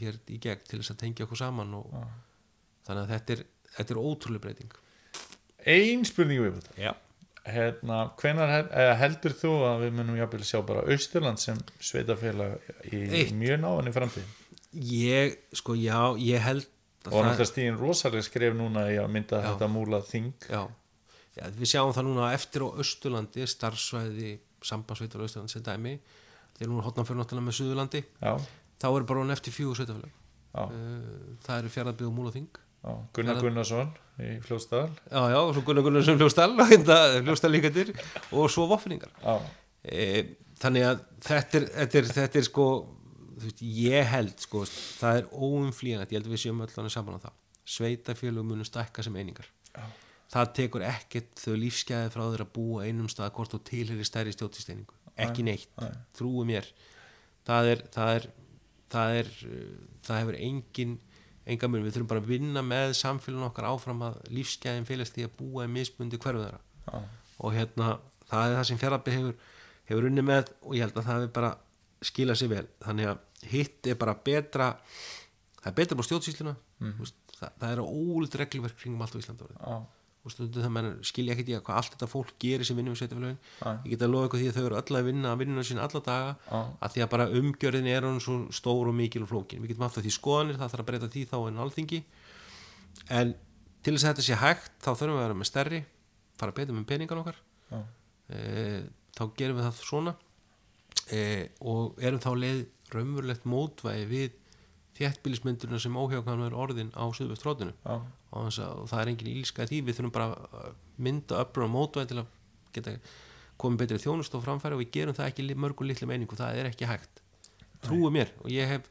hér í gegn til þess að tengja okkur saman og þannig að þetta er, þetta er ótrúlega breyting. Ein spurning við Já. Hérna, hvenar eða heldur þú að við munum jafnvel sjá bara Austurland sem sveitafélag í Eitt. mjög náinni framtíð? Ég, sko, já, ég held og náttúrulega stíðin rosalega skref núna í að mynda Já. þetta múla þing. Já, já, við sjáum það núna eftir á Östurlandi, starfsvæði sambandsveitur á Östurlandi sem dæmi. Þeir núna hotna fyrir náttúrulega með Suðurlandi. Já, þá er bara hann eftir fjögur sveitafélag uh, það eru fjaraðbyggð og múlaþing Já, Gunnar Gunnarsson í Fljóstadal já, já, og svo Gunnar Gunnar sem fljóstal [laughs] fljóstal líkatir og svo voffinningar Já, e, þannig að þetta er, þetta er, þetta er sko veist, ég held sko það er óumflýjanætt, ég held að við séum öll annað saman á það. Sveitafélög munu stækka sem einingar. Já. það tekur ekkert þau lífsgæði frá þeir að búa einum stað hvort þú tilherir stærri stjórnsteiningu ekki neitt, nei. trúi mér. Það er það er, það það hefur engin enga mun, við þurfum bara að vinna með samfélagin okkar áfram að lífsgæðin félast í að búa í misbundi hverfu þeirra. Já, og hérna það er það sem fjaraðbyr hefur, hefur unni með og ég held að það hefur bara skilað sér vel. Þannig að hitt er bara betra það er betra bara stjórnsýsluna mm. það, það er ólít reglverk kringum allt á Íslanda já, og stundum það skilja ekkert í að hvað allt þetta fólk gerir sem vinnum við sveitafélagin ég get að lofa ykkur því að þau eru öll að vinna að vinnuna sín alla daga Já. að því að bara umgjörðin er hún svo stór og mikil og flókin. Við getum haft það því skoðanir, það þarf að breyta því þá en alþingi. En til þess að þetta sé hægt þá þurfum við að vera með stærri fara betur með peningan okkar. E, þá gerum við það svona. E, og erum þá leið raunverulegt mótvægi við þéttbílismyndurinn sem óhjákvæmlega er orðin á Suðvestrótinu já, og, og það er engin ílska því við þurfum bara mynda öflur og mótvæði til að geta komið betri þjónust og framfæri og við gerum það ekki mörgum litlu meiningu, það er ekki hægt. Trúi mér. Og ég hef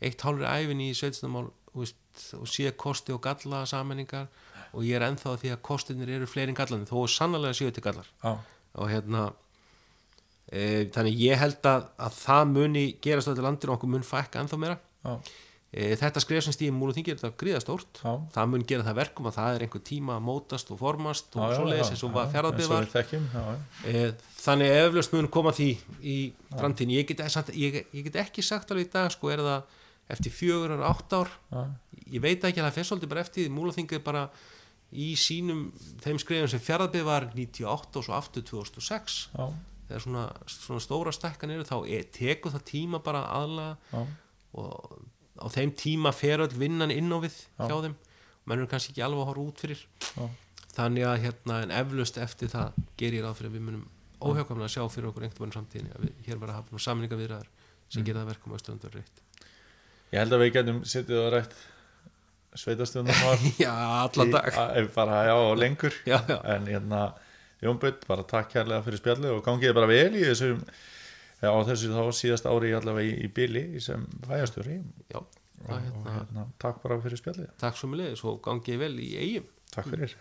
eitt hálfur æfin í sveitstamál og sé kosti og galla sammenningar og ég er ennþá að því að kostinir eru fleiri en gallandi þó er sannlega séu til gallar. Já, og hérna e, þannig ég held að, að það muni gerast á þetta landir og okkur mun fækka ennþá meira e, þetta skrif sem stíðum múl og þingir þetta gríðastórt það mun gera það verkum að það er einhver tíma að mótast og formast og svoleiðis eins og eins og var e, þannig eflaust mun koma því í framtíðin ég, ég, ég get ekki sagt alveg í dag sko er það eftir fjögur ára, átt ár? Ég veit ekki að það fer svolítið bara eftir múlaþingið bara í sínum þeim skrifum sem fjaraðbyrð var 98 og svo aftur 2006 Já, þegar svona, svona stóra stekkan eru þá tekur það tíma bara aðlaga já, og á þeim tíma fer öll vinnan inn á við Já. hjá þeim. Og menn eru kannski ekki alveg að horfa út fyrir. Já, þannig að hérna en eflaust eftir það ger ég ráð fyrir að við munum óhjákvæmlega að sjá fyrir okkur einhvern veginn framtíðinni að við hér verða að hafa samninga viðræðar sem gera það verkum á stöndar reitt Ég held að við getum sittið og rætt sveitastjónum [laughs] Já, allan dag. bara, já, lengur. Já, já. en hérna, Jónbjörn, bara takk kærlega fyrir spjallið og gangið bara vel í þessum já, þessu þá síðast ári allavega í, í bili í sem fæjastjóri Já, og, það, og hérna, hérna, takk bara fyrir spjallið. Takk svo mjög leiðis og gangið vel í eigum takk fyrir